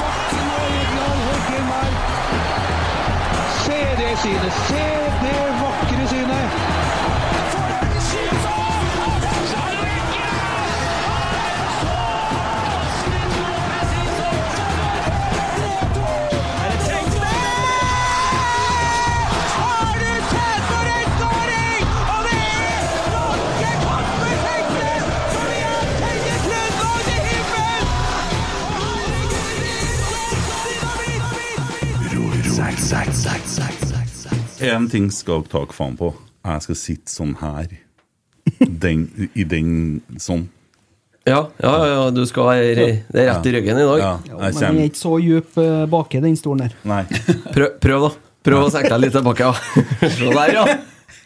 Bakken og Vegard Heggen her. Se det synet! Se En ting skal dere ta faen på. Jeg skal sitte sånn her. Den, I den sånn. Ja, ja, ja, du skal være Det er rett i ryggen i dag. Ja, Ja, jeg men den er ikke så djup uh, baki den stolen der. Nei. Prøv, prøv da. Prøv å senke deg litt tilbake, ja. Se der, ja.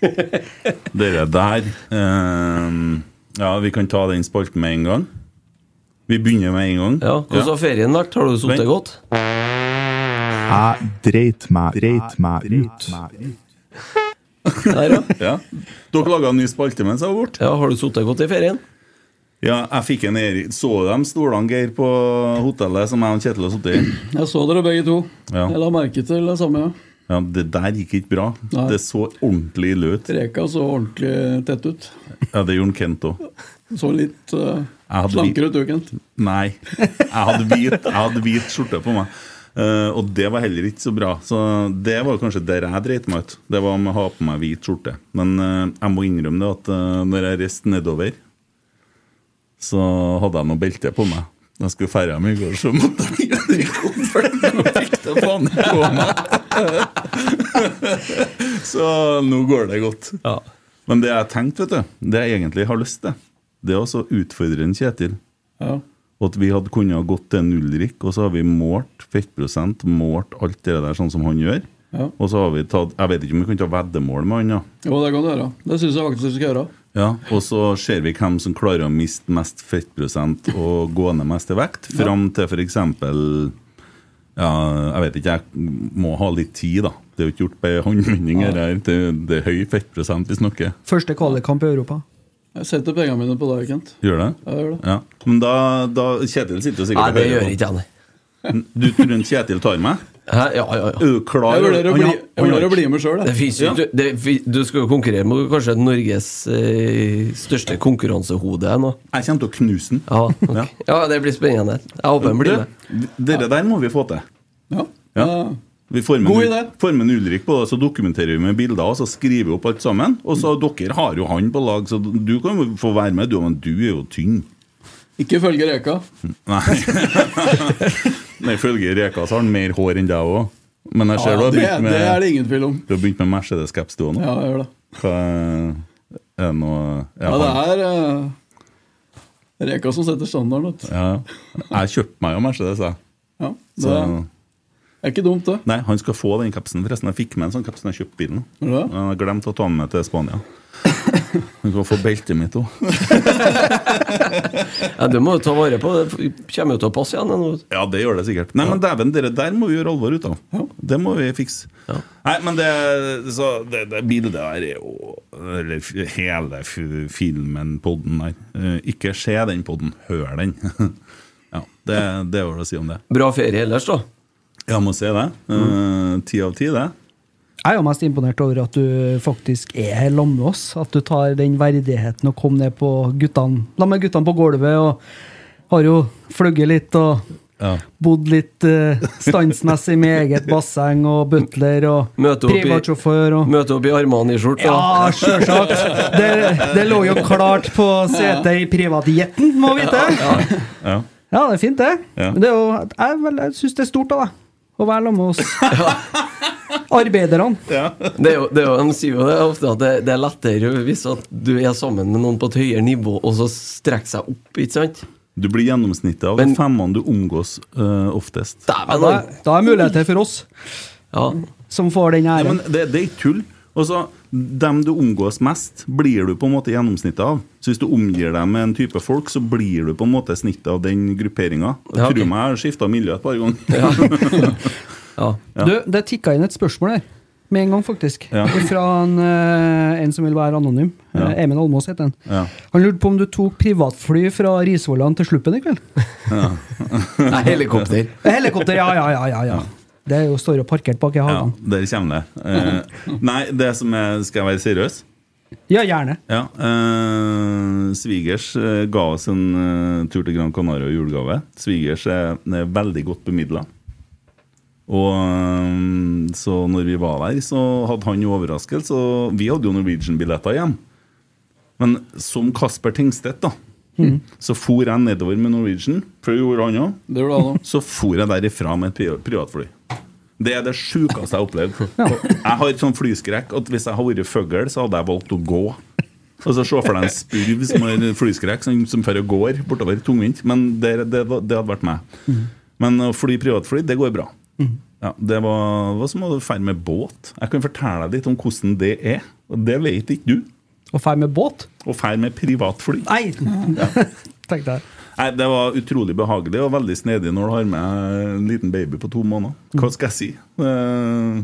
Dere der ehm, Ja, vi kan ta den spalten med en gang. Vi begynner med en gang. ja. Hvordan har ferien vært? Har du sittet godt? Jeg dreit meg, dreit meg ut. Der, ja. Ja. Dere laga en ny spalte mens jeg var borte. ja. Har du sittet godt i ferien? Ja, jeg fikk en Erik Så de stolene, Geir, på hotellet som jeg og Kjetil har sittet i? Jeg så dere begge to. Ja. Jeg la merke til det samme. ja. ja, Det der gikk ikke bra. Nei. Det så ordentlig ille ut. Reka så ordentlig tett ut. Ja, det gjorde Kent òg. Så litt uh, slankere ut, du, Kent. Nei. Jeg hadde hvit, jeg hadde hvit skjorte på meg. Eh, og det var heller ikke så bra. Så det var kanskje der jeg dreit meg ut. Det var med å ha på meg hvit skjorte. Men uh, jeg må innrømme det at uh, når jeg reiste nedover, så hadde jeg noe belte på meg. Da jeg skulle ferde meg i går, så måtte jeg det i kofferten og fikk faen på meg. så nå går det godt. Ja. Men det jeg tenkte, vet du, det jeg egentlig har lyst til, det er å utfordre en Kjetil. Ja. Og at vi hadde kunnet ha gått til en Ulrik, og så har vi målt fettprosent, målt alt det der sånn som han gjør. Ja. Og så har vi tatt Jeg vet ikke om vi kan ta veddemål med han, ja. Jo, det kan du gjøre. Det syns jeg faktisk du skal gjøre. ja. Og så ser vi hvem som klarer å miste mest fettprosent og gå ned mest i vekt, fram til f.eks. Ja, jeg vet ikke, jeg må ha litt tid, da. Det er jo ikke gjort på håndvending. ja. Det, det er høy fettprosent vi snakker. Første kvalikkamp i Europa. Jeg setter pengene mine på deg, Kent. Gjør det? Jeg gjør det. Ja. Men da, da Kjetil sitter sikkert Nei, det og gjør hører ikke jeg, på. Du tror en Kjetil tar meg? Hæ? Ja, ja, ja. Er du klar? Jeg vurderer å bli, jeg vurderer å bli med sjøl, Det jeg. finnes jo Ja. ikke det, Du skal jo konkurrere med kanskje Norges eh, største konkurransehode nå. Jeg kommer til å knuse den. Ja, ok. Ja. ja, det blir spennende. Jeg håper han blir med. Dere der må vi få til. Ja. Ja. Ja. Vi får med, God idé. en Ulrik på det, så dokumenterer vi med bilder, og så skriver vi opp alt sammen. Og så Dere har jo han på lag, så du kan jo få være med, du, men du er jo tynn. Ikke følge Reka. Nei. Nei, Ifølge Reka så har han mer hår enn deg òg. Men jeg ser Ja, du har begynt med det er det ingen tvil om. Du har begynt med Mercedes-caps du òg nå. Ja, jeg gjør det. Hva, Er noe Ja, det er uh, Reka som setter standarden. Ja. Jeg kjøpte meg jo Mercedes, jeg. Ja, det Så, er ikke dumt, det. nei, han skal få den kapsen. Forresten, jeg fikk med en sånn kaps da jeg kjøpte bilen. Ja. Jeg har glemt å ta den med til Spania. Han kan få beltet mitt òg. Ja, det må du ta vare på. Det kommer jo til å passe igjen. nå. Ja, det gjør det sikkert. Nei, men dæven, det der må vi gjøre alvor ut av. Det må vi fikse. Nei, men det, så, det, det bildet der er jo Eller hele f- filmen, podden der. Eh, Ikke se den podden, hør den. ja, det, det var det å si om det. Bra ferie ellers, da. Jeg må si det. Eh, Ti av ti, det. Jeg er jo mest imponert over at du faktisk er her sammen med oss. At du tar den verdigheten og kommer ned på guttene La meg guttene på gulvet og har jo fløyet litt og Ja. bodd litt uh, standsmessig med eget basseng og butler og Møte opp i- privatsjåfør og Møte opp i Armani-skjorte. Ja, sjølsagt! Det, det lå jo klart på setet i privatjetten, må vite. Ja. Ja, det er fint, det. Ja. Men det er jo, jeg, jeg syns det er stort av deg å være sammen med oss arbeiderne. Det er jo, det er jo, de sier jo det ofte at det, det er lettere hvis at du er sammen med noen på et høyere nivå, og så strekker seg opp, ikke sant? Du blir gjennomsnittet av Men- de femmene du omgås uh, oftest. Ja, da, da er muligheter for oss Ja. som får den Ja, æren. men det, det er ikke tull. Og så, Dem du omgås mest, blir du på en måte gjennomsnittet av. Så hvis du omgir deg med en type folk, så blir du på en måte snittet av den grupperinga. Ja, okay. Tro meg, jeg har skifta miljø et par ganger. Ja. Ja. Du, det tikka inn et spørsmål her. Med en gang, faktisk. Ja. Fra en, eh, en som vil være anonym. Ja. Eh, Emil Almås heter han. Ja. Han lurte på om du tok privatfly fra Risvollan til Sluppen i kveld? Nei, helikopter. Helikopter, ja, ja, ja. ja, ja. Det er jo står jo parkert bak i Ja, hagen. der kommer det. Eh, nei, det som er Skal jeg være seriøs? Ja, gjerne. Ja. Eh, svigers eh, ga oss en uh, tur til Gran Canaria i julegave. Svigers er, er veldig godt bemidla. Og eh, så når vi var der, så hadde han jo overraskelse. Og vi hadde jo Norwegian-billetter igjen. Men som Kasper Tengstedt, da, så for jeg nedover med Norwegian. For det gjorde han òg. Så for jeg derifra med et privatfly. Det er det sjukeste jeg har opplevd. Jeg har sånn flyskrekk at hvis jeg hadde vært fugl, så hadde jeg valgt å gå. Og så Se for deg en spurv som har flyskrekk, som, som fører går bortover tungvint. Men det, det, det hadde vært meg. Men å fly privatfly, det går bra. Ja, det var, var som å ferde med båt. Jeg kan fortelle deg litt om hvordan det er. Og det vet ikke du. Å ferde med båt? Og ferde med privatfly. Nei! Tenkte jeg. Nei, Det var utrolig behagelig og veldig snedig når du har med en liten baby på to måneder. Hva skal jeg si? Uh,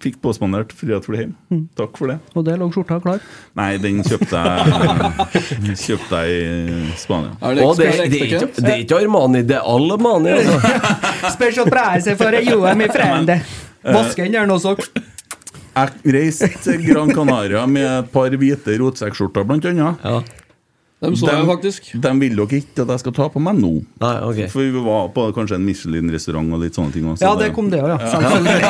Fikk påspandert privatfly hjem. Takk for det. Og der lå skjorta klar. Nei, den kjøpte jeg Kjøpte jeg i Spania. Er det det, det, er ikke, det er ikke Armani, det er Alemani. Altså. Special price for Joem i Frende. friend. Vasken gjør noe også. Jeg reiste til Gran Canaria med et par hvite rotsekkskjorter, blant annet. Ja. Dem så jeg faktisk. De vil dere ikke at jeg skal ta på meg nå. Nei, ok. For vi var på kanskje en Michelin-restaurant og litt sånne ting. også. Ja, det kom det òg, ja. Selvfølgelig.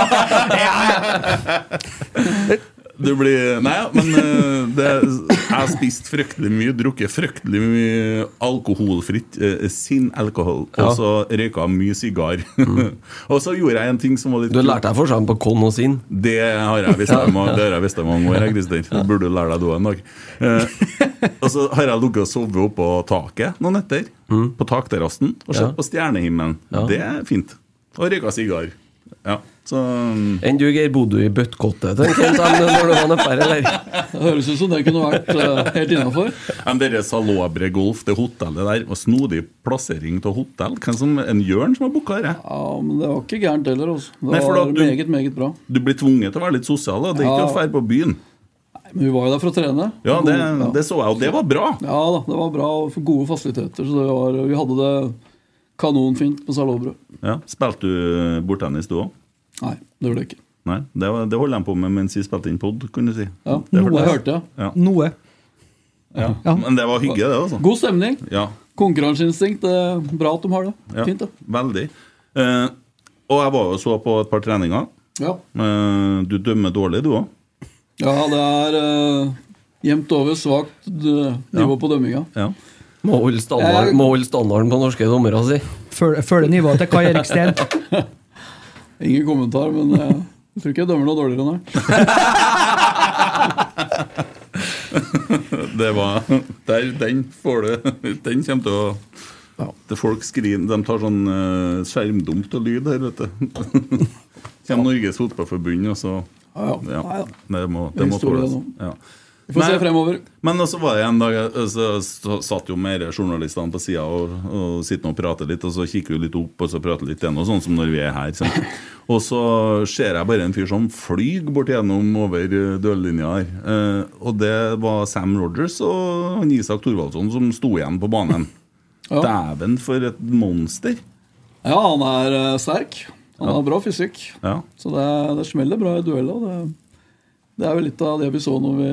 Du blir Nei, men eh, det, jeg har spist fryktelig mye, drukket fryktelig mye alkoholfritt, eh, sin alkohol, Ja. og så røyka mye sigar. og så gjorde jeg en ting som var litt Du har lært deg forskjellen på kon og sin. Det har jeg visst om i mange år, Christer. Det burde du lære deg du en dag. Eh, og så har jeg ligget og sovet oppå taket noen netter. På takterrassen og sett Ja. på stjernehimmelen. Ja. Det er fint. Og røyka sigar. Ja, så Enn du, Geir, bodde du i bøttkottet tenker jeg, når du var nedpå her, eller? Det høres ut som det kunne vært uh, helt innafor. Dere Salobre Golf, det hotellet der, og snodig plassering av hotell. Hvem som, en Jørn som har booka det? Ja, men det var ikke gærent heller. Også. Det Nei, var du- meget, meget bra. Du blir tvunget til å være litt sosial, da. Det er ikke å dra på byen. Men vi var jo der for å trene. Ja, det, det så jeg, og det var bra. Ja da, det var bra og for gode fasiliteter. Så det var, vi hadde det kanonfint på Salobre. Ja, Spilte du bordtennis, du òg? Nei, det gjorde jeg ikke. Nei, det, var, det holdt de på med mens vi spilte inn pod, kan du si. Ja, Det Noe jeg. hørte jeg. Ja. Noe. Ja. Ja. Men det var hyggelig, det. altså God stemning. Ja, Konkurranseinstinkt. Bra at de har det. ja Fint, det. veldig. Eh, og jeg var jo så på et par treninger. Ja, Eh, du dømmer dårlig, du òg. ja det er eh, jevnt over svakt eh, nivå på dømminga. Ja. Må holde standarden, må holde standarden på norske dommere, si. Følge nivået til Kai Erik Steen. Ingen kommentar, men eh, jeg tror ikke jeg dømmer noe dårligere enn her. Det var der, Den får du Den kommer til å det Folk skriver De tar sånn uh, skjermdump av lyd her, vet du. Kommer Norges Fotballforbund, og så Ja, ja. Det må, Det må tåles. Ja. Får se fremover. Men så var det en dag eh, så, så satt jo mer journalistene på sida og, og sitter og prater litt, og så kikker vi litt opp og så prater litt igjen, og sånn som når vi er her. sant? Og så ser jeg bare en fyr som flyr bort gjennom over eh, dørlinja her. Eh, og det var Sam Rogers og han Isak Thorvaldsson som sto igjen på banen. Ja. Dæven, for et monster! Ja, han er eh, sterk. Han har bra fysikk. Ja. Så det, det smeller bra i dueller. Det, det er vel litt av det vi så når vi,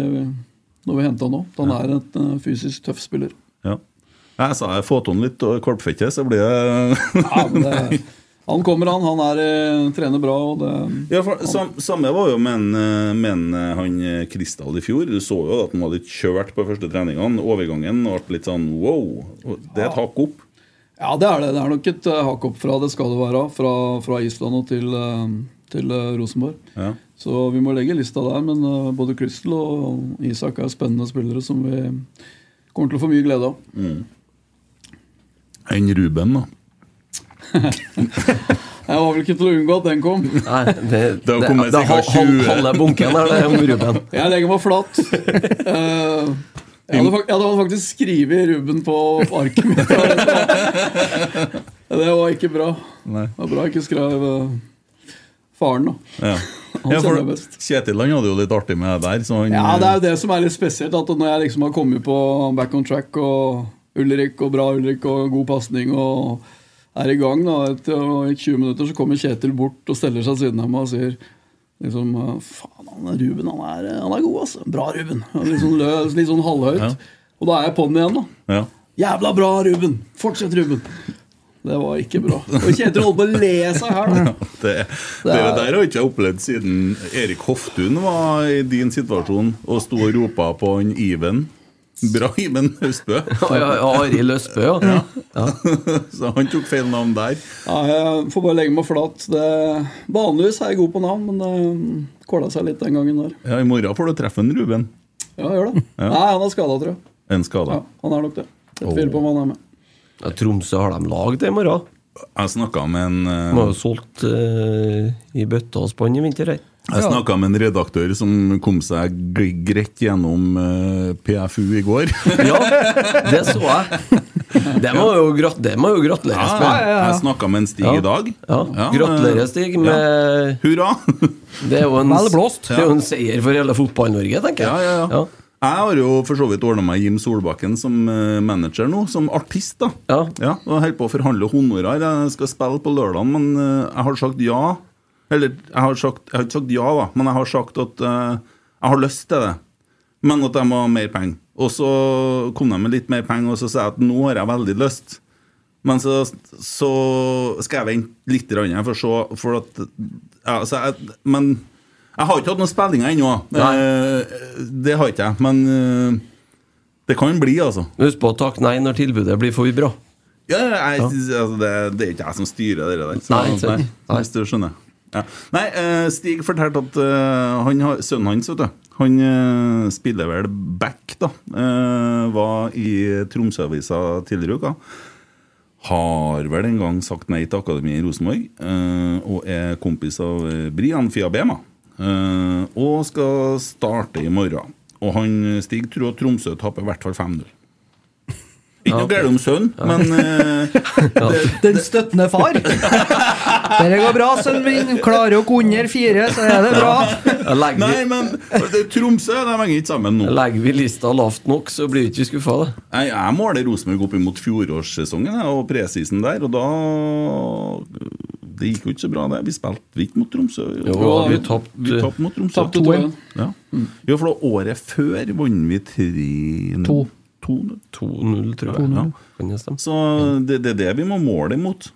når vi henta han nå. Han er en eh, fysisk tøff spiller. ja. Jeg sa jeg få til han litt korpfette, så blir det Ja, det, han kommer, han. Han er, eh, trener bra. og det, Ja, for sam, Samme var jo med, eh, med han Kristal i fjor. Du så jo at han var litt kjørt på første treningene. Overgangen ble litt sånn wow. Det er et hakk opp. Ja, det er det. Det er nok et hakk opp fra det skal det være. Fra, fra Island og til, til Rosenborg. Ja. Så vi må legge lista der. Men eh, både Crystal og Isak er spennende spillere som vi kommer til å få mye glede av. Mm. Enn Ruben, da. Jeg var vel ikke til å unngå at den kom. Nei, det, Det det, 20. halve bunken er det om Ruben. Jeg legger meg flat. Uh, jeg, hadde, jeg hadde faktisk skrevet Ruben på arket mitt. Det var ikke bra. Nei. Det var bra jeg ikke skrev uh, faren, da. Ja. Han Ja, for kjenner jeg best. Kjetil han hadde jo litt artig med det der. Så han, Ja, Det er jo det som er litt spesielt. At Når jeg liksom har kommet på back on track og Ulrik og bra Ulrik og god pasning og er i gang, da etter 20 minutter, så kommer Kjetil bort og steller seg siden av meg og sier liksom Faen, han er Ruben, han er, han er god, altså. Bra, Ruben. Litt sånn løs, litt sånn halvhøyt. Ja. Og da er jeg på den igjen, da. Ja. Jævla bra, Ruben! Fortsett, Ruben! Det var ikke bra. Og Kjetil holdt på å le seg her, da. Det, det, det der har jeg ikke opplevd siden Erik Hoftun var i din situasjon og sto og ropa på han Iven. Bra Iven Østbø. Ja, ja, ja, Arild Østbø, ja. ja. Så han tok feil navn der. Ja, jeg får bare legge meg flat. Det, vanligvis er jeg god på navn, men det kåla seg litt den gangen der. Ja, I morgen får du treffe en Ruben. Ja, gjør det. Ja. Nei, han er skada, tror jeg. En skada. Ja, han er nok det. Jeg tviler på om han er med. Ja, Tromsø har de lag til i morgen. Jeg snakka med en eh, De har jo solgt eh, i bøtta og spann i vinter her. Jeg snakka med en redaktør som kom seg greit gjennom eh, PFU i går. Ja, det så jeg. Det må jo, grat det må jo gratuleres med. Jeg snakka med en Stig Ja. i dag. Ja. Gratulerer, Stig, med Hurra! Det er jo en, Vel blåst. det er jo en seier for hele Fotball-Norge, tenker Ja, jeg. ja, ja. Jeg har jo for så vidt ordna meg Jim Solbakken som eh, manager nå, som artist. da Ja. Ja, og holder på å forhandle honorar. Jeg skal spille på lørdag, men eh, jeg har sagt ja. Eller jeg har, sagt, jeg har ikke sagt ja, da, men jeg har sagt at uh, jeg har lyst til det. Men at jeg må ha mer penger. Og så kom de med litt mer penger, og så sa jeg at nå har jeg veldig lyst. Men så, så skal jeg vente litt, for å se for at, ja, så jeg, Men jeg har ikke hatt noen spillinger ennå. Eh, det har ikke jeg. Men eh, det kan bli, altså. Husk på å takke nei når tilbudet blir for bra. Ja, jeg, altså det, det er ikke jeg som styrer det der. Så, Nei, hvis du skjønner. Ja. Nei, eh, Stig fortalte at han sønnen hans vet du, Han spiller vel back, da. Var i Tromsø-avisa tidligere i uka. Har vel en gang sagt nei til akademiet i Rosenborg. og er kompis av Brian Brian Fiabema. Eh, og skal starte i morgen. Og han Stig tror at Tromsø taper i hvert fall 5-0. Ikke noe galt om sønnen, men eh, Den støttende far. Dette går bra, sønnen min. Klarer dere under fire, så er det bra. Ja, Nei, men det Tromsø de henger ikke sammen nå. legger vi lista lavt nok, så blir vi ikke skuffa. Nei, Jeg, måler Rosenborg opp imot fjorårssesongen og presisen der, og da Det gikk jo ikke så bra, det. Vi spilte ikke mot Tromsø. Jo, vi tapte- Vi tapte mot Tromsø. Tapt 2-1. Ja. Jo, for da året før vant vi 3-0. To. 2-0. 2-0, tror jeg. Ja. Kan det stemme? Så det, det er det vi må måle imot.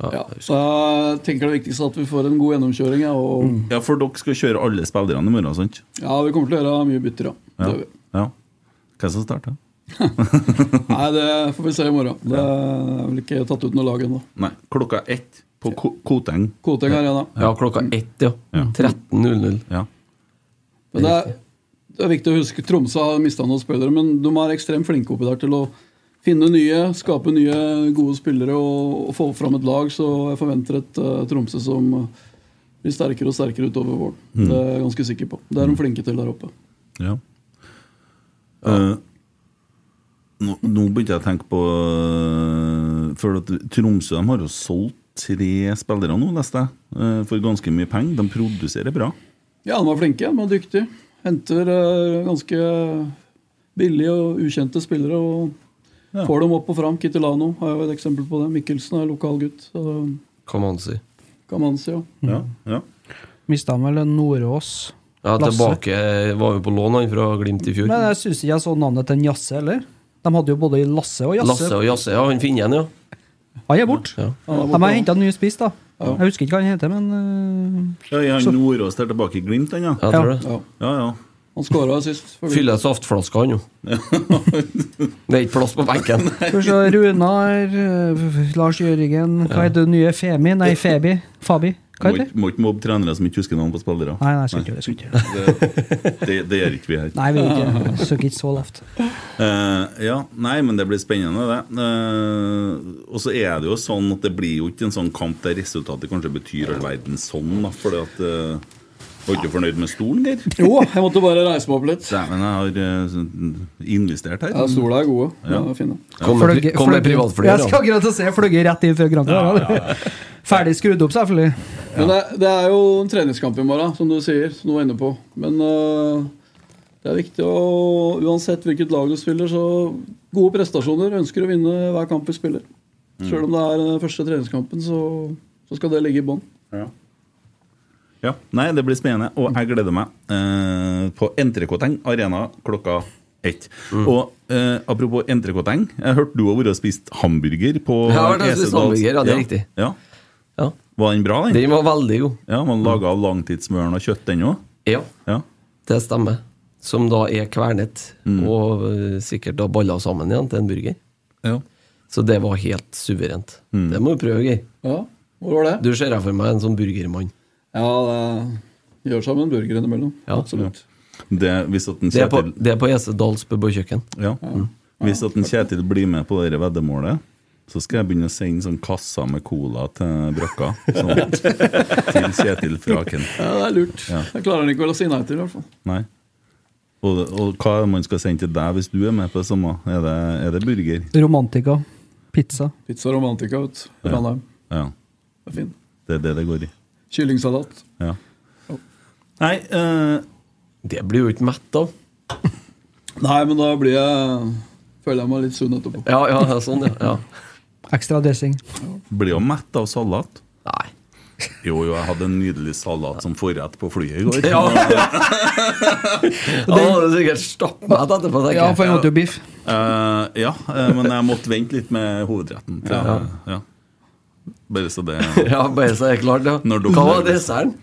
Ja, så jeg tenker det viktigste er at vi får en god gjennomkjøring. Ja, og, Ja, for dere skal kjøre alle spillerne i morgen, sant? ja vi kommer til å gjøre mye bytter, ja. Ja. ja. Hvem som starter? Nei, det får vi se i morgen. Det er vel ikke tatt ut noe lag ennå. Nei, klokka ett på Ko- Koteng. Koteng Arena. Ja, klokka ett, ja. Ja. 13.00. Ja. Men det er, det er viktig å huske Tromsø har mista noen spillere, men de er ekstremt flinke oppi der til å finne nye, skape nye gode spillere og, og få fram et lag. Så jeg forventer et uh, Tromsø som eh, blir sterkere og sterkere utover våren. Mm. Det er jeg ganske sikker på. Det er de flinke til der oppe. Ja. Eh, nå, nå begynte jeg å tenke på For at Tromsø de har jo solgt tre spillere nå, leste jeg. for ganske mye penger. De produserer bra. Ja, de var flinke, de var dyktige. Henter eh, ganske billige og ukjente spillere og Ja. får dem opp og fram. Kittilano har jo et eksempel på det. Mikkelsen er lokal gutt. Kamanzi. Kan man si. kan man si, ja. Ja, ja. Mista han vel Nordås? Ja, tilbake var jo på lån han fra Glimt i fjor. Men jeg syns ikke jeg så navnet til en Jasse heller. De hadde jo både Lasse og Jasse. Lasse og Jasse, ja. Han finner igjen, ja. Han er borte. Ja. De har henta en ny spiss, da. Jeg husker ikke hva han heter, men Ja, er han Nordås der tilbake i Glimt, han, ja? Jeg tror det. ja. Ja, ja. Han skåra sist. Fyller saftflaska, han jo. Det er ikke plass på benken. Runar, eh, Lars Jørgen Hva heter det nye? Femi? Nei, Febi? Fabi? Hva Må ikke- må ikke mobbe trenere som ikke husker navn på spillere. Nei, nei, skal ikke skal ikke det. Det, det, gjør ikke vi her. Nei, vi ikke søker ikke så lavt. Uh, ja, nei, men det blir spennende, det. Uh, og så er det jo sånn at det blir jo ikke en sånn kamp der resultatet kanskje betyr all verden sånn, da, fordi at uh, Var ikke du fornøyd med stolen, Geir? Jo, jeg måtte bare reise meg opp litt. Dæven, jeg har eh, investert her. Ja, Stola er gode. Ja. Ja, fine. Kom med, fløgge, kom med privatfly. Jeg skal akkurat til å si fløyet rett inn fra Granca. Ferdig skrudd opp, selvfølgelig. Men det, det er jo en treningskamp i morgen, som du sier. Som du var inne på. Men uh, det er viktig å Uansett hvilket lag du spiller, så gode prestasjoner. Ønsker å vinne hver kamp vi spiller. Selv om det er den første treningskampen, så, så skal det ligge i bånn. Ja. Ja. Nei, det blir spennende, og jeg gleder meg eh, på Entrecôteng Arena klokka ett. Og eh, apropos Entrecôteng, jeg hørte du har vært og spist hamburger på Jeg har vært og spist hamburger, ja, det er riktig. Ja. Ja. Var den bra, den? Den var veldig god. Ja, Man den laga av langtidsmøren og kjøtt, den òg? Ja, Ja. det stemmer. Som da er kvernet, og uh, sikkert da balla sammen igjen til en burger. ja. Så det var helt suverent. Det må du prøve, Geir. Ja, hvor var det? Du ser jeg for meg en sånn burgermann. Ja, det gjør seg med en burger innimellom. Ja. Absolutt. Det, hvis at den Det er på, Kjetil, det er på Esedals pub og kjøkken. ja. Hvis at en Kjetil blir med på det veddemålet, så skal jeg begynne å sende sånn kasser med cola til brakka. Sånn, til Kjetil Fraken. Ja, det er lurt. Ja. Det klarer han ikke vel å si nei til, i hvert fall. Nei. Og, og hva er det man skal sende til deg hvis du er med på det samme? Er det, er det burger? Romantika. Pizza. Pizza Romantica, vet du. Ja. Ja. Det er fin. Det er det det går i. Kyllingsalat. Ja. Nei uh, Det blir jo ikke mett av. Nei, men da blir jeg føler jeg meg litt sunn etterpå. Ja, ja, ja, sånn, ja. ja. Ekstra dressing. Blir jo mett av salat. Nei. Jo, jo, jeg hadde en nydelig salat som forrett på flyet i går. Ja. Det hadde sikkert stappmett etterpå, tenker Ja, for han måtte jo biff. Uh, ja, eh, men jeg måtte vente litt med hovedretten. til- ja. Bare så det Ja, bare så det er klart, ja. Når Hva var desserten?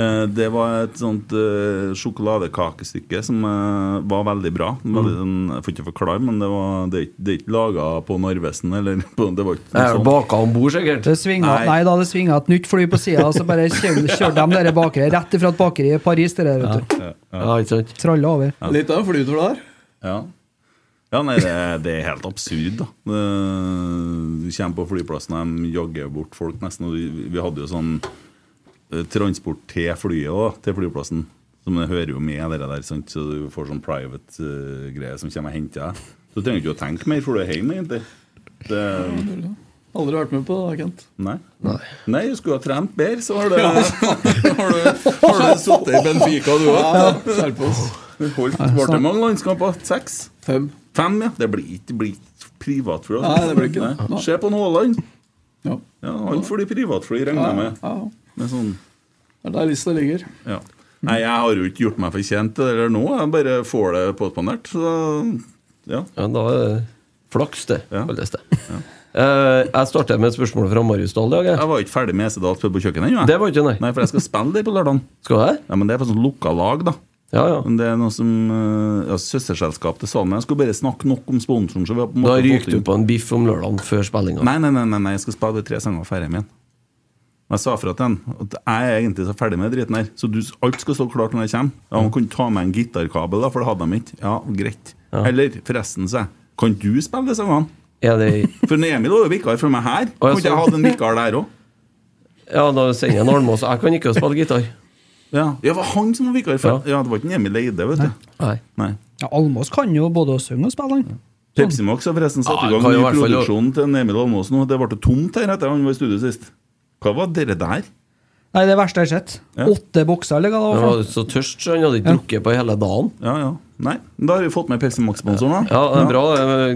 Eh, Det var et sånt uh, sjokoladekakestykke som uh, var veldig bra. Mm. Sånn, jeg får ikke forklare, men det, var, det, det er ikke laga på Narvesen. Eller på, det var ikke noe sånt. baka om bord, sikkert. Det svinga, Nei. nei. da, det svinga et nytt fly på sida, så bare kjørte kjørte de dere bakere rett ifra et bakeri i Paris. Det der, vet du. Ja, ja. Ja. Tralla over. Litt av en flytur der. Ja. Ja, nei, det, det er helt absurd, da. Du kommer på flyplassen, og de jogger bort folk nesten. Og vi, vi hadde jo sånn eh, transport til flyet òg, til flyplassen. Som det hører jo med, det der, sant? så du får sånn private uh, greier som kommer og henter deg. Så du trenger ikke å tenke mer, for du er hjemme, egentlig. Det, Aldri vært med på det, Kent. nei. nei. du skulle ha trent bedre, så har du, har du, har du sittet i Benfica, du òg. Ja, ble det mange landskamper? Seks? Fem. Fem, ja. Det blir ikke, det blir ikke privatfly. Nei, det blir ikke det. Se på Nåland. Ja. Ja, han får de privatfly, regner jeg med. Ja, med sånn, det er der lista ligger. ja. Nei, jeg har jo ikke gjort meg fortjent til det der nå. Jeg bare får det påspandert. Så ja. Ja, da er det flaks, det, Ja. kalles det. Eh, jeg starter med et spørsmål fra Marius Dahl. jeg. Jeg var ikke ferdig med Esedals på kjøkkenet ennå. Det var ikke nei. Nei, for jeg skal spille der på lørdag. Skal du? Ja, men det er på sånn lukka lag, da. Ja, ja. Men det er noe som eh, ja, Søsterselskap til Salmen. Jeg skulle bare snakke nok om sponsoren. Så vi har på en Da måte fått du på en biff om lørdagen før spillinga. Nei, nei, nei, nei, nei, jeg skal spille tre sanger ferdig med igjen. Jeg sa fra til han at jeg er egentlig så ferdig med driten her, så du, alt skal stå klart når jeg kommer. Ja, Han kunne ta med en gitarkabel, da, for det hadde de ikke. Ja, greit. Eller forresten, sa jeg, kan du spille sangene? Er det For Emil var jo vikar for meg her. Kunne ikke jeg hatt en vikar der òg? Ja, da sender jeg en Almås. Jeg kan ikke spille gitar. Ja. ja, det var han som var vikar for Ja, det var ikke Emil Eide, vet du. Nei. Nei. Ja, Almås kan jo både å synge og spille, han. Pepsi Max har forresten satt Ja, i gang ny produksjon til Emil Almås nå. Det ble tomt her etter han var i studio sist. Hva var dere der? Nei, det verste jeg har sett. Ja. Åtte bokser, eller hva det Han var? var så tørst, så han hadde ikke drukket på hele dagen. Ja, ja. Nei, da har vi fått med Pepsi Max-sponsoren, da. Ja, det er bra.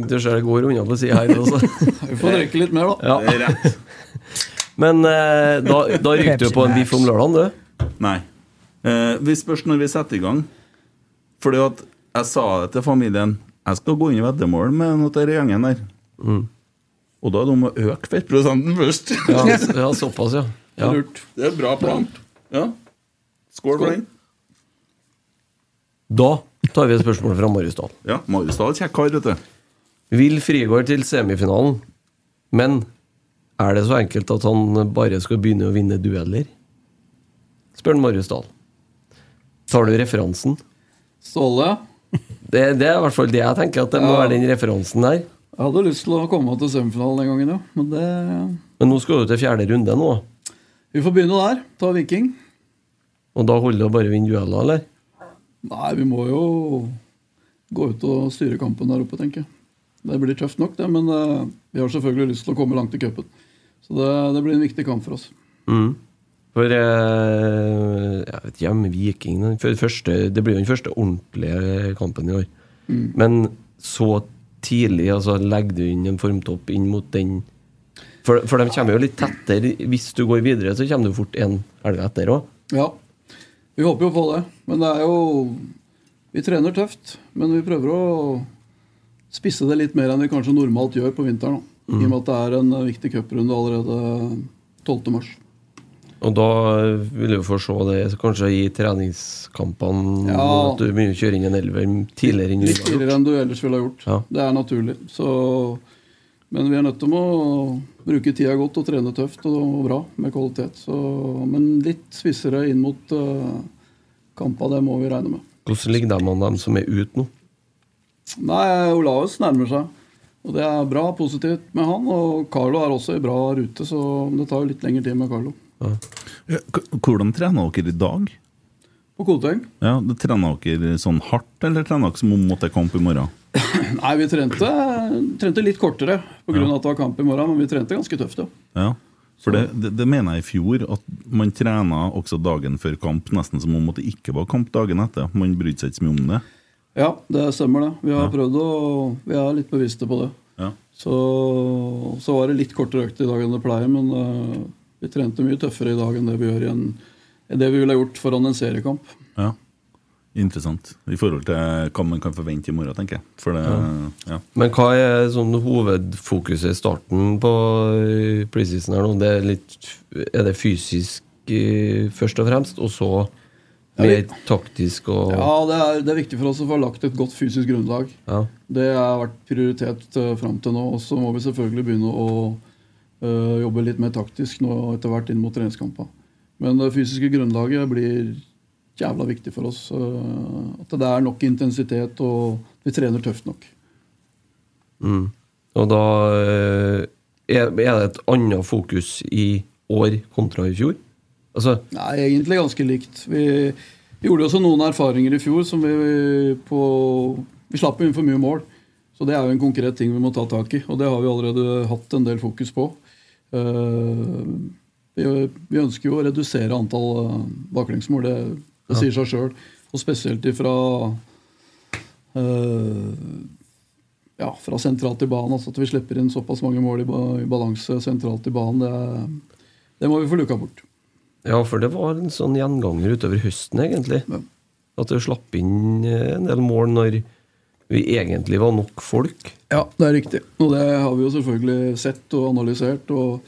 Du ser det går unna på sida her. Også. Vi får drikke litt mer, da. Ja. Det er rett. Men eh, da, da ryker du på en biff om lørdagen, du. Nei. Eh, vi spørs når vi setter i gang. Fordi at jeg sa det til familien Jeg skal gå inn i veddemål med noe av den gjengen der. Og da er det om å øke fettprosenten først. Ja, ja såpass, ja. ja. Lurt. Det er bra plan. Ja. Skål for den. Da tar vi et spørsmål fra Marius Dahl. Ja, Marius Dahl, kjekk kar, vet du. Vil Frigård til semifinalen, men er det så enkelt at han bare skal begynne å vinne dueller? Spør Marius Dahl. Tar du referansen? Ståle, Det, det er i hvert fall det jeg tenker, at det må være den referansen der. jeg hadde lyst til å komme til semifinalen den gangen, jo. Men det Men nå skal du til fjerde runde nå, Vi får begynne der. Ta Viking. og da holder det å bare vinne dueller, eller? Nei, vi må jo gå ut og styre kampen der oppe, tenker jeg. Det blir tøft nok, det, men uh, vi har selvfølgelig lyst til å komme langt i cupen. Så det, det blir en viktig kamp for oss. Mm. For eh, Jeg vet ikke, med Viking for det første, Det blir jo den første ordentlige kampen i år. Mm. Men så tidlig altså, legger du inn en formtopp inn mot den for, for de kommer jo litt tettere. Hvis du går videre, så kommer du fort en helg etter òg. Ja, vi håper jo på det. Men det er jo Vi trener tøft, men vi prøver å spisse det litt mer enn vi kanskje normalt gjør på vinteren. Mm. I og med at det er en viktig cuprunde allerede 12. mars. Og da vil du få se det kanskje i treningskampene Ja. at du begynner å kjøre inn en elver tidligere enn du Litt tidligere enn du ellers ville ha gjort. Ja. Det er naturlig. Så, men vi er nødt til å bruke tida godt og trene tøft og bra med kvalitet. Så, men litt spissere inn mot uh, kampa, det må vi regne med. Hvordan ligger det med dem som er ute nå? Nei, Olaus nærmer seg. Og det er bra, positivt med han. Og Carlo er også i bra rute, så det tar jo litt lengre tid med Carlo. Ja, hvordan trener dere i dag? På Koteng? Ja, det Trener dere sånn hardt, eller trener dere som om mot det er kamp i morgen? Nei, vi trente, trente litt kortere pga. Ja. at det var kamp i morgen, men vi trente ganske tøft, ja. Ja, for det, det, det mener jeg i fjor, at man trena også dagen før kamp, nesten som om det ikke var kamp dagen etter. Man brydde seg ikke så mye om det. Ja, det stemmer det. Vi har Ja. prøvd å Vi er litt bevisste på det. Ja. Så, så var det litt kortere økt i dag enn det pleier, men uh, vi trente mye tøffere i dag enn det vi gjør i en det vi ville gjort foran en seriekamp. Ja. Interessant. I forhold til hva man kan forvente i morgen, tenker jeg. For det, ja. Men hva er sånn hovedfokuset i starten på eh, preseason her nå? Det er, litt, er det fysisk eh, først og fremst, og så mer taktisk og Ja, det er, det er viktig for oss å få lagt et godt fysisk grunnlag. Ja. Det har vært prioritet uh, fram til nå. Og så må vi selvfølgelig begynne å øh, jobbe litt mer taktisk nå etter hvert inn mot treningskamper. Men det fysiske grunnlaget blir jævla viktig for oss. at det er nok intensitet, og vi trener tøft nok. Mm. Og da eh, er, det et annet fokus i år kontra i fjor? Altså, Nei, egentlig ganske likt. Vi, gjorde også noen erfaringer i fjor som vi på Vi slapp inn for mye mål. Så det er jo en konkret ting vi må ta tak i, og det har vi allerede hatt en del fokus på. Eh, vi, ønsker jo å redusere antall uh, baklengsmål, det, det sier seg sjøl. Og spesielt ifra øh, ja, fra sentralt i banen. Altså at vi slipper inn såpass mange mål i, ba, i balanse sentralt i banen, det, det må vi få luka bort. ja, for det var en sånn gjenganger utover høsten, egentlig. At det slapp inn eh, en del mål når vi egentlig var nok folk. Ja, det er riktig. Og det har vi jo selvfølgelig sett og analysert. Og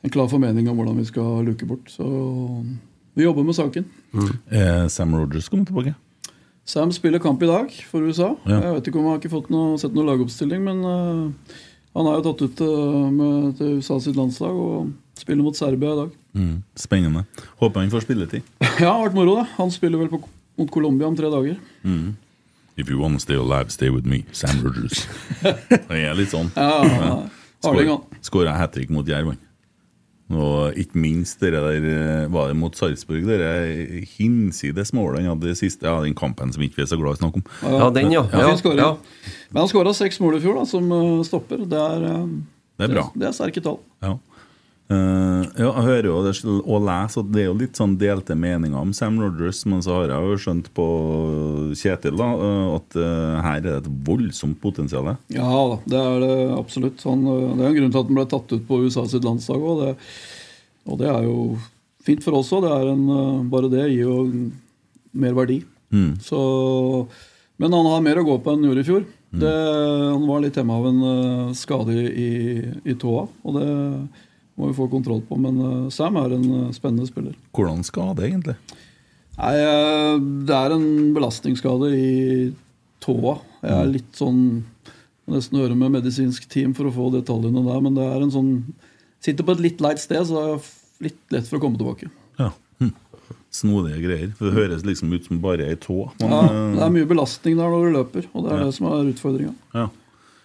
en klar formening om hvordan vi skal luke bort. Så vi jobber med saken. Er Sam Rogers kommer tilbake? Sam spiller kamp i dag for USA. Ja. Jeg vet ikke om han har ikke fått noe, sett noen lagoppstilling, men uh, han er jo tatt ut uh, med, til USA sitt landslag og Spiller mot Serbia i dag. Mm, spennende. Håper han får spilletid. Ja, vært moro, det. Han spiller vel på, mot Colombia om tre dager. Mm. If you want to stay alive, stay with me. Sam Rogers. Det er litt sånn. Ja, ja, ja. Skåra hat trick mot Jerv. Og ikke minst det der eh, var det mot Sarpsborg, det hinsides målet han hadde i siste Ja, den kampen som ikke vi er så glad i å snakke om. den jo. Men han skåra seks mål i fjor, da, som eh, stopper. Det er, eh, Det er bra. Det er sterke tall. Ja. Eh, ja, jeg hører jo det, og leser at det er jo litt sånn delte meninger om Sam Rogers, men så har jeg jo skjønt på Kjetil da, eh, at uh, her er det et voldsomt potensial. Ja da, det er det absolutt. Han, det er en grunn til at han ble tatt ut på USA sitt landslag òg. Det, og det er jo fint for oss òg. Bare det gir jo mer verdi. Mm. Så, men han har mer å gå på enn han gjorde i fjor. Mm. Det, han var litt hjemme av en skade i, i tåa, og det må vi få kontroll på. Men øh, Sam er en øh, spennende spiller. Hvordan skade, egentlig? Nei, øh, Det er en belastningsskade i tåa. Jeg er Mm. litt sånn Nesten høre med medisinsk team for å få detaljene der. Men det er en sånn Sitter på et litt leit sted, så det er litt lett for å komme tilbake. Ja. Hm. Snodige greier. For Det høres liksom ut som bare ei tå. Men, Ja, eh, det er mye belastning der når du løper, og det er Ja. det som er utfordringa. ja.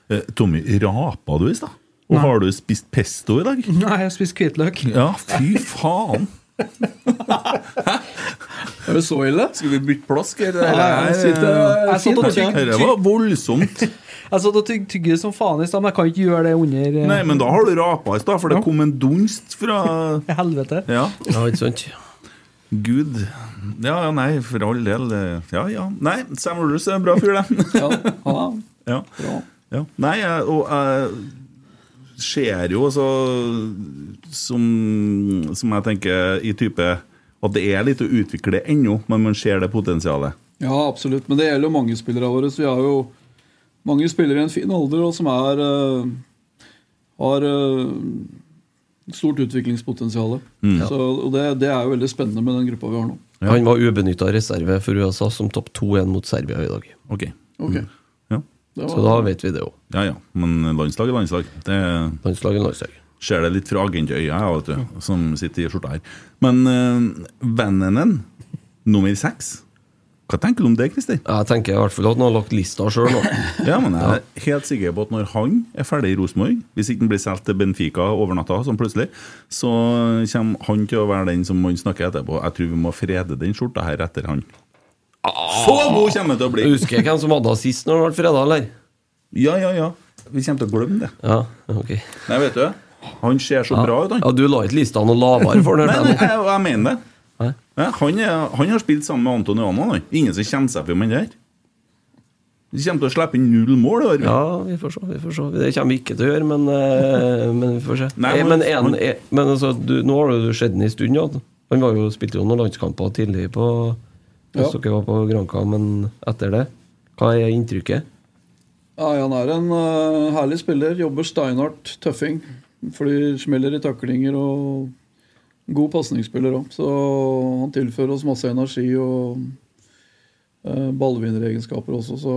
Eh, Tommy, rapa du i stad? Og Nei. har du spist pesto i dag? Nei, jeg har spist hvitløk. Ja, fy faen! Er det så ille? Skal vi bytte plask? Eller? Nei, jeg sitter- Jeg satt og tygde- Dette var voldsomt. Jeg satt og tygde tygde som faen i stad, men jeg kan ikke gjøre det under eh, Nei, men da har du rapa i stad, for det kom en dunst fra Helvete. Ja. Ja, ikke sant? Gud. Ja, ja, nei, for all del. Ja, ja. Nei, Sam Rulles er en bra fyr, det. Ja, ja. Ja. Nei, og jeg ser jo så, som, som jeg tenker i type at det er litt å utvikle ennå, men man ser det potensialet. Ja, absolutt. Men det gjelder jo mange spillere våre. Så vi har jo mange spillere i en fin alder og som er uh, har uh, stort utviklingspotensial. Mm. Så, og det, det er jo veldig spennende med den gruppa vi har nå. Han var ubenytta reserve for USA som topp 2-1 mot Serbia i dag. Ok. Ok. Ja. Så da vet vi det òg. Ja, ja. Men landslag er landslag. Det Landslag er landslag. ser det litt fra agentøyet, jeg, vet du, som sitter i skjorta her. Men uh, Vennenen, nummer seks Hva tenker du om det, Christer? Jeg tenker i hvert fall at han har lagt lista sjøl nå. Ja, men jeg er helt sikker på at når han er ferdig i Rosenborg, hvis ikke han blir solgt til Benfica over natta, sånn plutselig, så kommer han til å være den som man snakker etterpå. Jeg tror vi må frede den skjorta her etter han. Så god kommer det til å bli! Jeg Husker hvem som hadde sist når han ble fredag, eller? Ja, ja, ja. Vi kommer til å glemme det. Ja, ok Nei, vet du, han ser så bra ut, han. Ja, Du la ikke lista noe lavere for den? Nei, nei, jeg, jeg mener det. Nei. Ja, han, er, han har spilt sammen med Anton Johanna. han. Ingen som kjenner seg for med det her. De kommer til å slippe inn null mål. i år. Ja, vi får se. vi får se Det kommer vi ikke til å gjøre, men, eh, men vi får se. Nei, Eh, men- men en, eh, men altså, du, nå har det jo skjedd en stund. Ja. Han var jo, spilte jo noen landskamper tidlig på hvis Ja. dere var på Granca, men etter det? Hva er inntrykket? Ja, Han er en uh, herlig spiller. Jobber steinhardt, tøffing. Flyr, smeller i taklinger og god pasningsspiller òg. Så han tilfører oss masse energi og uh, ballvinneregenskaper også, så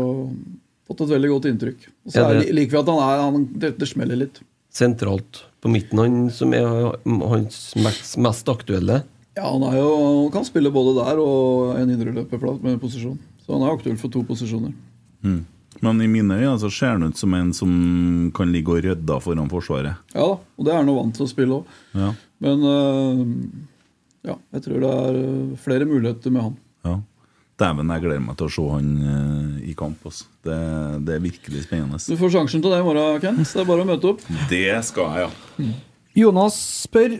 fått et veldig godt inntrykk. Og så er, liker vi at han er han, det, det smeller litt. Sentralt på midten, han som er hans mest, mest aktuelle? Ja, han, er jo, han kan spille både der og en indreløperplass med posisjon. Så han er aktuell for to posisjoner. Mm. Men i mine øyne så ser han ut som en som kan ligge og rydde foran Forsvaret. Ja da, og det er han vant til å spille òg. Ja. Men uh, ja, jeg tror det er øh, flere muligheter med han. ja. Dæven, jeg gleder meg til å se han uh, i kamp. Altså. Det, det er virkelig spennende. Du får sjansen til det i morgen, Kent. Det er bare å møte opp. Det skal jeg, ja. Jonas spør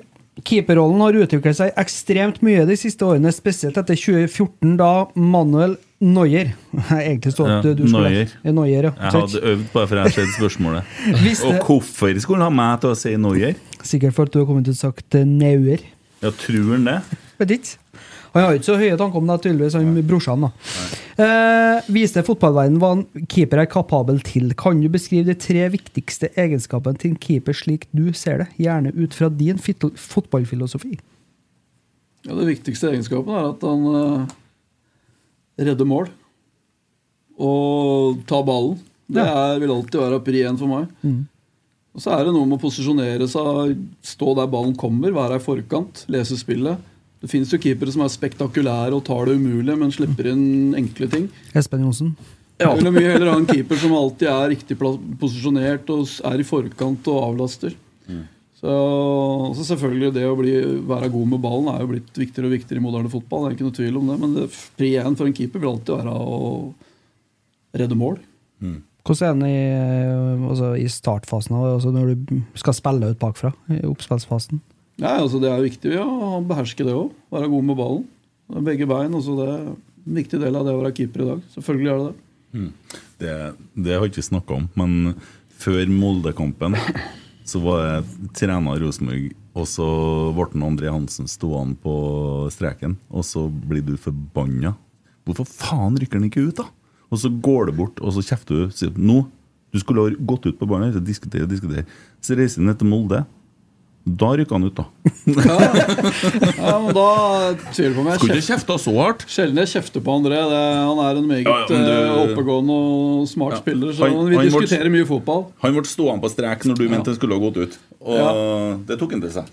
Keeperrollen har utviklet seg ekstremt mye de siste årene, spesielt etter 2014, da Manuel Neuer Egentlig stod at Ja, du skulle Neuer. Ja. Jeg hadde øvd bare for jeg sett spørsmålet. Visste- Og hvorfor skulle han ha meg til å si Neuer? Sikkert for at du har kommet til å sagt Nauer. Neuer. Ja, tror han det? Vet ikke. Han har ikke så høye tanker om deg, tydeligvis, han brorsan. da. Eh, viste fotballverdenen hva en keeper er kapabel til. Kan du beskrive de tre viktigste egenskapene til en keeper slik du ser det? Gjerne ut fra din fotballfilosofi. Ja, Det viktigste egenskapen er at han eh, redder mål. Og tar ballen. Det er, vil alltid være pri én for meg. Mm. Og så er det noe med å posisjonere seg, stå der ballen kommer, være i forkant, lese spillet. Det finnes jo keepere som er spektakulære og tar det umulige, men slipper inn enkle ting. Espen Johnsen. Ja. Eller mye heller ha en keeper som alltid er riktig posisjonert og er i forkant og avlaster. Så, så selvfølgelig det å bli, være god med ballen er jo blitt viktigere og viktigere i moderne fotball. Det er ikke noe tvil om det, Men det, pri én for en keeper vil alltid være å redde mål. Hvordan er den i, eh, altså, i startfasen, altså når du skal spille ut bakfra? I oppspillsfasen? Nei, altså Det er viktig å beherske det òg. Være god med ballen. Begge bein. Altså det er en viktig del av det å være keeper i dag. Selvfølgelig er det det. Mm. Det, det har vi ikke snakka om, men før Molde-kampen så var jeg trener Rosenborg, og så ble André Hansen stående på streken, og så blir du forbanna. Hvorfor faen rykker han ikke ut, da? Og så går det bort, og så kjefter du. Sier nå, du skulle ha gått ut på banen og diskutere, diskutere. Så reiser han ned til Molde. Da rykker han ut, da. Ja, men da tviler på meg. Skulle ikke kjefta så hardt. Sjelden jeg kjefter på André. Det, han er en meget Ja, ja, du- eh, oppegående og smart Ja. spiller. Så Han- vi han ble- diskuterer mye fotball. Han ble stående på strek når du mente han skulle ha gått ut. Og det tok han til seg.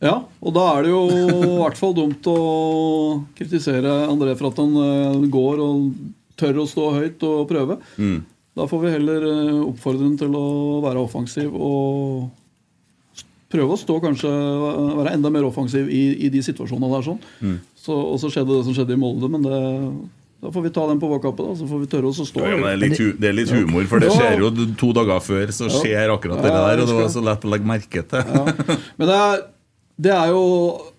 Ja, og da er det jo i hvert fall dumt å kritisere André for at han eh, går og tør å stå høyt og prøve. Mm. Da får vi heller eh, oppfordre ham til å være offensiv og prøve å stå kanskje være enda mer offensiv i, i de situasjonene der. sånn. Mm. Så, og så skjedde det som skjedde i Molde, men det, da får vi ta den på vårkappet, da, Så får vi tørre oss å stå. Ja, men det, er litt, det er litt humor, for det skjer jo to dager før. Så skjer akkurat det der, og det var så lett å legge merke til. Men det er, det er jo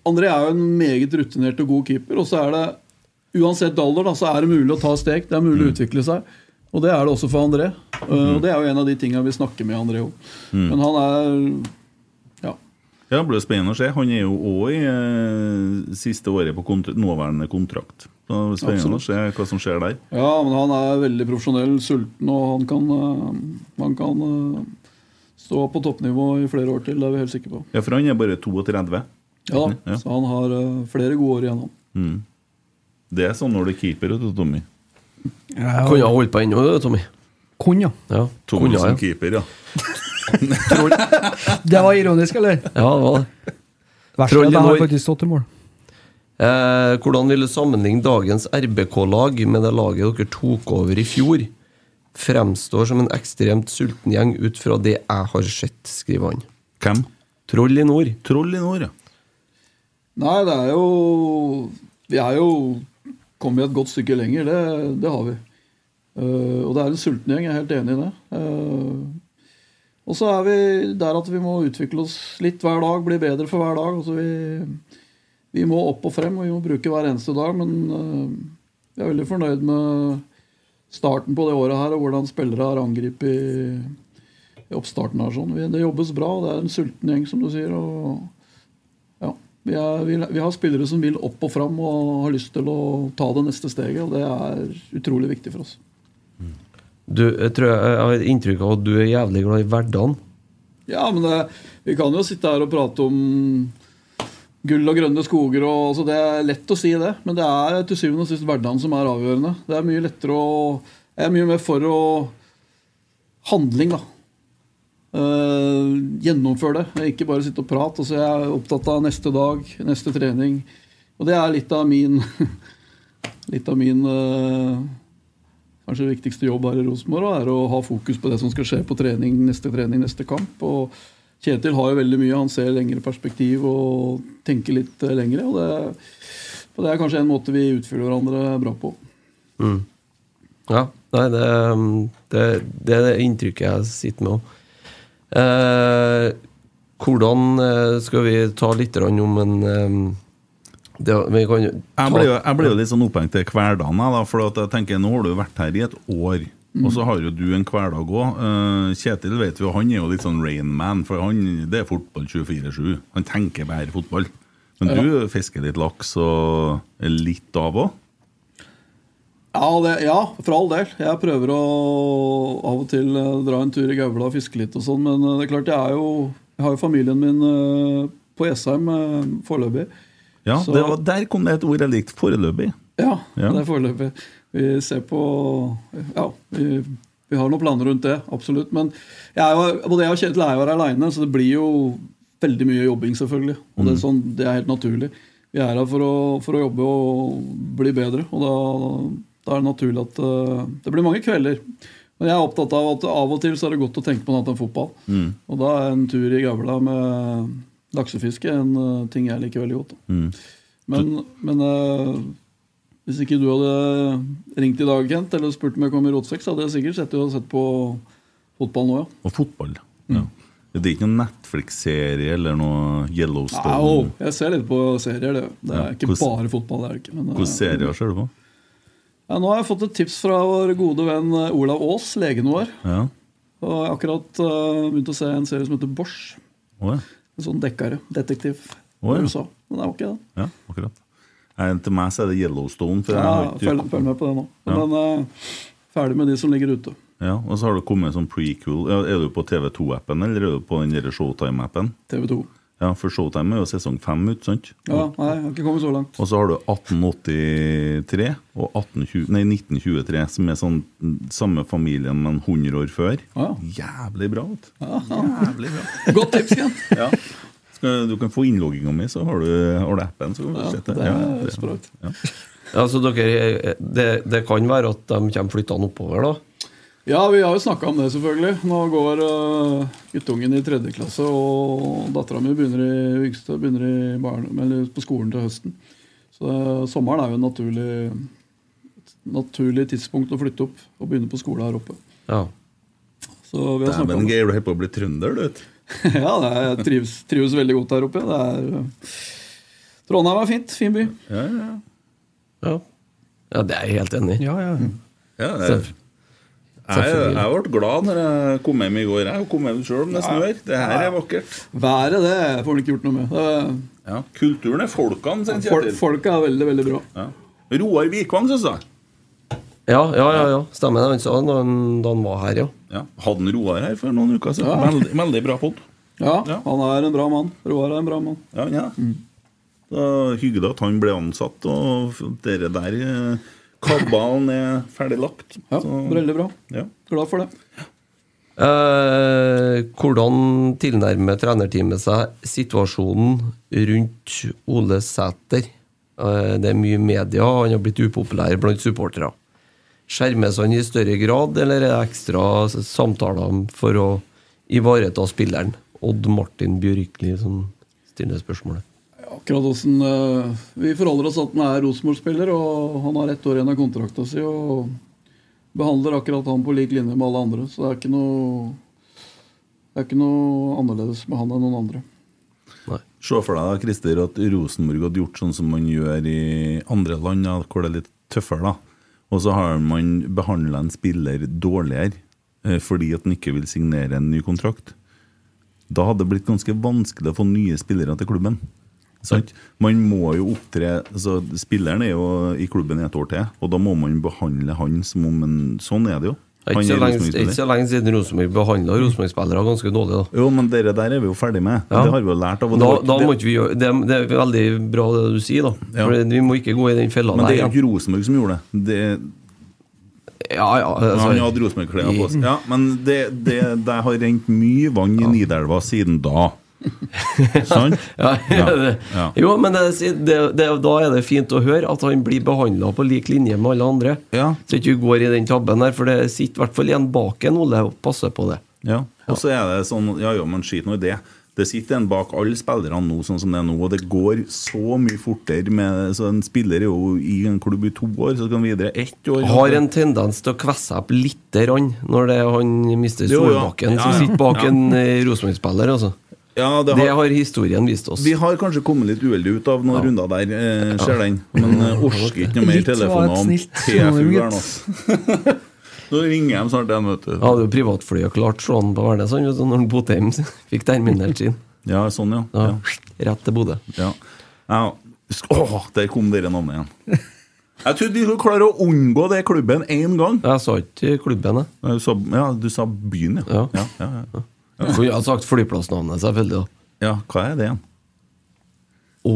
André er jo en meget rutinert og god keeper. Og så er det, uansett alder, da, så er det mulig å ta steg. Det er mulig å utvikle seg. Og det er det også for André. Uh, Og det er jo en av de tinga vi snakker med André om. Mm. Men han er Ja. Ja, Det blir spennende å se. Han er jo òg i eh, siste året på kontra nåværende kontrakt. Så det blir spennende å se hva som skjer der. Ja, men han er veldig profesjonell, sulten, og han kan, uh, han kan uh, stå på toppnivå i flere år til. Det er vi helt sikre på. Ja, For han er bare 32. Ja ja. Så han har uh, flere gode år igjen. Mm. Det er sånn når du er keeper, vet du, Tommy. Kunne ha holdt på ennå, Tommy. Kunne, ja. ja. Tommy kunne, som ja. keeper, ja. Det var ironisk, eller? Ja, det var det. Verst er at jeg har faktisk stått i mål. Eh, hvordan vil du sammenligne dagens RBK-lag med det laget dere tok over i fjor? Fremstår som en ekstremt sulten gjeng ut fra det jeg har sett, skriver han. Hvem? Troll i nord. Troll i nord, ja. Nei, det er jo Vi er jo kommet et godt stykke lenger. Det, det har vi. Uh, og det er en sulten gjeng. Jeg er helt enig i det. Eh, og så er vi der at vi må utvikle oss litt hver dag, bli bedre for hver dag. Altså vi, vi må opp og frem, og vi må bruke hver eneste dag. Men vi jeg er veldig fornøyd med starten på det året her, og hvordan spillere har angrepet i, oppstarten. her sånn. Det jobbes bra, det er en sulten gjeng, som du sier. og ja, vi, er, vi, vi har spillere som vil opp og fram og har lyst til å ta det neste steget, og det er utrolig viktig for oss. Du, jeg, tror jeg, jeg har inntrykk av at du er jævlig glad i hverdagen. Ja, men det, vi kan jo sitte her og prate om gull og grønne skoger. Og, altså det er lett å si det, men det er til syvende og sist hverdagen som er avgjørende. Det er mye lettere å Jeg er mye mer for å handling, da. Uh, gjennomføre det, ikke bare sitte og prate. Altså jeg er opptatt av neste dag, neste trening. Og det er litt av min Litt av min eh, kanskje viktigste jobb her i Rosenborg er å ha fokus på det som skal skje på trening, neste trening, neste kamp. Og Kjetil har jo veldig mye. Han ser lengre perspektiv og tenker litt eh, lengre. Og det, og det er kanskje en måte vi utfyller hverandre bra på. Mm. Ja, nei, det, det, det er det inntrykket jeg sitter med òg. Eh, hvordan eh, skal vi ta litt om en eh, det, vi kan jo ta, Jeg ble, jo, jeg ble jo litt sånn opphengt til hverdagen. Da, for at jeg tenker, Nå har du vært her i et år, og så har jo du en hverdag òg. Kjetil vet vi, han er jo litt sånn Rainman, for han, det er fotball 24-7. Han tenker bare fotball. Men du fisker litt laks og litt av òg? Ja, det, ja, for all del. Jeg prøver å av og til eh, dra en tur i Gaula og fiske litt og sånn, men eh, det er klart jeg er jo Jeg har jo familien min eh, på Jessheim eh, foreløpig. Ja, var, Der kom det et ord jeg likte. Foreløpig. Ja, Ja. det er foreløpig. Vi ser på Ja, vi vi har noen planer rundt det, absolutt. Men jeg er jo, både jeg og Kjetil er jo her aleine, så det blir jo veldig mye jobbing, selvfølgelig. Og det, er Mm. sånn, det er helt naturlig. Vi er her for å, for å jobbe og bli bedre, og da, da er det naturlig at uh, det blir mange kvelder. Men jeg er opptatt av at av og til så er det godt å tenke på noe annet enn fotball. Mm. Og da er en tur i gavla med laksefiske en eh, ting jeg liker veldig godt. Mm. Men, men uh, hvis ikke du hadde ringt i dag, Kent, eller spurt om jeg kom i rotsekk, så hadde jeg sikkert sett, sett på fotball nå, ja. Og fotball. Ja. Det er ikke noen Netflix-serie eller noe Yellowstone? Au, jeg ser litt på serier, det. Det er Ja, ikke hos, bare fotball. det er ikke. Eh, Hvilke serier ser du på? ja, nå har jeg fått et tips fra vår gode venn Olav Aas, legen vår. Ja. Og jeg har akkurat uh, begynt å se en serie som heter Bosch. Oh, ja. En sånn dekkere. Detektiv. Oh, ja. USA. Men det er ok, det. ja, akkurat. Til meg så er det Yellowstone. Ja, følg, følg med på det nå. Ja. Men er ferdig med de som ligger ute. Ja, og så har det kommet en sånn prequel. Er du på TV2-appen, eller er du på den Showtime-appen? TV2. Ja, for Showtime er jo sesong fem ut, sant? Ja, nei, jeg har ikke kommet så langt. Og så har du 1883 og 1820, nei, 1923, som er sånn mm, samme familien, men 100 år før. Jævlig bra. vet du. Jævlig bra. Godt tips, Ken. Ja. Du kan få innlogginga mi, så har du, har du appen. Så kan du Ja, sette. det er sprøtt. Ja. Ja, så dere, det, det kan være at de kommer flyttende oppover, da? Ja, vi har jo snakka om det, selvfølgelig. Nå går uh, guttungen i tredje klasse, og dattera mi begynner i yngste begynner i barne, eller på skolen til høsten. Så uh, sommeren er jo en naturlig, et naturlig tidspunkt å flytte opp og begynne på skole her oppe. Ja. Så vi har Dæven. Geir, du holder på å bli trønder, du. ja, det er, jeg trives, trives veldig godt her oppe. Det er, uh, Trondheim er fint. Fin by. Ja, ja. Ja. ja, det er jeg helt enig i. Ja, ja. Ja, det er, jeg, jeg ble glad når jeg kom hjem i går. Jeg kom hjem selv om det snør. Det her er vakkert. Været, det får man ikke gjort noe med. Det, Ja, Kulturen er folkene, sier Folk, Kjetil. folket er veldig, veldig bra. Ja. Roar Vikvang, syns jeg. Ja, ja, ja, ja. stemmer det. Han sa han, da han var her, ja. Ja. Hadde han Roar her for noen uker siden? Ja. Veldig, veldig bra pod. Ja, han er en bra mann. Roar er en bra mann. Ja, ja. Så hyggelig at han ble ansatt, og dere der eh, Kabalen er ferdig lagt. Ja, Så- Veldig bra. Ja. Glad for det. Eh, hvordan tilnærmer trenerteamet seg situasjonen rundt Ole Sæter? Eh, det er mye media, han har blitt upopulær blant supportere. Skjermes han i større grad, eller er det ekstra samtaler for å ivareta spilleren? Odd Martin Bjørkli som stiller spørsmålet. Akkurat åssen eh, Vi forholder oss at han er Rosenborg-spiller, og han har ett år igjen av kontrakta si. Og behandler akkurat han på lik linje med alle andre. Så det er ikke noe Det er ikke noe annerledes med han enn noen andre. Se for deg da, Christer, at Rosenborg hadde gjort sånn som man gjør i andre land, ja, hvor det er litt tøffere. da. Og så har man behandla en spiller dårligere eh, fordi at han ikke vil signere en ny kontrakt. Da hadde det blitt ganske vanskelig å få nye spillere til klubben. Sant? Man må jo opptre altså, Spilleren er jo i klubben i et år til, og da må man behandle han som om en Sånn er det jo. Det er ikke så lenge, siden Rosenborg behandla Rosenborg-spillere ganske dårlig. da. Jo, men det der er vi jo ferdig med. Ja. Det har vi jo lært av. Da, da må ikke vi gjøre, det, det er veldig bra det du sier, da. Ja. For Vi må ikke gå i den fella Men det er jo ikke Rosenborg som gjorde det. det Ja, ja, altså, han hadde Rosenborg-klærne på seg. Ja, men det, det, det har rent mye vann i Nidelva siden da. Sant? ja, Ja. Ja. Jo, men det, det, det, da er det fint å høre at han blir behandla på lik linje med alle andre. Ja. Så ikke du går i den tabben der, for det sitter i hvert fall en bak en Ole og passer på det. Ja. Og så er det sånn Ja, ja, men skit nå i det. Det sitter en bak alle spillerne nå, sånn som det er nå, og det går så mye fortere med Så en spiller er jo i en klubb i to år, så skal han videre ett år. Har en tendens til å kvesse opp lite grann når det er han mister Jo, ja. Solbakken Ja, som sitter bak en eh, Rosenborg-spiller. Altså. Ja, Det, det har, har, historien vist oss. vi har kanskje kommet litt uheldig ut av noen runder der, eh, ser den. Men eh, orker ikke noe mer telefoner om snilt TFU nå. altså. Nå ringer de snart igjen, vet du. Han hadde jo privatflyet klart slått på Værnes sånn, vet du, når han Botheim fikk terminert sin. Ja, sånn, ja. Ja, ja. Rett til Bodø. Ja. ja. Åh, der kom dere navnet igjen. Jeg trodde vi skulle klare å unngå det klubben én gang. Jeg sa ikke klubben, jeg. Ja, Du sa, ja, du sa byen, ja. Ja. Ja, ja, ja. Jeg kunne ha sagt flyplassnavnet, selvfølgelig. da ja, hva er det igjen? Å,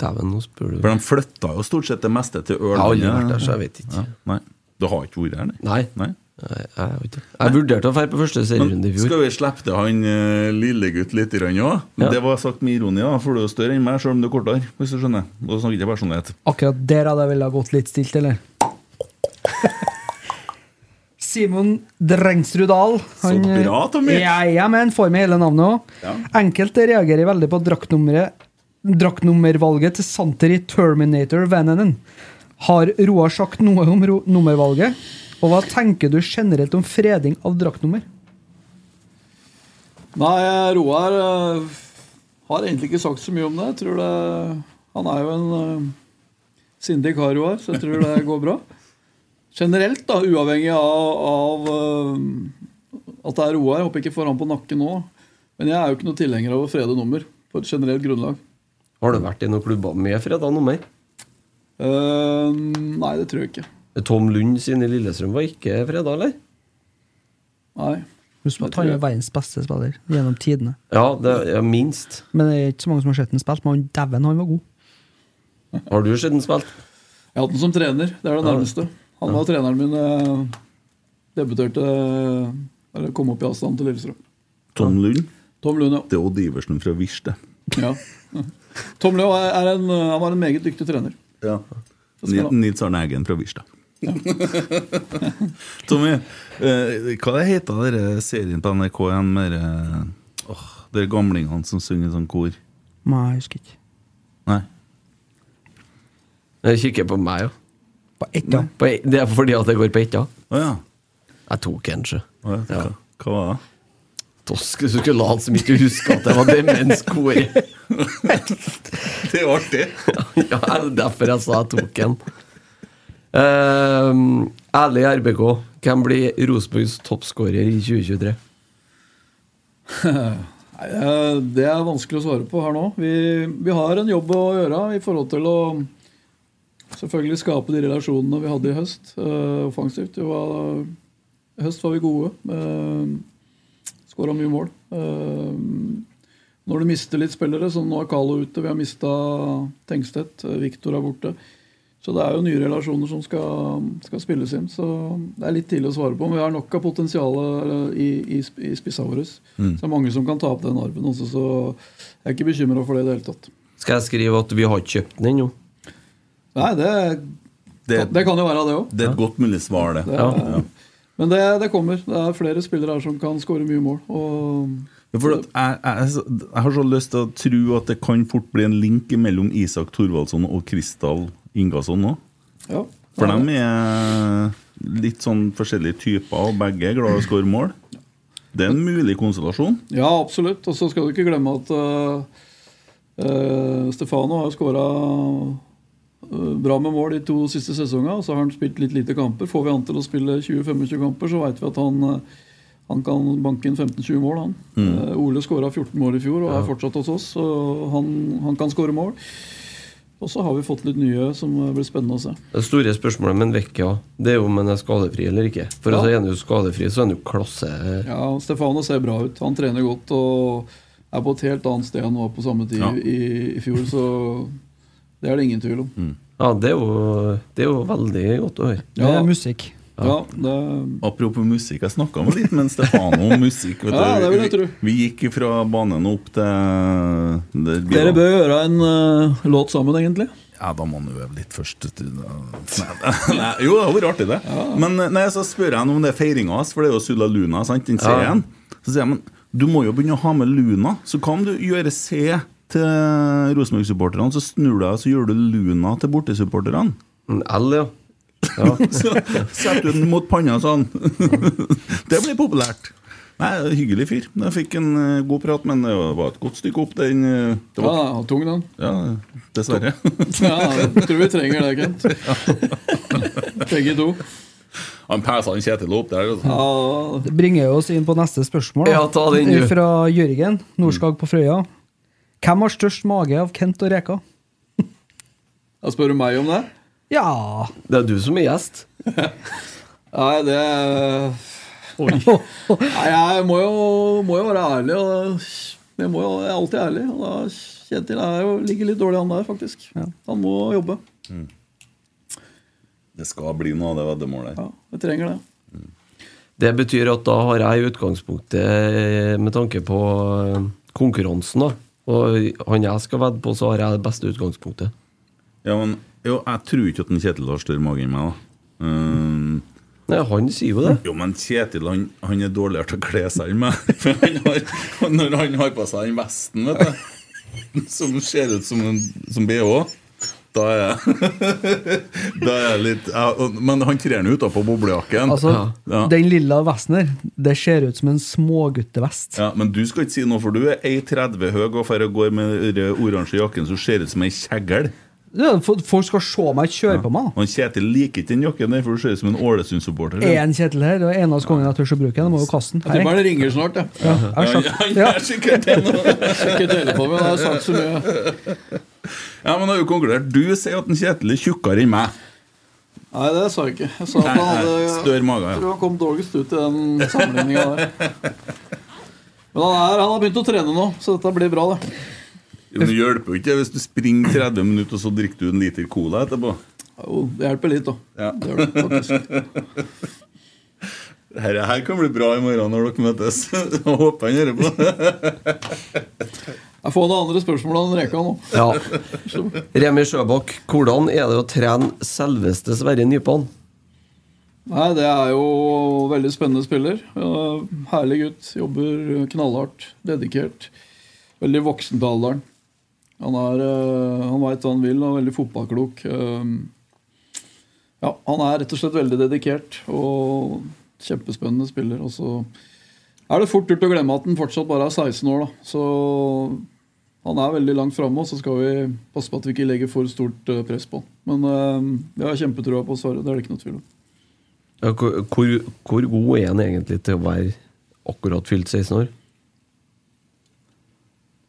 dæven, nå spør du. For de flytta jo stort sett det meste til Ørland. Jeg har aldri vært der, så jeg vet ikke. Ja, nei. Du har ikke vært her, nei? Nei. nei. Nei, jeg, vet ikke. jeg vurderte å dra på første serierunde i fjor. skal vi slippe til han uh, lillegutt litt òg? Ja. Det var sagt med ironi, da, for du er større enn meg, selv om du er kortere. Hvis du skjønner. Og snakker ikke personlighet. Akkurat der hadde jeg vel ha gått litt stilt, eller? Simon Drengsrud Dahl. Så bra, Tommy. Ja, ja, men får med hele navnet òg. Ja. Enkelte reagerer veldig på draktnummeret draktnummervalget til Santer i Terminator Vananen. Har Roar sagt noe om ro nummervalget? Og hva tenker du generelt om freding av draktnummer? Nei, Roar eh, har egentlig ikke sagt så mye om det. Jeg tror det Han er jo en uh, sindig kar, Roar, så jeg tror det går bra. Generelt, da, uavhengig av, av eh, at det er Roar. Jeg håper ikke får han på nakken nå. Men jeg er jo ikke noen tilhenger av å frede nummer på et generelt grunnlag. Har du vært i noen klubber med freda nummer? Uh, nei, det tror jeg ikke. Tom Lund sin i Lillestrøm var ikke freda, eller? Nei. Husk at han er verdens beste spiller gjennom tidene. Ja, det er minst. Men det er ikke så mange som har sett ham spille, men dæven, han var god. Har du sett ham spilt? Jeg har hatt den som trener. Det er det nærmeste. Ja. Han var treneren min debuterte Eller kom opp i avstand til Lillestrøm. Tom Lund. Tom Lund, ja. Det er Odd Iversen fra Virste. ja. Tom Lund er en, han var en meget dyktig trener. Ja. Nils Arne Eggen fra Virstad. Tommy, eh, hva det heter dere serien på NRK igjen med oh, dere gamlingene som synger sånn kor? Nei, jeg husker ikke. Nei. Jeg kikker på meg, jo. Ja. På ett- det er fordi at det går på ett, ja. Å ja. Jeg tok en, sjø. Ja. Hva, hva var det? Tosk, du skulle late som ikke du husker at det var demenskore. Det er artig. ja, det er derfor jeg sa jeg tok en. Uh, ærlig RBK, hvem blir Rosenborgs toppskårer i 2023? Nei, eh, Det er vanskelig å svare på her nå. Vi, vi har en jobb å gjøre i forhold til å selvfølgelig skape de relasjonene vi hadde i høst, uh, offensivt. Var, I høst var vi gode. Uh, Skåra mye mål. Uh, når du mister litt spillere, som nå er Carlo ute, vi har mista Tengstedt, eh, Viktor er borte. Så det er jo nye relasjoner som skal, skal spilles inn. Så det er litt tidlig å svare på. Men vi har nok av potensial eh, i, i, i spissa våre. Mm. Så det er mange som kan ta opp den arven også, så jeg er ikke bekymra for det i det hele tatt. Skal jeg skrive at vi har ikke kjøpt den ennå? Nei, det, det, Det- kan jo være det òg. Det er et godt mulig svar, det. Det Men det, det kommer. Det er flere spillere her som kan skåre mye mål. Jeg, jeg, jeg har så lyst til å tro at det kan fort bli en link mellom Isak Thorvaldsson og Kristal Ingasson nå. ja, For dem er litt sånn forskjellige typer, og begge er glad i å skåre mål. Det er en mulig konstellasjon. Ja, absolutt. Og så skal du ikke glemme at uh, uh, Stefano har skåra bra med mål de to siste sesongene. Så har han spilt litt lite kamper. Får vi han til å spille 20-25 kamper, så veit vi at han, eh, han kan banke inn 15-20 mål. han. Mm. Eh, Ole skåra 14 mål i fjor og er fortsatt hos oss. Så han, han kan skåre mål. Og så har vi fått litt nye som eh, blir spennende å se. Det store spørsmålet med Vecchia det er om han er skadefri eller ikke. For Ja. altså, er han jo skadefri, så er han jo klasse. Ja, Stefano ser bra ut. Han trener godt og er på et helt annet sted enn han var på samme tid Ja. i, i fjor. Så det er det ingen tvil om. Ja, det er jo, det er jo veldig godt å høre. Det er musikk. Ja, det, Apropos musikk, jeg snakka litt med Stefano om musikk. vet Ja, du. det vil jeg tro. Vi, vi gikk fra banen opp til det blir- dere bør gjøre en uh, låt sammen, egentlig. Ja, da må man øve litt først. Nei, nei, jo, det hadde vært artig, det. Men eh, nei, så spør jeg ham om det er feiringa hans, for det er jo Sulla Luna. sant, den Ja. serien. Så sier jeg men du må jo begynne å ha med Luna. Så kan du gjøre C til Rosenborg-supporterne, så snur du deg og så gjør du Luna til bortesupporterne. L, ja. ja. Så setter du den mot panna sånn. det blir populært. Nei, Hyggelig fyr. Jeg fikk en eh, god prat, men det var et godt stykke opp. Den, eh, det Ja, var, ja, tung den. ja, dessverre. Ja, jeg tror vi trenger det, Kent. Begge to. Han pæsa han Kjetil opp der. altså. Ja, Det bringer oss inn på neste spørsmål. Ja, ta den, du. Fra Jørgen Norskag på Frøya. Hvem har størst mage av Kent og Reka? jeg spør du meg om det? Ja Det er du som er gjest. Nei, det Nei, jeg må jo, må jo være ærlig. Og jeg, må jo, jeg er alltid ærlig. Og da Kjetil er jo, ligger litt dårlig an der, faktisk. Han må jobbe. Det skal bli noe av det veddemålet. Ja, jeg trenger det. Det betyr at da har jeg i utgangspunktet, eh, med tanke på eh, konkurransen, da, og han jeg skal vedde på, så har jeg det beste utgangspunktet. Ja, men jo, jeg tror ikke at en Kjetil har større mage enn meg, da. Um, Nei, han sier jo det. Jo, men Kjetil han, han er dårligere til å kle seg enn meg. Når han har på seg den vesten, vet du, som ser ut som en som BH, da er jeg Da er jeg litt ja, Men han trer nå utapå boblejakken. Altså, ja. Den lilla vesten der, det ser ut som en småguttevest. Ja, Men du skal ikke si noe, for du er 1,30 høy og får går med den oransje jakken som ser ut som ei kjeggel. Ja, folk skal se meg kjøre på meg. Og Kjetil liker ikke den jakken der, for du ser ut som en Ålesund-supporter. Er en Kjetil her, og eneste gangen jeg tør å bruke den, må jo kaste den. Jeg tipper det ringer snart, jeg. Ja, jeg Ja, han ja. er sikkert det telefonen, jeg har sagt så mye. Ja, men har jo konkludert. Du sier at en Kjetil er tjukkere enn meg. Nei, det sa jeg ikke. Jeg sa at han hadde Større mage, ja. Tror han kom dårligst ut i den sammenligninga der. Men han, er, han har begynt å trene nå, så dette blir bra, det. Det hjelper jo ikke hvis du springer 30 minutter, og så drikker du en liter cola etterpå. Jo, det hjelper litt, da. Ja. Det gjør det faktisk. Dette her kan bli bra i morgen når dere møtes. Jeg håper han hører på. Jeg får noen andre spørsmål enn Reka nå. Ja. Remi Sjøbakk, hvordan er det å trene selveste Sverre Nypan? Nei, det er jo veldig spennende spiller. Herlig gutt. Jobber knallhardt. Dedikert. Veldig voksen til alderen. Han, er, eh, han veit hva han vil, og er veldig fotballklok. Eh, Ja, han er rett og slett veldig dedikert og kjempespennende spiller. Og så er det fort gjort å glemme at han fortsatt bare er 16 år, da. Så han er veldig langt framme, og så skal vi passe på at vi ikke legger for stort eh, press på han. Men eh, vi har kjempetrua på Sverre, det er det ikke noe tvil om. Ja, hvor, hvor, god er han egentlig til å være akkurat fylt 16 år?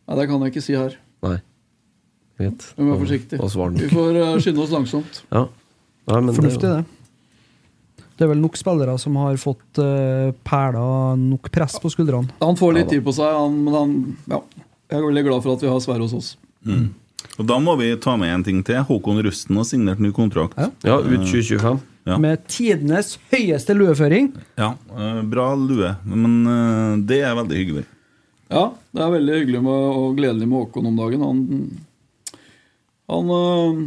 Nei, Det kan jeg ikke si her. Nei. Greit. Vi må være forsiktige. Vi får eh, skynde oss langsomt. Ja. Nei, men Fornuftig, det. det. Det er vel nok spillere som har fått uh, perla nok press på skuldrene. Han får litt tid på seg, han, men han ja, Jeg er veldig glad for at vi har Sverre hos oss. Mm. Og Da må vi ta med en ting til. Håkon Rusten har signert ny kontrakt. Ja, ut 2025. Ja. Med tidenes høyeste lueføring. Ja, eh, Bra lue, men eh, det er veldig hyggelig. Ja, det er veldig hyggelig med, og gledelig med Håkon om dagen. Han, han øh,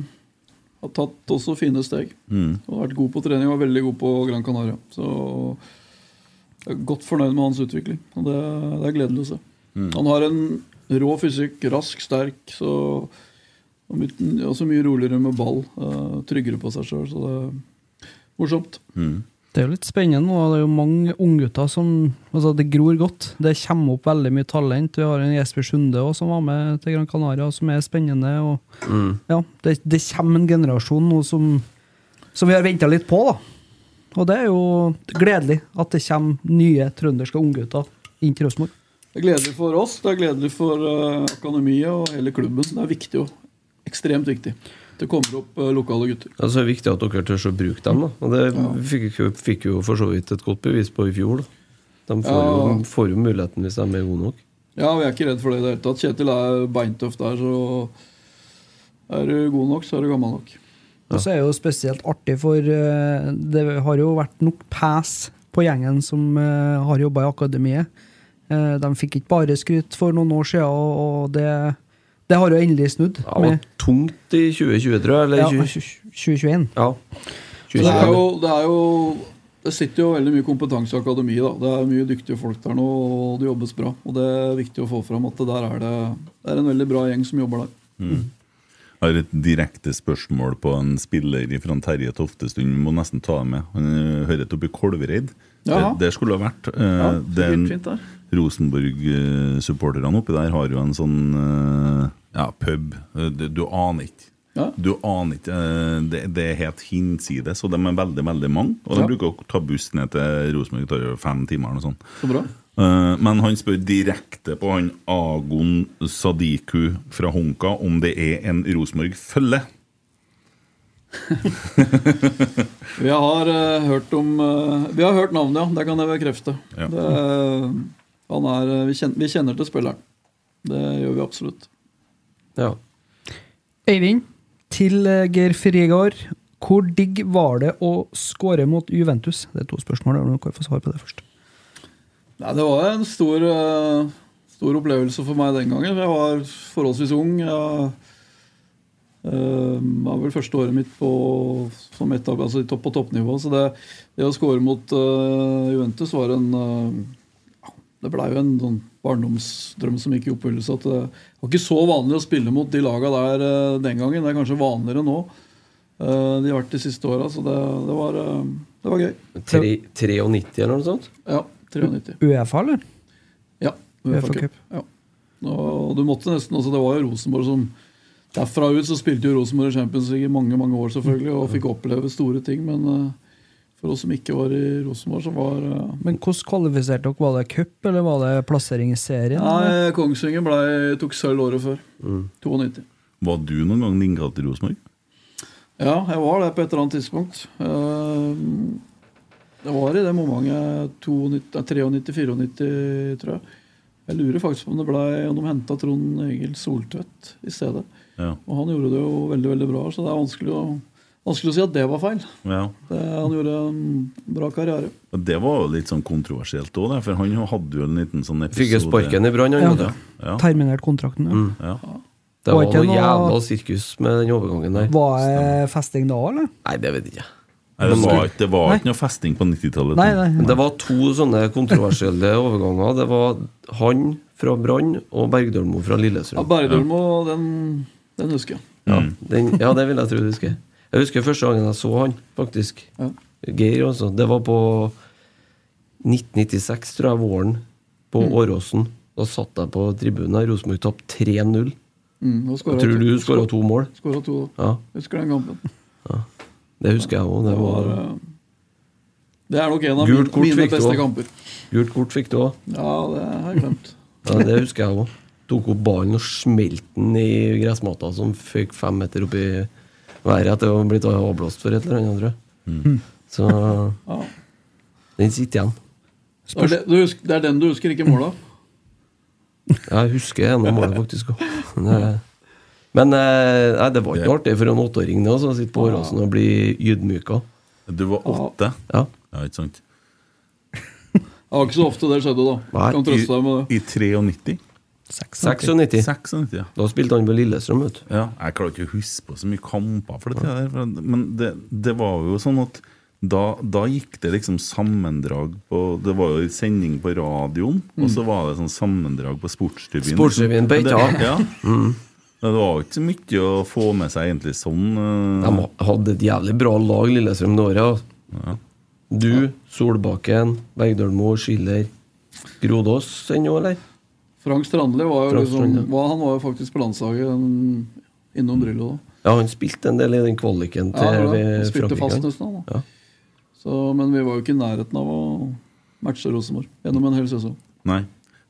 har tatt også fine steg. Mm. Har vært god på trening og er veldig god på Gran Canaria. Så jeg er godt fornøyd med hans utvikling. Og det, det er gledelig å se. Mm. Han har en rå fysikk, rask, sterk. Så og mye, også mye roligere med ball. Uh, tryggere på seg sjøl. Så det er morsomt. Mm. Det er jo litt spennende nå. Det er jo mange unggutter som Altså, det gror godt. Det kommer opp veldig mye talent. Vi har en Jesper Sunde også, som var med til Gran Canaria, som er spennende. Og Mm. ja, det, det kommer en generasjon nå som, som vi har venta litt på, da. Og det er jo gledelig at det kommer nye trønderske unggutter inn til Rosenborg. Det er gledelig for oss, det er gledelig for uh, akademiet og hele klubben. Så det er viktig og ekstremt viktig. Det kommer opp uh, lokale gutter. Ja, så er det viktig at dere tør å bruke dem. Da. Og det fikk, jo, fikk jo for så vidt et godt bevis på i fjor. Da. De får, Ja. jo, får jo muligheten hvis de er gode nok. Ja, vi er ikke redd for det i det hele tatt. Kjetil er beintøff der, så er du god nok, så er du gammel nok. Og så er det jo spesielt artig, for eh, det har jo vært nok pes på gjengen som har jobba i akademiet. Eh, de fikk ikke bare skryt for noen år siden, og, det, det har jo endelig snudd. Ja, det var tungt i 2020, tror jeg. Eller Ja, 2021. ja. 2021. det, er jo, det er jo Det sitter jo veldig mye kompetanse i akademiet. da. Det er mye dyktige folk der nå, og det jobbes bra. Og det er viktig å få fram at det der er det, det er en veldig bra gjeng som jobber der. Mm. Jeg har et direkte spørsmål på en spiller fra Terje Toftestund. Vi må nesten ta det med. Han hører til oppe i Kolvereid. Det skulle ha vært. eh, Ja, det er en- fint der. Rosenborg-supporterne oppi der har jo en sånn eh, ja, pub. Eh, Du, aner ikke. Ja. Du aner ikke. eh, Det, det er helt hinsides, og de er veldig veldig mange. Og de Ja. bruker å ta buss ned til Rosenborg. Det tar jo fem timer eller noe sånt. Så bra. Men han spør direkte på han Agon Sadiku fra Honka om det er en Rosenborg-følge. Vi har uh, hørt om uh, Vi har hørt navnet, ja. Det kan jeg bekrefte. Ja. Det, er, eh, vi, kjenner, vi kjenner til spilleren. Det gjør vi absolutt. Ja. Eivind, til eh, Geir Frigård. Hvor digg var det å skåre mot Juventus? Det er to spørsmål. Du kan få svar på det først. Nei, det var en stor, eh, stor opplevelse for meg den gangen. Jeg var forholdsvis ung. Jeg eh, var vel første året mitt på, som etab, altså topp, på toppnivå. Så det, det å score mot Juventus var en Det blei jo en sånn barndomsdrøm som gikk i oppfyllelse. At det var ikke så vanlig å spille mot de laga der eh, den gangen. Det er kanskje vanligere nå. Eh, de har vært de siste åra, så det, det, var, eh, det var gøy. 3, 93 eller noe sånt? Ja. 93. Uefa, eller? Ja. UEFA UEFA Cup. Ja. Og du måtte nesten også, Det var jo Rosenborg som Derfra ut så spilte jo Rosenborg i Champions League i mange mange år selvfølgelig, og fikk oppleve store ting. Men eh, for oss som ikke var i Rosenborg, så var uh, Men hvordan kvalifiserte dere? Var det cup, eller var det plassering i serien? Nei, Kongsvinger ble, tok sølv året før. Mm. 92. Var du noen gang linka til Rosenborg? Ja, jeg var det på et eller annet tidspunkt. Uh, Det var i det momentet 93-94, tror jeg. Jeg lurer faktisk på om det ble, om de henta Trond Egil Soltvedt i stedet. Ja. Og han gjorde det jo veldig veldig bra, så det er vanskelig å, vanskelig å si at det var feil. Ja. Det, han gjorde en bra karriere. Det var jo litt sånn kontroversielt òg, for han hadde jo en liten sånn episode Fikk jo sparken i Brann, han, Ja. Ja. Terminert kontrakten, ja. Mm. Ja. Det Var var noe jævla sirkus med den overgangen der. Var det festing da, eller? Nei, det vet jeg ikke. Nei, det var, ikke- det var ikke noe festing på 90-tallet. Nei, nei. Men det var to sånne kontroversielle overganger. Det var han fra Brann og Bergdølmo fra Ja, Lillestrøm. Bergdølmo, den, den husker jeg. Ja, den, ja, det vil jeg tro du husker. Jeg husker første gangen jeg så han, faktisk. Ja. Geir, altså. Det var på 1996, tror jeg, våren. På Mm. Åråsen. Da satt jeg på tribunen. Rosenborg tapte 3-0. Mm, Jeg tror du skåra to mål. Skåra to. Ja, Husker den kampen. Ja. det husker jeg òg. Det var, det er nok en av mine, mine beste kamper. Gult kort fikk du òg. Ja, det har jeg glemt. Ja, det husker jeg òg. Tok opp ballen og smelte den i gressmata som føk fem meter opp i været at det var blitt avblåst for et eller annet, tror jeg. Så Ja. den sitter igjen. Det er, det, husker, det er den du husker, ikke måla? Jeg husker en av målene, faktisk. også. Men eh, nei, det var ikke noe artig for en åtteåring det, å sitte på Åråsen og bli ydmyka. Du var åtte? Ja. Ja, ikke sant? Det var ikke så ofte det skjedde, da. Nei, Kan trøste deg med det. I 93? 96. 96, ja. Da spilte han på Lillestrøm, vet. Ja, jeg klarer ikke å huske på så mye kamper for det der, for- men det, det var jo sånn at da, da gikk det liksom sammendrag på Det var jo sending på radioen, og så var det sånn sammendrag på Sportsrevyen. Sportsrevyen på Eita. Ja. Det var ikke så mye å få med seg egentlig sånn. Uh... De hadde et jævlig bra lag, Lillestrøm, det året. Ja. Du, Solbakken, Bergdølmo, Schiller Grodås ennå, eller? Frank Strandli var jo Frank liksom var, Han var jo faktisk på landslaget innom Drillo da. Ja, han spilte en del i den kvaliken til Ja, det Han spilte fast nesten, da. Ja. Så, men vi var jo ikke i nærheten av å matche Rosenborg gjennom en hel sesong. Nei,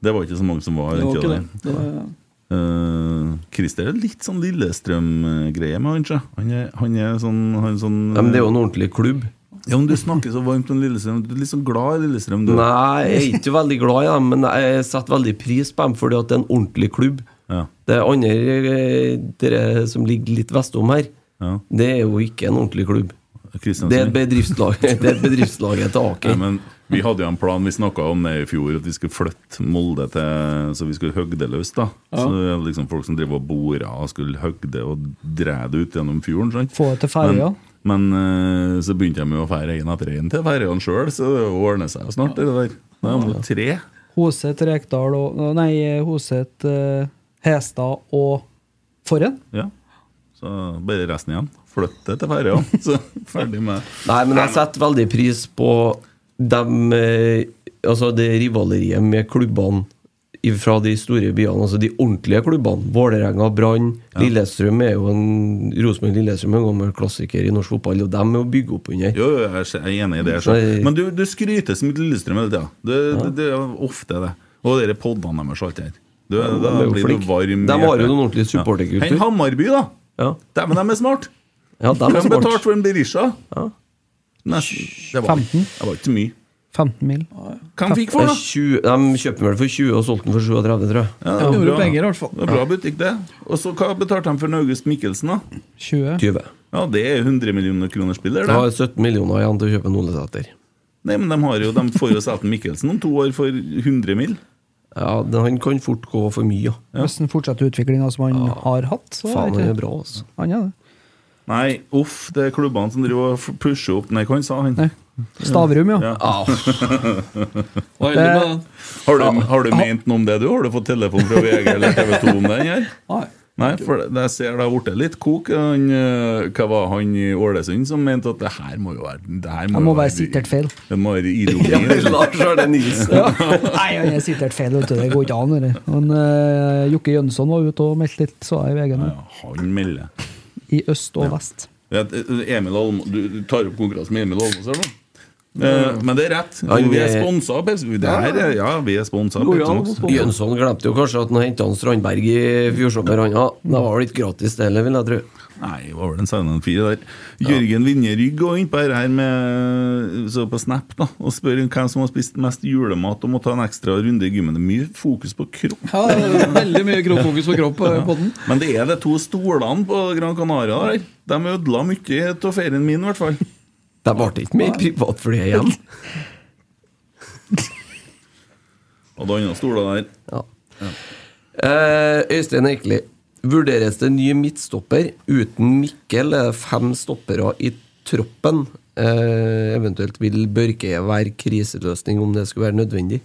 det var ikke så mange som var Det den tida der. Eh, Christer er litt sånn Lillestrøm-greie med han. Han er, han er sånn, han er sånn Ja, men det er jo en ordentlig klubb. Ja, men Du snakker så varmt om Lillestrøm. Du er litt sånn glad i Lillestrøm, du. Nei, jeg er ikke veldig glad i dem, men jeg setter veldig pris på dem fordi at det er en ordentlig klubb. Ja. Det andre eh, dere som ligger litt vestom her, Ja. det er jo ikke en ordentlig klubb. Det er et bedriftslag Det er et til Aker. Ja, men vi hadde jo en plan, vi snakka om det i fjor, at vi skulle flytte Molde til Så vi skulle hogge det løs. da Ja. Så det er liksom Folk som driver og borer og skulle hogge det og dra det ut gjennom fjorden. Sant? Få det til ferja. Men, eh, så begynte de jo å feire én etter én til ferjene sjøl, så det ordner seg jo snart. det der Da er det tre. Hoset, Rekdal og Nei, Hoset, uh, Hestad og Forren. Ja. Så bare resten igjen. Flytte til ferja, så ferdig med Nei, men jeg setter veldig pris på dem eh, Altså det rivaleriet med klubbene fra de store byene, altså de ordentlige klubbene. Vålerenga, Brann, Lillestrøm er jo en Rosenborg-Lillestrøm er en gammel klassiker i norsk fotball, og dem er å bygge opp under. Jo, jo, jeg er enig i det. Så. Men du, du skryter så mye Lillestrøm hele tida. Det, det, det er ofte det. Og de podene deres og alt det her. Du, Ja, da de blir du varm. De har jo noen ordentlige supporterkultur. Ja. Hammarby, da! Ja, Dæven, de er smart! ja De er smart. betalte for en Berisha. Ja. Nesten. Det var, 15. det var ikke så mye. 15 mil. Hva fikk for, Det da? er 20, de kjøpte den vel for 20 og solgte den for 37, tror jeg. Ja, det Ja, bra. penger, i hvert fall. Det er bra butikk, det. Og så hva betalte de for August Mikkelsen, da? 20. 20. Ja, det er 100 millioner kroner spiller, De har 17 millioner igjen til å kjøpe en Olesæter. Nei, men de, har jo, de får jo Sæten Mikkelsen om to år for 100 mill. Ja, han kan fort gå for mye, ja. Hvis han fortsetter utviklinga som han har hatt, så Faen, er det er bra, altså. Han er det. Nei, uff, det er klubbene som driver og pusher opp Nei, hva han sa han? Nei. Stavrum, ja. Ja. Ah, med. Har du, har du ment noe om det, du? Har du fått telefon fra VG eller TV 2 om den her? Nei. Nei, for det, jeg ser det har blitt litt kok. Han, eh, hva var han i Ålesund som mente at det her må jo være Det her må, må være sitert feil. Det må være ironi. ja, Lars Arne Nilsen. Ja. Nei, han er sitert feil, vet du. Det går ikke an. Det. Han, eh, Jokke Jønsson var ute og meldte litt, så jeg i VG nå. Ja, han melder. I øst og vest. Emil Almo, du, du tar opp konkurransen med Emil Almås her nå? Eh, men det er rett. Vi er sponsa av Pepsi. Er- Ja, vi er sponsa. Jønsson glemte jo kanskje at han henta Strandberg i fjor sommer. Ja. Det var vel ikke gratis, det heller, vil jeg tro. Nei, det var vel en Silent 4 der. Jørgen Vinjerygg går innpå her, her med, så på Snap da, og spør hvem som har spist mest julemat og må ta en ekstra runde i gymmen. Det er mye fokus på kropp. Ja, det er veldig mye kroppfokus på kropp eh, på den. Men det er de to stolene på Gran Canaria der. De ødela mye av ferien min, i hvert fall. Det ble ikke mer privatfly igjen. Og det andre stoler der. Ja. Eh, Øystein Eikeli. Vurderes det ny midtstopper? Uten Mikkel er det fem stoppere i troppen. Eh, eventuelt vil Børke være kriseløsning om det skulle være nødvendig?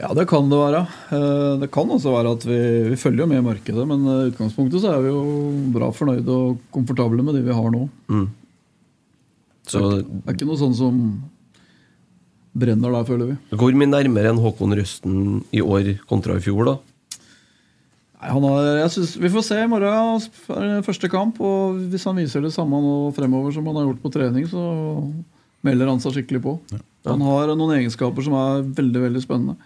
Ja, det kan det være. Eh, Det kan også være at vi, vi følger jo med i markedet, men i utgangspunktet så er vi jo bra fornøyde og komfortable med de vi har nå. Så Det er ikke noe sånn som brenner der, føler vi. hvor mye nærmere enn Håkon Røsten i år kontra i fjor, da? Nei, han har, jeg synes, vi får se i morgen. Første kamp. og Hvis han viser det samme nå fremover som han har gjort på trening, så melder han seg skikkelig på. Han har noen egenskaper som er veldig veldig spennende.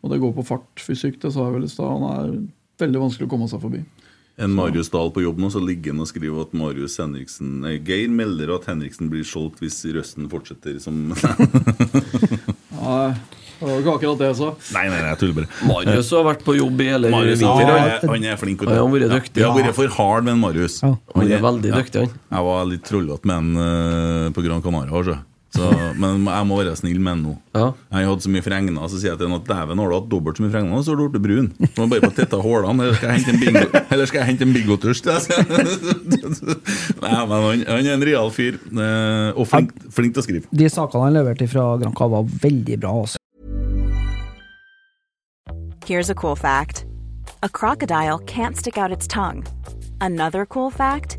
Og det går på fart, fysikk. Det sa jeg vel i stad. Han er veldig vanskelig å komme seg forbi. En Marius Dahl på jobb nå, så ligger han og skriver at Marius Henriksen nei, Geir melder at Henriksen blir solgt hvis Røsten fortsetter som Nei, det var ikke akkurat det jeg sa. Nei, nei, nei, jeg tuller bare. Marius har vært på jobb i hele Marius vinter. han han. er, flink. Han har vært dyktig. Vi har vært for hard med en Marius. Ja. Han er veldig dyktig, han. Jeg var litt trollete med han eh, på Gran Canaria. Altså. Så, men jeg må være snill med han nå. Ja. Jeg hatt så mye fregner, så sier jeg til ham at dæven, har du hatt dobbelt så mye fregner, så har du blitt brun. Du må bare få tetta hullene, eller skal jeg hente en bingo Eller skal jeg hente en bigoturs? Nei, men han, han er en real fyr, eh, og flink, flink til å skrive. De sakene han leverte fra Granca, var veldig bra. Altså. Here's a cool fact a crocodile can't stick out its tongue. Another cool fact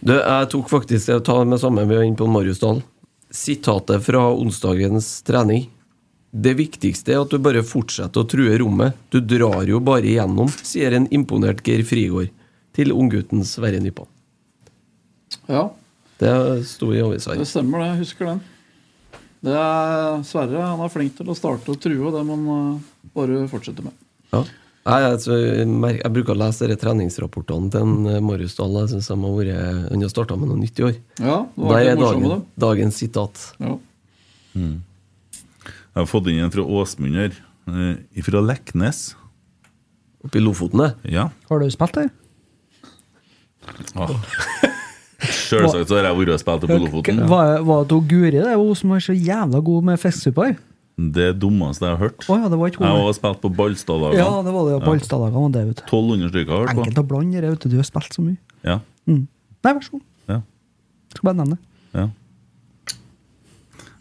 Du, jeg tok faktisk det å ta med samme vi var inne på Marius Dahl. Sitatet fra onsdagens trening. Det viktigste er at du bare fortsetter å true rommet. Du drar jo bare igjennom, sier en imponert Geir Frigård til unggutten Sverre Nypan. Ja, Det sto i avisa det stemmer det. Jeg husker den. Det er Sverre han er flink til å starte og true, og det må han eh, bare fortsette med. Ja. Nei, altså, jeg, bruker å lese dere treningsrapportene til en eh, Marius Dahl. Jeg synes de har vært Han har starta med noe nytt i år. Ja, det var Der litt er dagen, det. dagens sitat. Ja. Mm. Jeg har fått inn en fra Åsmund her. eh, Fra Leknes. Oppe i Lofoten, det? Ja. Har du spilt der? Ah. Selvsagt så har jeg vært og spilt på Lofoten. Var, var det Guri det, hun som er så jævla god med fiskesuppe her? Det dummeste jeg har hørt. Oh, ja, det var ikke Jeg har spilt på Ballstadlagene. Ja, det var det. Ja, Ballstadlagene var det, vet du. 1200 stykker har hørt på. Enkelt å blande det, vet du. Du har spilt så mye. Ja. Mm. Nei, vær så god. Ja. Skal bare nevne det. Ja.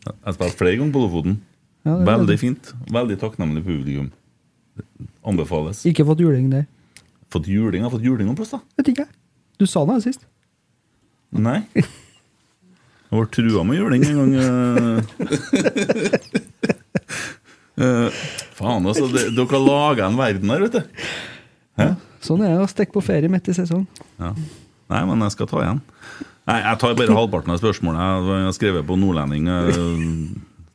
Jeg har spilt flere ganger på Lofoten. Ja, Veldig det. fint. Veldig takknemlig publikum. Anbefales. Ikke fått juling der. Fått juling? Jeg har fått juling noen plass, da. Vet ikke jeg. Du sa det sist. Nei. Jeg ble trua med juling en gang. eh. Eh, faen, altså. Det, dere har laga en verden her, vet du. Ja. Sånn er det å stikke på ferie midt i sesong. Ja. Nei, men jeg skal ta igjen. Nei, Jeg tar bare halvparten av spørsmålet. Jeg har skrevet på nordlending. eh,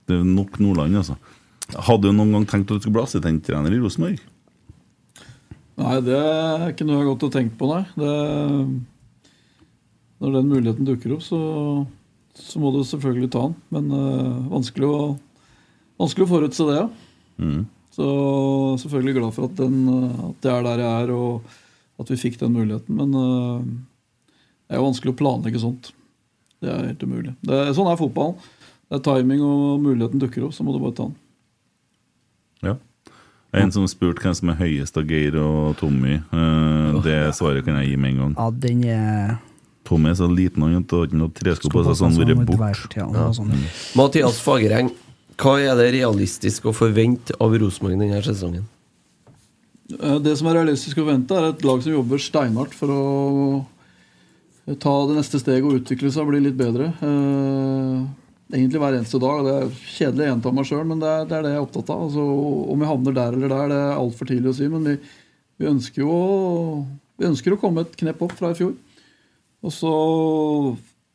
Det er nok Nordland, altså. Hadde du noen gang tenkt at du skulle bli assistenttrener i Rosenborg? Nei, det er ikke noe jeg har gått og tenkt på, nei. Det, når den muligheten dukker opp, så, så må du selvfølgelig ta den. Men øh, vanskelig, å, vanskelig å forutse det, ja. Mm. Så selvfølgelig glad for at, den, at jeg er der jeg er, og at vi fikk den muligheten. Men uh, det er jo vanskelig å planlegge sånt. Det er helt umulig. Det er, sånn er fotballen. Det er timing, og muligheten dukker opp, så må du bare ta den. Ja. Det er en som spurte hvem som er høyest av Geir og Tommy. Uh, det svaret kan jeg gi med en gang. Ja, den er Tommy er så liten han har ikke noe tresko på seg, så han har vært borte. Ja, sånn. Mathias Fagereng, hva er det realistisk å forvente av Rosenborg denne sesongen? Det som er realistisk å forvente, er et lag som jobber steinhardt for å ta det neste steget og utvikle seg og bli litt bedre. Eh, Egentlig hver eneste dag. Det er kjedelig å gjenta meg sjøl, men det er, det jeg er opptatt av. Altså, om vi havner der eller der, det er altfor tidlig å si. Men vi, vi, ønsker å, vi ønsker å komme et knepp opp fra i fjor. Og så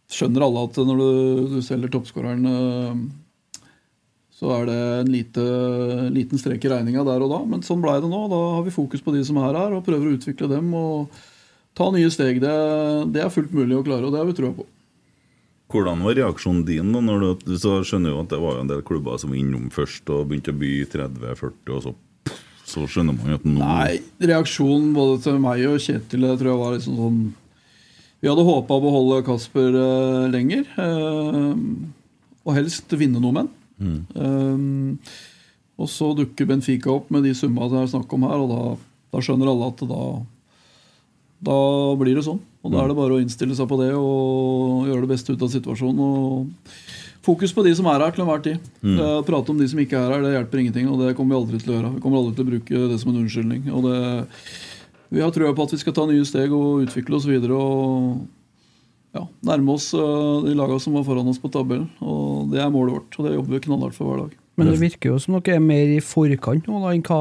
skjønner alle at når du, du selger toppskåreren eh, så er det en lite, liten strek i regninga der og da. Men sånn blei det nå. Da har vi fokus på de som er her, og prøver å utvikle dem og ta nye steg. Det, det er fullt mulig å klare, og det har vi trua på. Hvordan var reaksjonen din? da når du, så skjønner jo at det var jo en del klubber som var innom først og begynte å by 30-40, og så, så skjønner man jo at nå Nei, reaksjonen både til meg og Kjetil jeg tror jeg var liksom sånn Vi hadde håpa å beholde Kasper eh, lenger. Eh, og helst vinne noe med han. Mm. Um, og så dukker Benfica opp med de summa det er snakk om her, og da, da skjønner alle at da, da blir det sånn. Og da er det bare å innstille seg på det og gjøre det beste ut av situasjonen. og Fokus på de som er her til enhver tid. Mm. Det prate om de som ikke er her, det hjelper ingenting. Og det kommer vi aldri til å gjøre. Vi kommer aldri til å bruke det som en unnskyldning. Og det, vi har trua på at vi skal ta nye steg og utvikle oss videre. og ja, Nærme oss øh, de lagene som var foran oss på tabellen. Og Det er målet vårt, og det jobber vi knallhardt for hver dag. Men det virker jo som dere er mer i forkant nå da, enn hva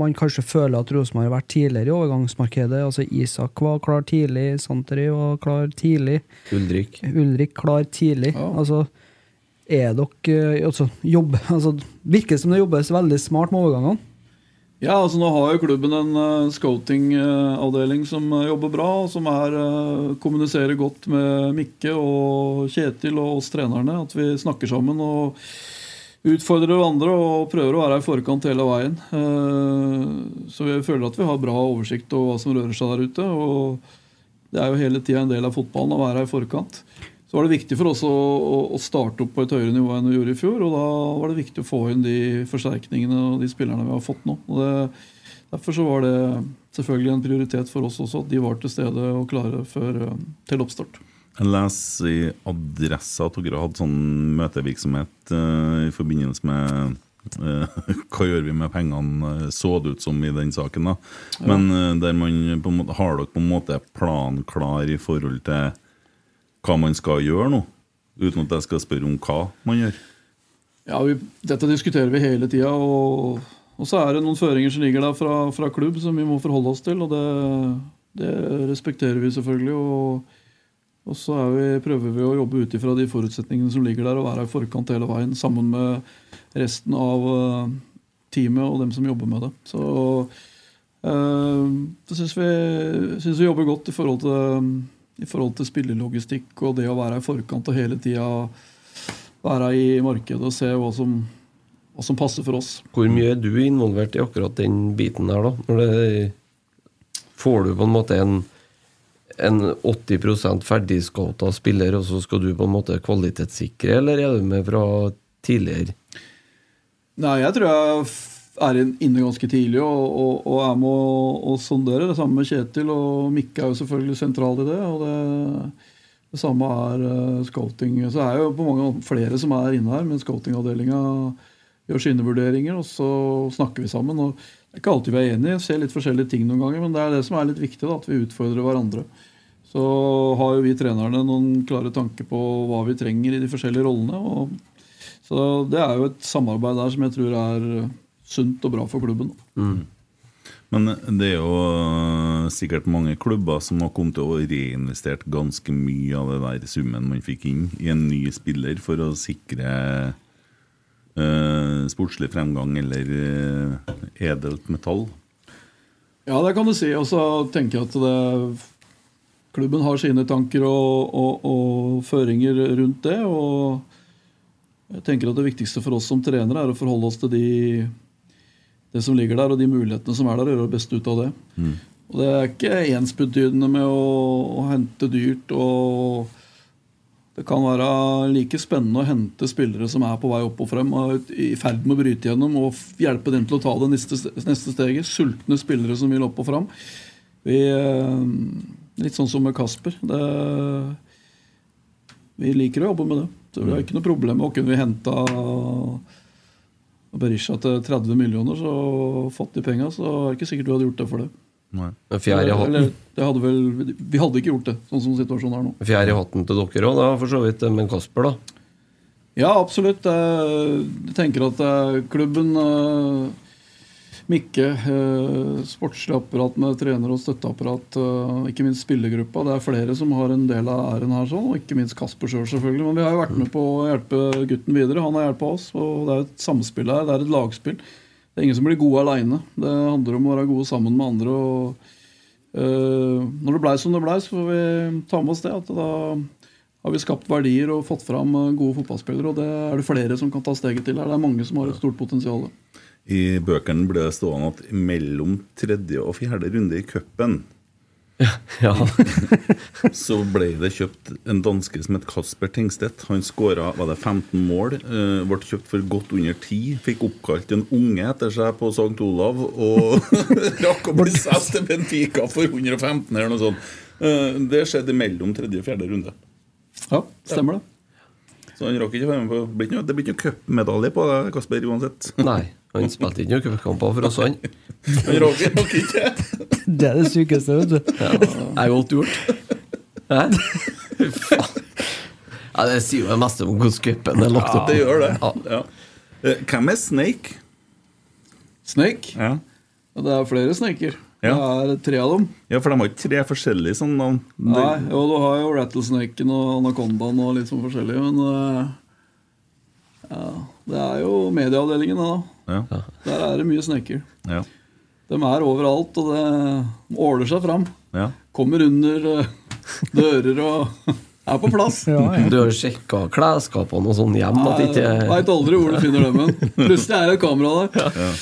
man kanskje føler at Rosenborg har vært tidligere i overgangsmarkedet. Altså Isak var klar tidlig, Santeri var klar tidlig. Ulrik. Ulrik klar tidlig. Altså, er dere altså, jobb, altså, Virker det som det jobbes veldig smart med overgangene? Ja, altså Nå har jo klubben en uh, scouting-avdeling som eh, jobber bra, og som er, eh, kommuniserer godt med Mikke og Kjetil og oss trenerne. At vi snakker sammen og utfordrer hverandre og prøver å være i forkant hele veien. Så vi føler at vi har bra oversikt over hva som rører seg der ute. og Det er jo hele tida en del av fotballen å være i forkant. Så var det viktig for oss å, å, starte opp på et høyere nivå enn vi gjorde i fjor. Og da var det viktig å få inn de forsterkningene og de spillerne vi har fått nå. Det, derfor så var det selvfølgelig en prioritet for oss også at de var til stede og klare før, eh, til oppstart. Jeg leser i Adressa at dere har hatt sånn møtevirksomhet uh, i forbindelse med eh, hva gjør vi med pengene, så det ut som i den saken. da Men der man på en måte, har dere på en måte planen klar i forhold til hva man skal gjøre nå? Uten at jeg skal spørre om hva man gjør. Ja, vi, Dette diskuterer vi hele tida. Og, og så er det noen føringer som ligger der fra, fra klubb som vi må forholde oss til. Og det, det respekterer vi selvfølgelig. Og, Og så vi, prøver vi å jobbe ut ifra de forutsetningene som ligger der, og være i forkant hele veien sammen med resten av eh, teamet og dem som jobber med det. Så øh, det syns vi, synes vi jobber godt i forhold, til, i forhold til spillelogistikk og det å være i forkant og hele tida være i markedet og se hva som, hva som passer for oss. Hvor mye er du involvert i akkurat den biten der, da? Det, får du på en måte en, en 80% ferdigscouta spiller, og så skal du på en måte kvalitetssikre, eller er du med fra tidligere? Nei, jeg tror jeg er inne ganske tidlig og, og, og er med å, sondere. Det samme med Kjetil, og Mikke er jo selvfølgelig sentral i det. og det, det samme er uh, scouting. Så er jo på mange flere som er inne her, men scoutingavdelinga gjør sine vurderinger, og så snakker vi sammen. og Det er ikke alltid vi er enige, ser litt forskjellige ting noen ganger, men det er det som er litt viktig, da, at vi utfordrer hverandre. Så har jo vi trenerne noen klare tanker på hva vi trenger i de forskjellige rollene. og så det er jo et samarbeid der som jeg tror er sunt og bra for klubben. Men det er jo øh, sikkert mange klubber som har kommet til å reinvestert ganske mye av det der summen man fikk inn i en ny spiller for å sikre uh, sportslig fremgang eller uh, edelt metall. Ja, det kan du si. Og så tenker jeg at det, klubben har sine tanker og, og, og føringer rundt det. Og jeg tenker at det viktigste for oss som trenere er å forholde oss til de, det som ligger der, og de mulighetene som er der, og gjøre det beste ut av det. Og Det er ikke ensbetydende med å, å hente dyrt. og Det kan være like spennende å hente spillere som er på vei opp og frem, og i ferd med å bryte gjennom, og hjelpe dem til å ta det neste, neste steget. Sultne spillere som vil opp og frem. Vi, eh, litt sånn som med Kasper. Det, vi liker å jobbe med det. Så vi har ikke noe problem med å kunne vi henta Berisha til 30 millioner så fått de penga, så er det ikke sikkert du hadde gjort det for det. Hatten. Eller, det hadde vel, vi hadde ikke gjort det, sånn som situasjonen er nå. Fjær i hatten til dere òg, for så vidt. Men Kasper, da? Ja, absolutt. Jeg jeg tenker at eh, klubben eh, Mikke, eh, sportslig apparat med trener og støtteapparat, eh, ikke minst spillergruppa. Det er flere som har en del av æren her, sånn, og ikke minst Kasper sjøl, selv, selvfølgelig. Men vi har jo vært med på å hjelpe gutten videre. Han har hjulpet oss. og Det er et samspill her. Det er et lagspill. Det er ingen som blir gode aleine. Det handler om å være gode sammen med andre. og eh, Når det blei som det blei, så får vi ta med oss det. at da har vi skapt verdier og fått fram gode fotballspillere. Og det er det flere som kan ta steget til her. Det er mange som har et stort potensial. I bøkene ble det stående at mellom tredje og fjerde runde i cupen så ble det kjøpt en danske som het Kasper Tengstedt. Han skåra var det 15 mål. eh, ble kjøpt for godt under 10. Fikk oppkalt en unge etter seg på St. Olav. Og rakk å bli solgt til Benfica for 115 eller noe sånt. Eh, det skjedde mellom tredje og fjerde runde. Ja, stemmer det. Så han rakk ikke å være med på Det blir ikke noe- det blir ikke noe cupmedalje på det, Kasper, uansett. Nei, han spilte ikke noen cupkamper for oss, han. Rakk rakk ikke. Det er det sykeste, vet du. Ja, det er godt gjort. Hæ? Ja, det sier jo det meste om hvordan cupen er lagt Ja, det gjør det. Ja. Ja. Eh, Hvem er Snake? Snake? Ja. Det er flere sneker. Ja. Det er tre av dem. ja, for de har ikke tre forskjellige sånne navn. Nei, jo, du har jo rattlesnaken og anakondaen og litt sånn forskjellig, men eh, ja, Det er jo medieavdelingen, det, da. Ja. Der er det mye snekker. Ja. De er overalt, og det åler seg fram. Ja. Kommer under eh, dører og er på plass. Du har sjekka klesskapene og sånn hjem? At det ikke Veit aldri hvor du finner dem hen. Plutselig er det et kamera der.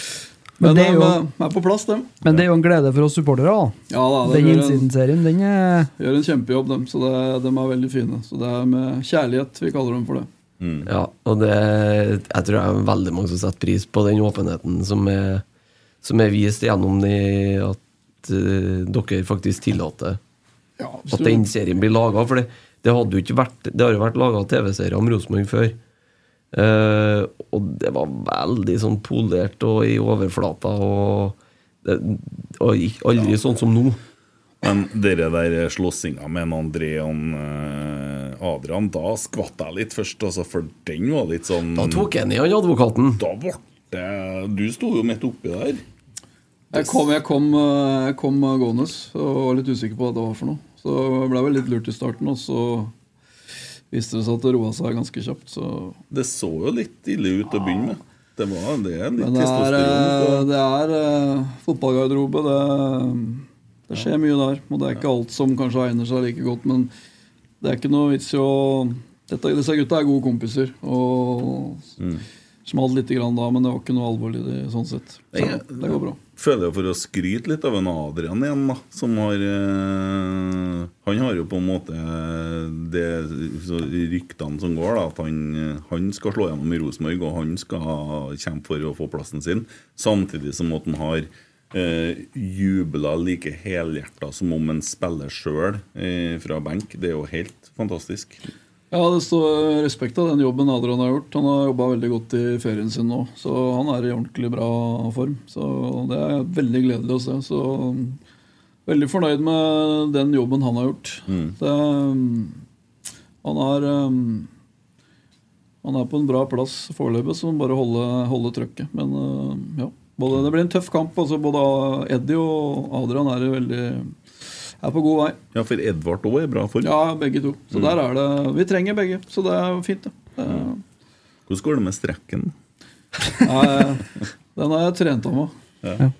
Men Men, det er de jo- er på plass, dem. Men det er jo en glede for oss supportere. Ja, da, de Den innsidenserien, den er Gjør en kjempejobb, dem. Så det, de er veldig fine. Så det er med kjærlighet vi kaller dem for det. Ja, og det Jeg tror det er veldig mange som setter pris på den åpenheten som er, som er vist gjennom det at uh, dere faktisk tillater ja, at den serien blir laga. For det, det hadde jo ikke vært Det har jo vært laga TV-serier om Rosenborg før. Uh, og det var veldig sånn polert og i overflata og, det, og aldri aldri sånn som nå. Men dere der slåssinga med en André og en, eh, Adrian, da skvatt jeg litt først, altså, for den var litt sånn Da tok han i han advokaten. Da ble Du sto jo midt oppi der. Jeg kom, jeg kom, eh, jeg kom gående og var litt usikker på hva det var for noe. Så jeg ble vel litt lurt i starten, og så viste det seg at det roa seg ganske kjapt. Så. Det så jo litt ille ut å begynne med. Det var det er litt Men det er, testosteron. eh, det er eh, fotballgarderobe. Det, det skjer mye der. Og det er ikke alt som kanskje egner seg like godt, men det er ikke noe vits i å dette, Disse gutta er gode kompiser. Og Mm. smalt lite grann da, men det var ikke noe alvorlig det, sånn sett. Så Jeg- det går bra. Føler jeg for å skryte litt av en Adrian igjen, da. Som har eh, Han har jo på en måte det ryktene som går, da. At han, han skal slå gjennom i Rosenborg, og han skal kjempe for å få plassen sin. Samtidig som at han har eh, jubla like helhjerta som om en spiller sjøl eh, fra benk. Det er jo helt fantastisk. Ja, det står respekt av den jobben Adrian har gjort. Han har jobba veldig godt i ferien sin nå, så han er i ordentlig bra form. Så det er veldig gledelig å se. Så veldig fornøyd med den jobben han har gjort. Mm. Det, han er um, Han er på en bra plass foreløpig, så han bare holde, holde trøkket. Men uh, ja, både, det blir en tøff kamp. Altså, både Eddie og Adrian er veldig er på god vei. Ja, for Edvard òg er bra for. Ja, begge to. Så Mm. der er det Vi trenger begge, så det er fint, det. det Hvordan går det med strekken? Nei, den har jeg trent av meg. Jeg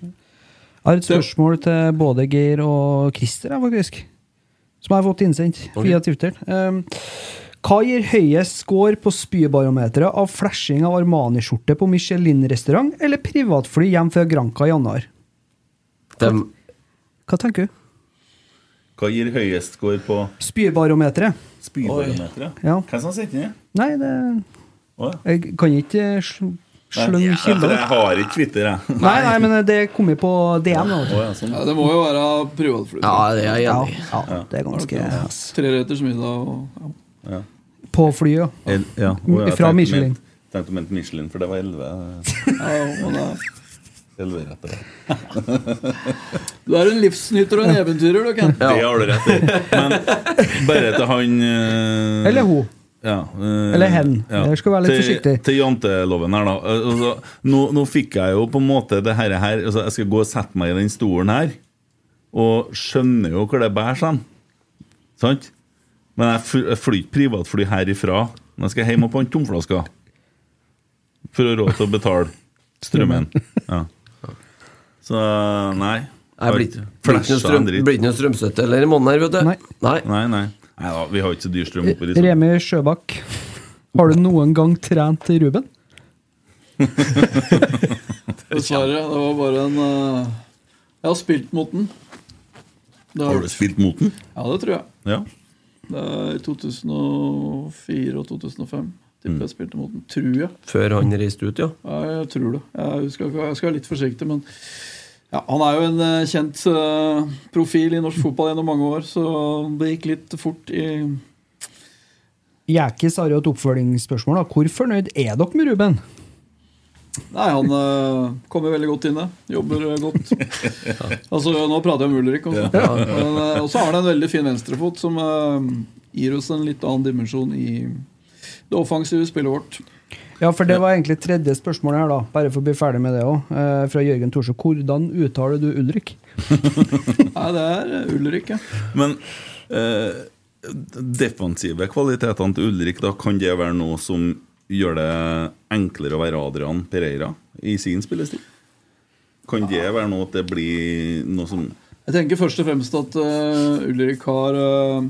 har et spørsmål til både Geir og Christer, faktisk. Som jeg har fått innsendt via Twitter. Um, hva gir høyest score på spybarometeret av flashing av Armani-skjorte på Michelin-restaurant eller privatfly hjem fra Granca i januar? Hva tenker du? Hva gir høyest score på Spybarometeret. spybarometeret? Ja. Hvem som sitter inni? Nei, det. Jeg kan ikke sl slønge ja, kilder. Jeg har ikke Twitter, jeg. Nei, nei, men det kom jo på DM. Å, ja, sånn. Ja, det må jo være privatfly. Ja, det er jeg enig i. Ja, ja, det er ganske yes. Tre retters middag og ja. På flyet, ja. El, ja. Oh, ja. Fra Michelin. ment- Tenkte du mente Michelin, for det var 11 Ja, og det er- 11 retter. Du er en livsnyter og en eventyrer, du, Ken. Det har du rett i. Men bare til han uh... Eller hun. Ja, eh, Eller hen. Der skal være litt til, forsiktig. Til janteloven her, da. Altså, nå, nå fikk jeg jo på en måte det her, her altså, Jeg skal gå og sette meg i den stolen her, og skjønner jo hvor det bærer hen. Sant? Men jeg fly- jeg flyr ikke privatfly herifra. Skal jeg hjem og pante tomflasker. For å ha råd til å betale strømmen. Ja. Så nei. Det blir ikke- noe strømstøtte eller i måneden her, vet du. Nei. Nei. Nei, nei. Nei da, vi har ikke så dyr strøm oppe i. Remi Sjøbakk, har du noen gang trent Ruben? Dessverre. Det var bare en uh, Jeg har spilt mot den. Det Har du spilt mot den? Ja, det tror jeg. Ja. Det er i 2004 og 2005. Tipper jeg spilte mot den. Tror jeg. Før han reiste ut, ja. Ja, jeg tror det. Jeg skal, jeg skal være litt forsiktig, men ja, han er jo en eh, kjent eh, profil i norsk fotball gjennom mange år, så det gikk litt fort i Jækis har jo et oppfølgingsspørsmål. da. Hvor fornøyd er dere med Ruben? Nei, han uh, kommer veldig godt inn. Jobber uh, godt. Altså, Nå prater jeg om Ulrik også. Ja. Men, eh, Og så har han en veldig fin venstrefot som gir oss en litt annen dimensjon i det offensive spillet vårt. Ja, for det var egentlig tredje spørsmålet her, da. Bare for å bli ferdig med det òg. fra Jørgen Thorsø. Hvordan uttaler du Ulrik? Nei, det er Ulrik, ja. Men eh, defensive kvalitetene til Ulrik, da kan det være noe som gjør det enklere å være Adrian Pereira i sin spillestil? Kan det være noe at det blir noe som Jeg tenker først og fremst at uh, Ulrik har uh,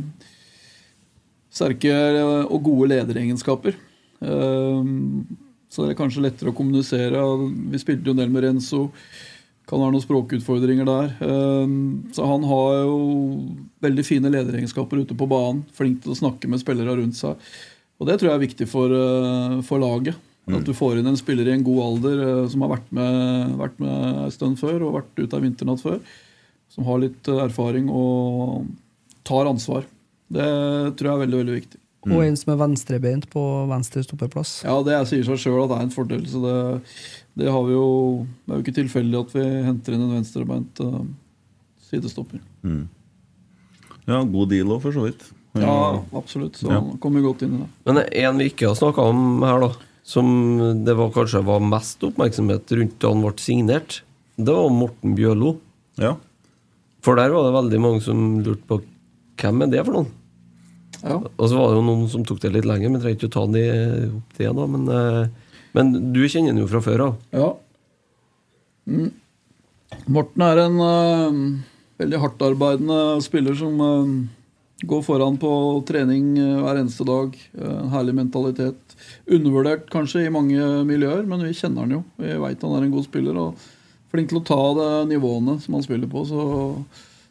sterke eh, og gode lederegenskaper. Uh, så det er kanskje lettere å kommunisere. Vi spilte jo en del med Renzo. Kan være noen språkutfordringer der. Så han har jo veldig fine lederegenskaper ute på banen. Flink til å snakke med spillere rundt seg. Og det tror jeg er viktig for, eh, for laget. At du får inn en spiller i en god alder eh, som har vært med, vært med en stund før og vært ute av vinternatt før. Som har litt eh, erfaring og tar ansvar. Det tror jeg er veldig veldig viktig. Og en som er venstrebeint på venstre stoppeplass. Ja, Det sier seg sjøl at det er en fordel. så det, det, har vi jo, det er jo ikke tilfeldig at vi henter inn en venstrebeint uh, sidestopper. mm. Ja, god deal òg, for så vidt. Ja, absolutt. Så Ja. han kommer godt inn i det. Men en vi ikke har snakka om her, da, som det var kanskje var mest oppmerksomhet rundt da han ble signert, det var Morten Bjørlo. Ja. For der var det veldig mange som lurte på Hvem er det for noen? Ja. Og så var det jo noen som tok det litt lenger, men trenger ikke å ta det opp det da. Men, eh, men du kjenner den jo fra før av. Ja. Mm. Morten er en uh, veldig hardtarbeidende spiller som eh, går foran på trening eh, hver eneste dag. Eh, En herlig mentalitet. Undervurdert kanskje i mange miljøer, men vi kjenner han jo. Vi veit han er en god spiller og flink til å ta det nivåene som han spiller på. Så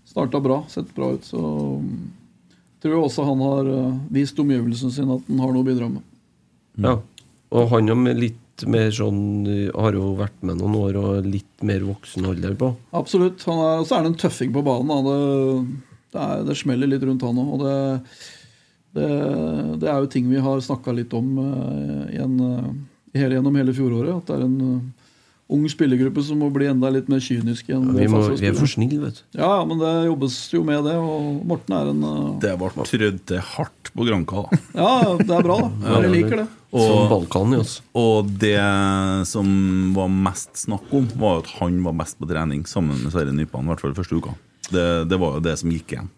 starta bra, sett bra ut. Så mm, tror jeg også han har eh, vist omgivelsene sine at han har noe å bidra med. Ja. Og han er litt mer sånn Har jo vært med noen år og litt mer voksen alder på. Absolutt. Og så er han en tøffing på banen. Da. Det, det, er, det smeller litt rundt han òg. Og det, det, det er jo ting vi har snakka litt om eh, igjen, eh, hele, gjennom hele fjoråret. At det er en eh, ung spillergruppe som må bli enda litt mer kynisk. Ja, vi, må, vi er for snille, vet du. Ja, men det jobbes jo med det. Og Morten er en uh... Det ble trødd hardt på Granka, da. Ja, det er bra, da. Jeg liker det. Som Balkan i oss. Og det som var mest snakk om, var at han var best på trening sammen med Sverre Nypan. I hvert fall første uka. Det, det var jo det som gikk igjen.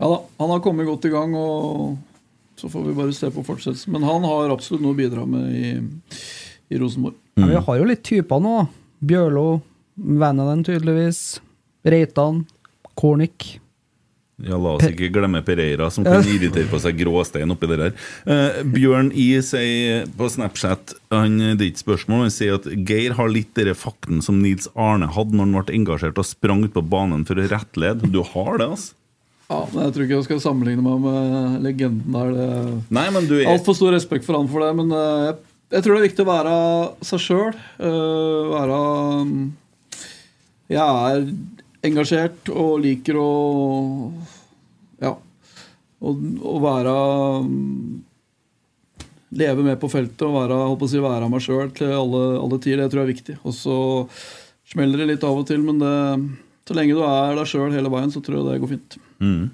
Ja da, Han har kommet godt i gang, og så får vi bare se på fortsettelsen. Men han har absolutt noe å bidra med i, i Rosenborg. Ja, vi har jo litt typer nå. Bjørlo, Vananen tydeligvis. Reitan, Kornik. Ja, La oss ikke glemme Pereira, som kan irritere på seg gråstein oppi det der. Uh, Bjørn I sier på Snapchat han, Det er ikke spørsmål, han sier at Geir har litt den fakten som Nils Arne hadde når han ble engasjert og sprang ut på banen for å rettlede. Du har det, altså? Ja, men Jeg tror ikke jeg skal sammenligne meg med legenden her. Det Nei, men du er Altfor stor respekt for han for det. Men eh, jeg, jeg tror det er viktig å være seg sjøl. være mm, Jeg er engasjert og liker å Ja. Å være Leve med på feltet og være, holdt på å si, være meg sjøl til alle, alle tider. Det tror jeg er viktig. Og så smeller det litt av og til, men det, så lenge du er deg sjøl hele veien, så tror jeg det går fint. Mm.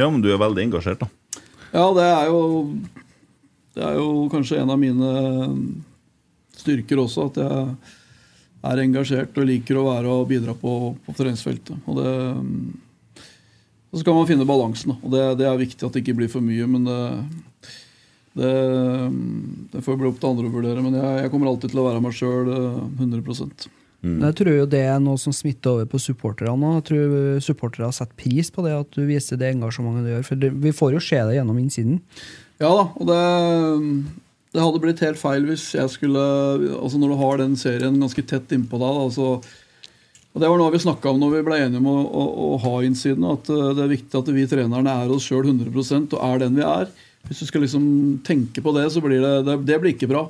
Ja, men du er veldig engasjert, da. Ja, det er jo Det er jo kanskje en av mine styrker også, at jeg er engasjert og liker å være og bidra på, på treningsfeltet. Og det Så skal man finne balansen. Og det, det er viktig at det ikke blir for mye, men det det, det får bli opp til andre å vurdere, men jeg, jeg kommer alltid til å være meg sjøl 100 Men Jeg tror jo det er noe som smitter over på supporterne. Jeg tror supportere setter pris på det at du viser det engasjementet du gjør. For det, vi får jo se det gjennom innsiden. Ja da, og det, det hadde blitt helt feil hvis jeg skulle Altså Når du har den serien ganske tett innpå deg altså, og Det var noe vi snakka om når vi ble enige om å, å, å ha innsiden. At eh, det er viktig at vi trenerne er oss sjøl 100% og er den vi er. Hvis du skal liksom tenke på det, så blir det, det, det blir ikke bra.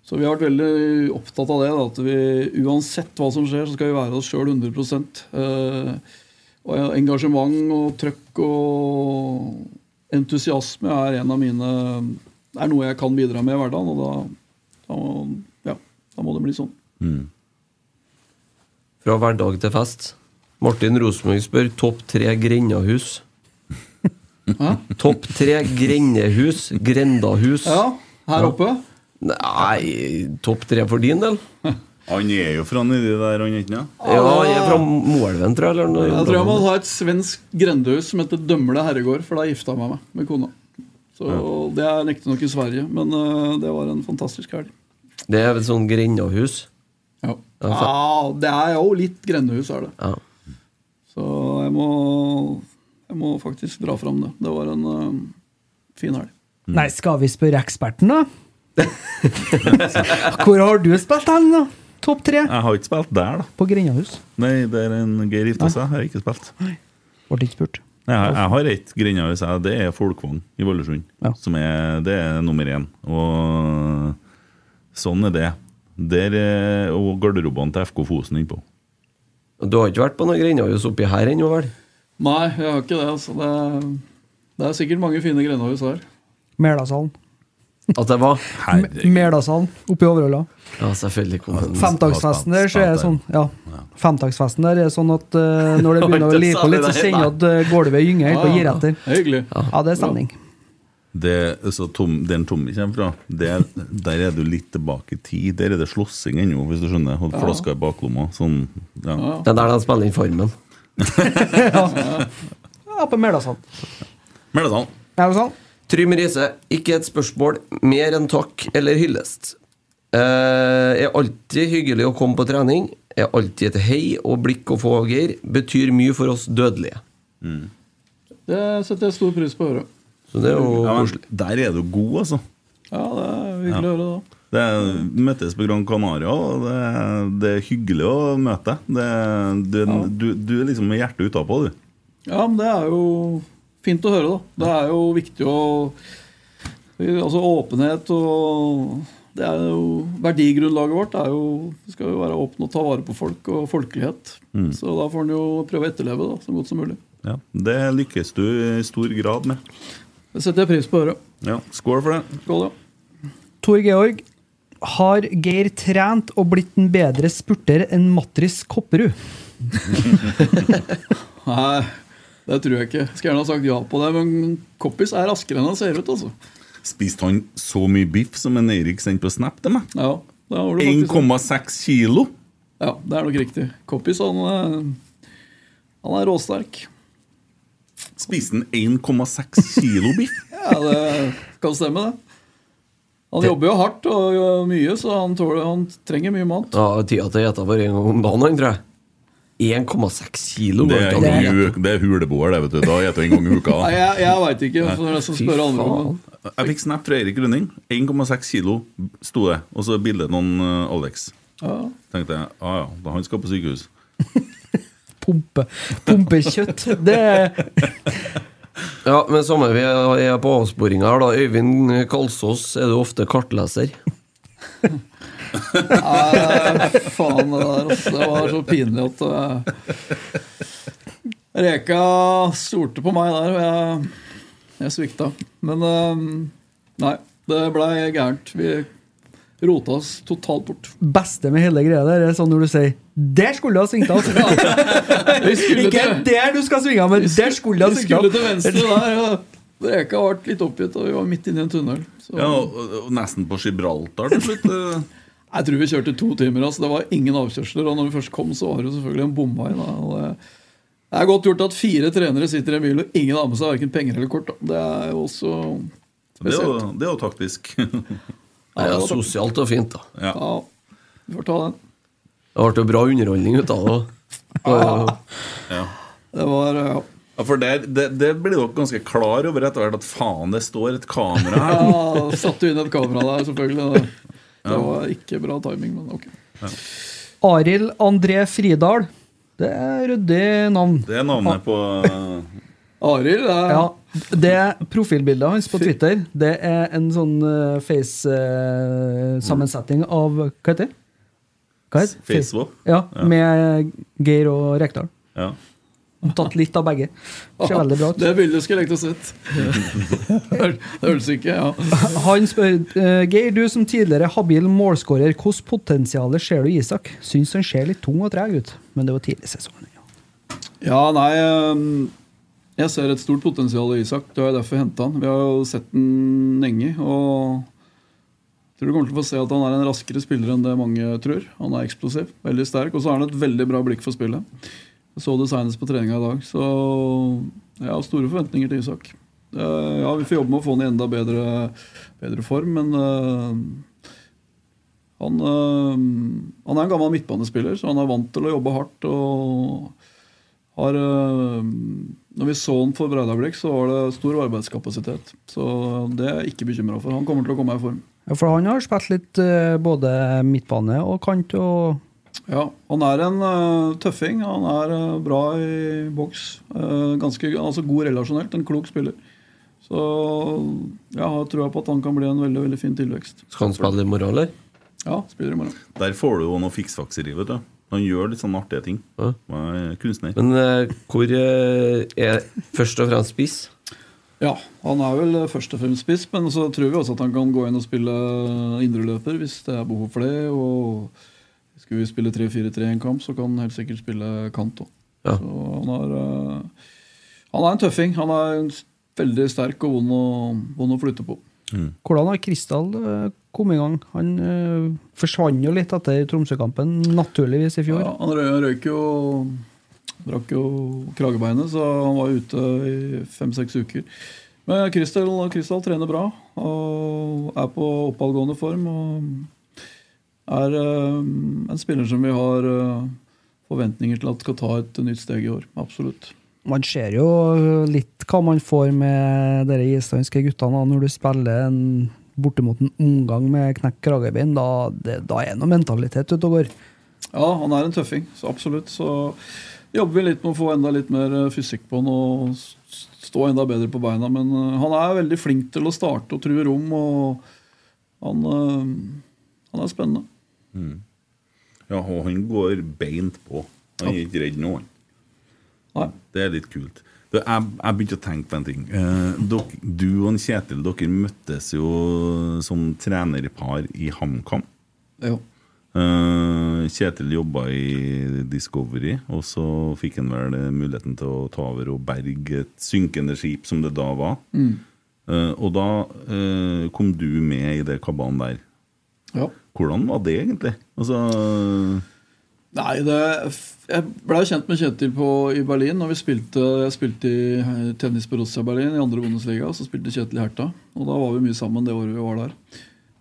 Så vi har vært veldig opptatt av det. Da, at vi uansett hva som skjer, så skal vi være oss sjøl 100 eh, Og Engasjement og trøkk og entusiasme er en av mine er noe jeg kan bidra med i hverdagen. Og da, da, må- ja, da må det bli sånn. Fra hverdag til fest. Martin Rosenborg spør topp tre grendahus. topp tre grendehus, grendahus. Ja, her oppe? Nei, topp tre for din del? Han er jo fra nedi der, han ikke det? Ja, han er fra Moelven, tror jeg. Eller noe. Jeg tror jeg må ha et svensk grendehus som heter Dømle herregård, for da gifta jeg meg med, med kona. Så Det er riktignok i Sverige, men øh, det var en fantastisk helg. Det er vel sånn grendahus? Ja. Ja, Ja, det er jo litt grendehus, er det. Ja. Så jeg må, jeg må faktisk dra fram det. Det var en uh, fin helg. Nei, skal vi spørre eksperten, da? Hvor har du spilt hen, da? Topp tre Jeg har ikke spilt der, da. på Grendahus? Nei, der en Geir gifta seg, har jeg ikke spilt. Ble ikke spurt. Jeg, jeg har ett grendahus, jeg, det er Folkvang i Valdresund. Som er, det er nummer én. Og sånn er det. Der er og garderobene til FK Fosen innpå. Du har ikke vært på noe grendahus oppi her ennå, vel? Nei, jeg har ikke det. Altså. Det, er, det er sikkert mange fine grendehus her. Melasalen. At det var? Melasalen oppe i Overhalla. Ja, selvfølgelig. kom den. Femdagsfesten der så er det sånn Ja, femdagsfesten der er sånn at uh, når det begynner å lide på litt, så kjenner du at uh, gulvet gynger helt og gir etter. Ja, det er stemning. Det, så tom, Den Tommy kommer fra, det, der er du litt tilbake i tid. Der er det slåssing ennå, hvis du skjønner. Holdt Ja. flaska i baklomma. Sånn, ja. Det er der de spiller inn Farmen. Ja, på Meldasand. Meldasand. Trym Riise, ikke et spørsmål. Mer enn takk eller hyllest. Eh, er alltid hyggelig å komme på trening. Er alltid et hei og blikk å få, Geir. Betyr mye for oss dødelige. Det setter jeg stor pris på å høre. Så det er jo ja, men. Der er du god, altså. Ja, det er hyggelig å høre, da. Det møttes på Gran Canaria, og det, er- det er hyggelig å møte deg. Du, Du, du, du er liksom med hjertet utapå, du. Ja, men det er jo fint å høre, da. Det er jo viktig å Altså åpenhet og Det er jo Verdigrunnlaget vårt er jo, skal jo være åpne og ta vare på folk og folkelighet. Mm. Så da får en jo prøve å etterleve det så godt som mulig. Ja, Det lykkes du i stor grad med. Det setter jeg pris på å høre. Ja, Skål for det. Skål, ja. Tor Georg. Har Geir trent og blitt en bedre spurter enn Matris Kopperud? Nei, det tror jeg ikke. Skulle gjerne ha sagt ja på det, men Koppis er raskere enn han ser ut, altså. Spiste han så mye biff som en Eirik sendte på Snap til meg? Ja, det var det faktisk 1,6 kilo! Ja, det er nok riktig. Koppis, han, eh, han er råsterk. Spiste han 1,6 kilo biff? Ja, det kan stemme, det. Han jobber jo hardt og mye, så han, tåler, han trenger mye mat. Ja, Tida til å ete bare en gang om dagen, tror jeg. 1,6 kilo. Det er, det er, det er huleboer, det, vet du. Da spiser jeg en gang i uka. Nei, jeg, jeg veit ikke. Så det som Fy spør andre om Jeg fikk snap fra Erik Grunning 1,6 kilo sto det. Og så bilde noen uh, Alex. Ja. tenkte jeg ah, ja, da han skal på sykehus. Pumpe. Pumpekjøtt. Det Ja, men samme vi er på avsporinga her, da. Øyvind Kalsås, er du ofte kartleser? Nei, faen, det der. Altså. Det var så pinlig at uh, Reka stolte på meg der, og jeg, jeg svikta. Men uh, nei, det blei gærent. Vi rota oss totalt bort. beste med hele greia der er sånn når du sier 'Der skulle du ha svingt av'. Vi Ikke til- der du skal svinge av, men der skulle du ha Vi svingt skulle av. til venstre der. og Reka ble litt oppgitt, og vi var midt inne i en tunnel. Så Ja, og, og nesten på Gibraltar til slutt. Jeg tror vi kjørte to timer. Altså. Det var ingen avkjørsler. Og når vi først kom, så var det jo selvfølgelig en bomvei. Da. Det, er godt gjort at fire trenere sitter i en bil, og ingen har med seg verken penger eller kort. Da. Det er jo også Det er jo, spesielt. det er jo taktisk. Nei, det er sosialt og fint, da. Ja. Ja, vi får ta den. Det ble jo bra underholdning ut av det. Ja. Det var ja. Ja, for det, det, det blir dere ganske klar over etter hvert at faen, det står et kamera her. Ja, Satte du inn et kamera der, selvfølgelig. Det, det var ikke bra timing, men ok. Arild André Fridal. Det er ryddig navn. Det er navnet på eh, Arild er Ja, det profilbildet hans på Twitter Det er en sånn face-sammensetning av Hva heter det? Hva heter det? Facebook. Ja, Ja. med Geir og Rekdal. Ja. Tatt litt av begge. Ser veldig bra ut. Det bildet skulle jeg likt å sett. Det høres ikke ja. Han spør eh, Geir, du som tidligere habil målskårer, hvordan potensial ser du i Isak? Syns han ser litt tung og treg ut, men det var tidlig i sesongen. Ja, nei ehm, Jeg ser et stort potensial i Isak. Det var derfor jeg henta han. Vi har jo sett den lenge. Og jeg tror du kommer til å få se at han er en raskere spiller enn det mange tror. Han er eksplosiv, veldig sterk, og så har han et veldig bra blikk for spillet. Jeg så det senest på treninga i dag. Så jeg har store forventninger til Isak. Eh, Ja, Vi får jobbe med å få han i enda bedre, bedre form, men uh, han, uh, han er en gammel midtbanespiller, så han er vant til å jobbe hardt. og har, uh, når vi så han for Breidablikk, så var det stor arbeidskapasitet. Så det er jeg ikke bekymra for. Han kommer til å komme i form. Ja, for han har spilt litt både midtbane og kant og Ja, Han er en uh, tøffing. Han er uh, bra i boks. Uh, ganske altså god relasjonelt. En klok spiller. Så jeg har trua på at han kan bli en veldig veldig fin tilvekst. Skal han spille i morgen, eller? Ja, spiller i morgen. Der får du jo noe fiksfakser i, vet du. Han gjør litt sånne artige ting. Ja. Er kunstner. Men hvor er først og fremst spiss? Ja, han er vel først og fremst spiss, men så tror vi også at han kan gå inn og spille indreløper hvis det er behov for det. Og skulle vi spille 3-4-3 i en kamp, så kan han helt sikkert spille kant òg. Ja. Han er, eh, han er en tøffing. Han er en veldig sterk og vond å, vond å flytte på. Hvordan har Kristal eh, kommet i gang? Han eh, forsvant jo litt etter Tromsø-kampen, naturligvis, i fjor. Ja, han røy, røyk jo Drakk jo kragebeinet, så han var ute i fem-seks uker. Men Kristel trener bra og er på oppadgående form. Og er eh, en spiller som vi har eh, forventninger til at skal ta et nytt steg i år. Absolutt. Man ser jo litt hva man får med de islandske guttene når du spiller en bortimot en omgang med knekt kragebein. Da, det, da er det noe mentalitet ute og går. Ja, han er en tøffing, så absolutt. Så jobber vi litt med å få enda litt mer eh, fysikk på han og stå enda bedre på beina. Men eh, han er veldig flink til å starte og true rom, og han, eh, han er spennende. Mm. Ja, og han går beint på. Han er ikke redd nå, han. Det er litt kult. Du, jeg, jeg begynte å tenke på en ting. Eh, dok, du og Kjetil dere møttes jo som trenerpar i HamKam. Eh, Kjetil jobba i Discovery, og så fikk han vel muligheten til å ta over og berge et synkende skip, som det da var. Mm. Eh, og da eh, kom du med i det kabalen der. Ja. Hvordan var det egentlig? Altså Nei, det, jeg ble kjent med Kjetil på, i Berlin. Når vi spilte, jeg spilte i tennis på Borussia Berlin i andre Bundesliga. Så spilte Kjetil i Herta. Og da var vi mye sammen det året vi var der.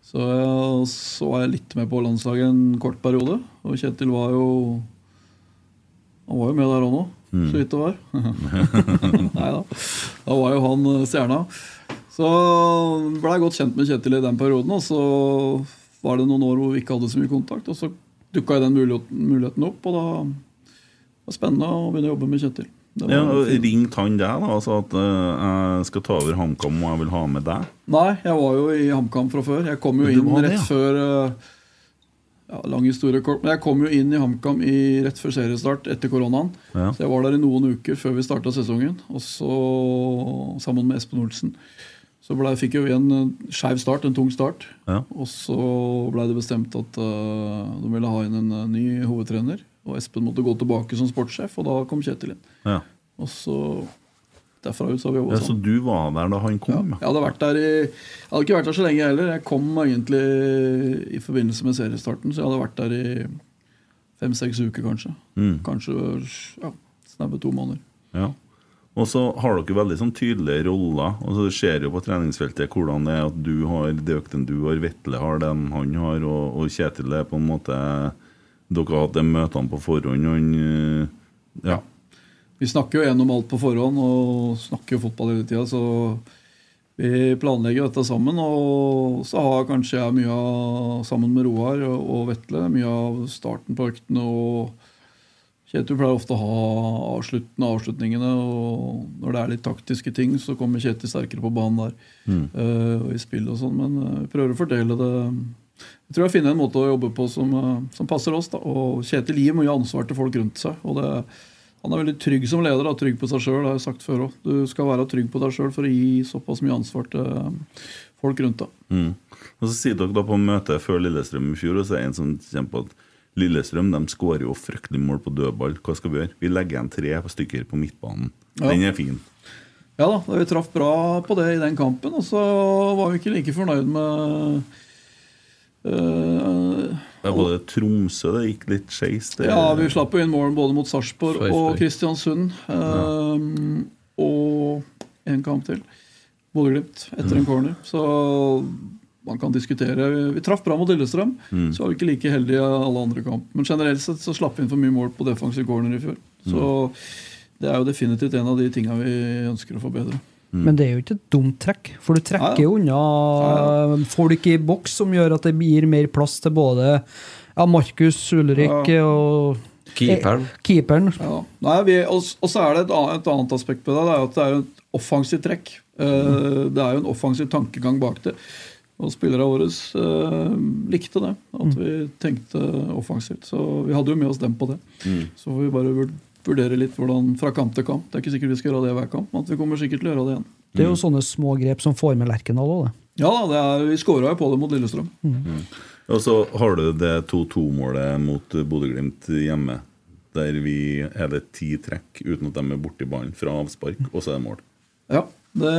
Så, jeg- så var jeg litt med på landslaget en kort periode. Og Kjetil var jo Han var jo med der òg nå, Mm. så vidt det var. Nei da. Da var jo han eh, stjerna. Så ble jeg godt kjent med Kjetil i den perioden. Og så var det noen år hvor vi ikke hadde så mye kontakt. Og så dukka den muligheten, opp, og da var det spennende å begynne å jobbe med Kjetil. Ja. Ringte han deg da og sa at uh, jeg skal ta over HamKam og jeg vil ha med deg? Nei, jeg var jo i HamKam fra før. Jeg kom jo inn det, rett ja. før uh, ja, Lang historie kort, men jeg kom jo inn i HamKam rett før seriestart etter koronaen. Ja. Så jeg var der i noen uker før vi starta sesongen, og så sammen med Espen Olsen. Så ble, fikk jo vi en eh, skeiv start, en tung start. Ja. Og så ble det bestemt at uh, de ville ha inn en eh, ny hovedtrener. Og Espen måtte gå tilbake som sportssjef, og da kom Kjetil inn. Ja. Og så derfra ut så har vi jobba Ja, så du var der da han kom? Jeg hadde vært der i Jeg hadde ikke vært der så lenge heller. Jeg kom egentlig i forbindelse med seriestarten, så jeg hadde vært der i fem-seks uker, kanskje. Mm. Kanskje ja, snaue to måneder. Ja. Og så har dere veldig sånn tydelige roller. Og så ser jo på treningsfeltet hvordan det er at du har Døkten du har, Vetle har den han har, og, og Kjetil er på en måte Dere har hatt de møtene på forhånd, og han øh, Ja. Vi snakker jo gjennom alt på forhånd og snakker jo fotball hele tida, så vi planlegger dette sammen. Og så har kanskje jeg mye av, sammen med Roar og, og Vetle, mye av starten på øktene. og Kjetil pleier ofte å ha avsluttende avslutningene, og når det er litt taktiske ting, så kommer Kjetil sterkere på banen der. Mm. eh, og i spill og sånn, Men eh, vi prøver å fordele det. Jeg tror jeg finner en måte å jobbe på som, eh, som passer oss. da, og Kjetil gir mye ansvar til folk rundt seg. og det han er veldig trygg som leder, da, trygg på seg sjøl. har jeg sagt før også. Du skal være trygg på deg sjøl for å gi såpass mye ansvar til eh, folk rundt deg. Mm. Og så sier dere da på møtet før Lillestrøm i fjor, og så er det en som kommer på at Lillestrøm de skårer jo fryktelig mål på dødball. Hva skal vi gjøre? Vi legger igjen tre på stykker på midtbanen. Ja. Den er fin. Ja da, Vi traff bra på det i den kampen, og så var vi ikke like fornøyd med uh, Det var det Tromsø det gikk litt skeis. det- Ja, vi slapp jo inn mål både mot Sarpsborg og Kristiansund. eh, Og en kamp til. Bodø-Glimt etter en corner. Så man kan diskutere. Vi traff bra mot Lillestrøm, Mm. så var vi ikke like heldige i alle andre kamp. Men generelt sett så slapp vi inn for mye mål på defensive corner i fjor. Så det er jo definitivt en av de tinga vi ønsker å forbedre. Men det er jo ikke et dumt trekk, for du trekker jo unna folk i boks som gjør at det gir mer plass til både ja, Markus, Ulrik Ja. og Keeperen. Eh, keeperen. Ja. Nei, vi, og, og så er det et annet, et annet aspekt på det. Det er jo at det er et offensivt trekk. Eh, Det er jo en offensiv tankegang bak det. Og spillerne våre eh, likte det. At vi tenkte offensivt. Så vi hadde jo med oss dem på det. Mm. Så får vi bare vur- vurdere litt hvordan fra kamp til kamp. Det er ikke sikkert vi skal gjøre det hver kamp, men at vi kommer sikkert til å gjøre det igjen. Det er jo sånne små grep som får med Lerkendal òg, det. Ja da, det er, vi skåra jo på det mot Lillestrøm. Mm. Og så har du det 2-2-målet mot Bodø-Glimt hjemme. Der vi er det ti trekk uten at de er borti ballen fra avspark, og så er det mål. Ja, det,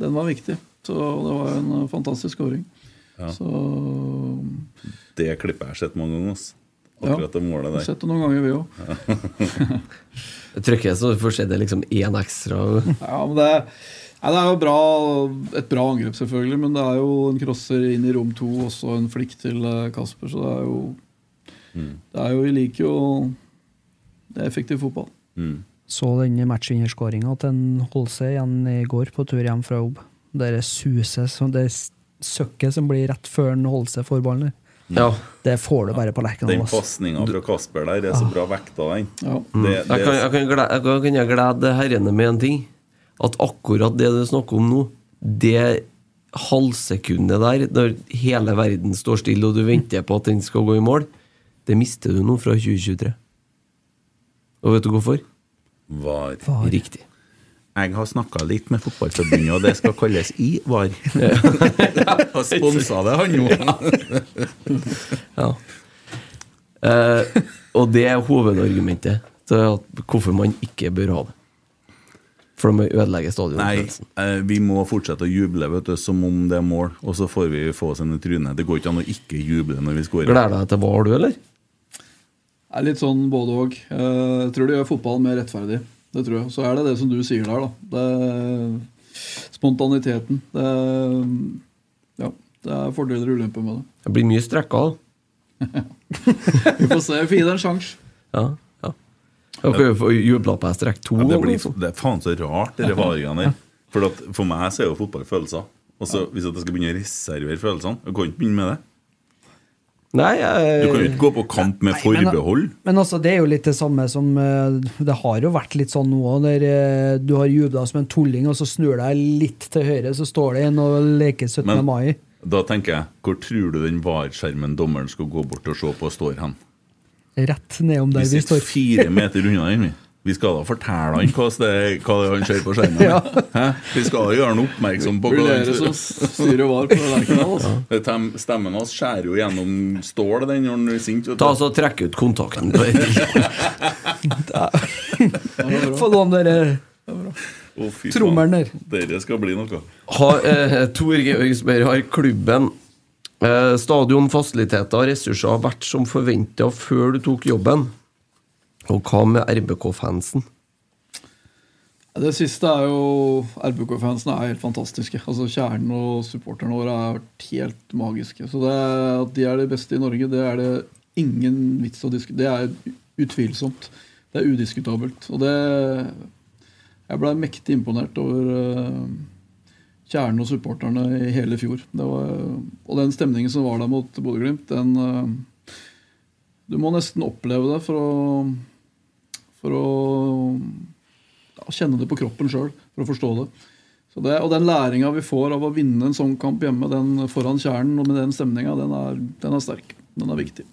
den var viktig. Så det var en eh, fantastisk skåring. Ja. Så Det klippet jeg har sett mange ganger. Akkurat det målet der. Sett det noen ganger, vi òg. jeg så får se det liksom én ekstra. Ja, men det, ja, det er jo bra, et bra angrep, selvfølgelig, men det er jo en crosser inn i rom to, også en flikk til eh, Kasper, så det er jo Det er jo, Vi liker jo Det er effektiv fotball. Så den matchvinnerskåringa til en Holse igjen i går på tur hjem fra jobb. Det suset, som- det søkket som blir rett før han holder seg for ballen. Ja. Det får du bare på Lerkendal. Den pasninga fra Kasper der er så bra vekta, den. Det, Jeg kan, jeg kan, glede, jeg kan, jeg glede herrene med en ting. At akkurat det du snakker om nå, det halvsekundet der, når hele verden står stille og du venter på at den skal gå i mål, det mister du nå fra 2023. Og vet du hvorfor? Var. Riktig. Jeg har snakka litt med Fotballforbundet, og det skal kalles IVAR. VAR. Og sponsa det, han nå. Ja. Eh, og det er hovedargumentet til at hvorfor man ikke bør ha det. For de ødelegger Nei, stadionfølelsen. eh, vi må fortsette å juble vet du, som om det er mål, og så får vi få oss en i trynet. Det går ikke an å ikke juble når vi skårer. Gleder deg til VAR, du, eller? Det er litt sånn både og. Eh, Jeg tror det gjør fotballen mer rettferdig. Det tror jeg. Så er det det som du sier der, da. Det, spontaniteten. Det, ja, det er fordeler og ulemper med det. Det blir mye strekka, da. Vi får se. Vi får gi det en sjanse. Ja, ja. Dere får jubla på strekk to Ja, det, blir, liksom. det er faen så rart, de valgene der. For, at, for meg så er jo fotball følelser. Og så Hvis at jeg skal begynne å reservere følelsene Jeg kan ikke begynne med det. Nei, jeg... Du kan jo ikke gå på kamp med forbehold. Men altså, det er jo litt det samme som eh, Det har jo vært litt sånn nå òg, der eh, du har jubla som en tulling, og så snur deg litt til høyre, så står det en og leker 17. Men mai. da tenker jeg, hvor tror du den VAR-skjermen dommeren skal gå bort og se på, står hen? Rett nedom der Vi vi sitter fire meter unna den. vi. Vi skal da fortelle han hva det er, hva det han ser på skjermen. Ja. Vi skal da gjøre han oppmerksom på hva han som styrer var på altså. Det Stemmen hans skjærer jo gjennom stål den når han er sint. Ta så Trekk ut kontakten. Få låne dere Å, fy faen. trommelen der. Dere skal bli noe. Ha, eh, Tor Georgsberg har klubben eh, stadion, fasiliteter og ressurser vært som forventa før du tok jobben? Og hva med RBK-fansen? Det siste er jo RBK-fansen er helt fantastiske. Altså Kjernen og supporterne våre er helt magiske. Så er, at de er de beste i Norge, det er det ingen vits å diskutere. Det er utvilsomt. Det er udiskutabelt. Og det Jeg ble mektig imponert over eh, Kjernen og supporterne i hele fjor. Var, og den stemningen som var der mot Bodø-Glimt, den eh, Du må nesten oppleve det for å for å ja, kjenne det på kroppen sjøl for å forstå det. Så det og den læringa vi får av å vinne en sånn kamp hjemme den foran kjernen og med den stemninga, den, den er sterk. Den er viktig.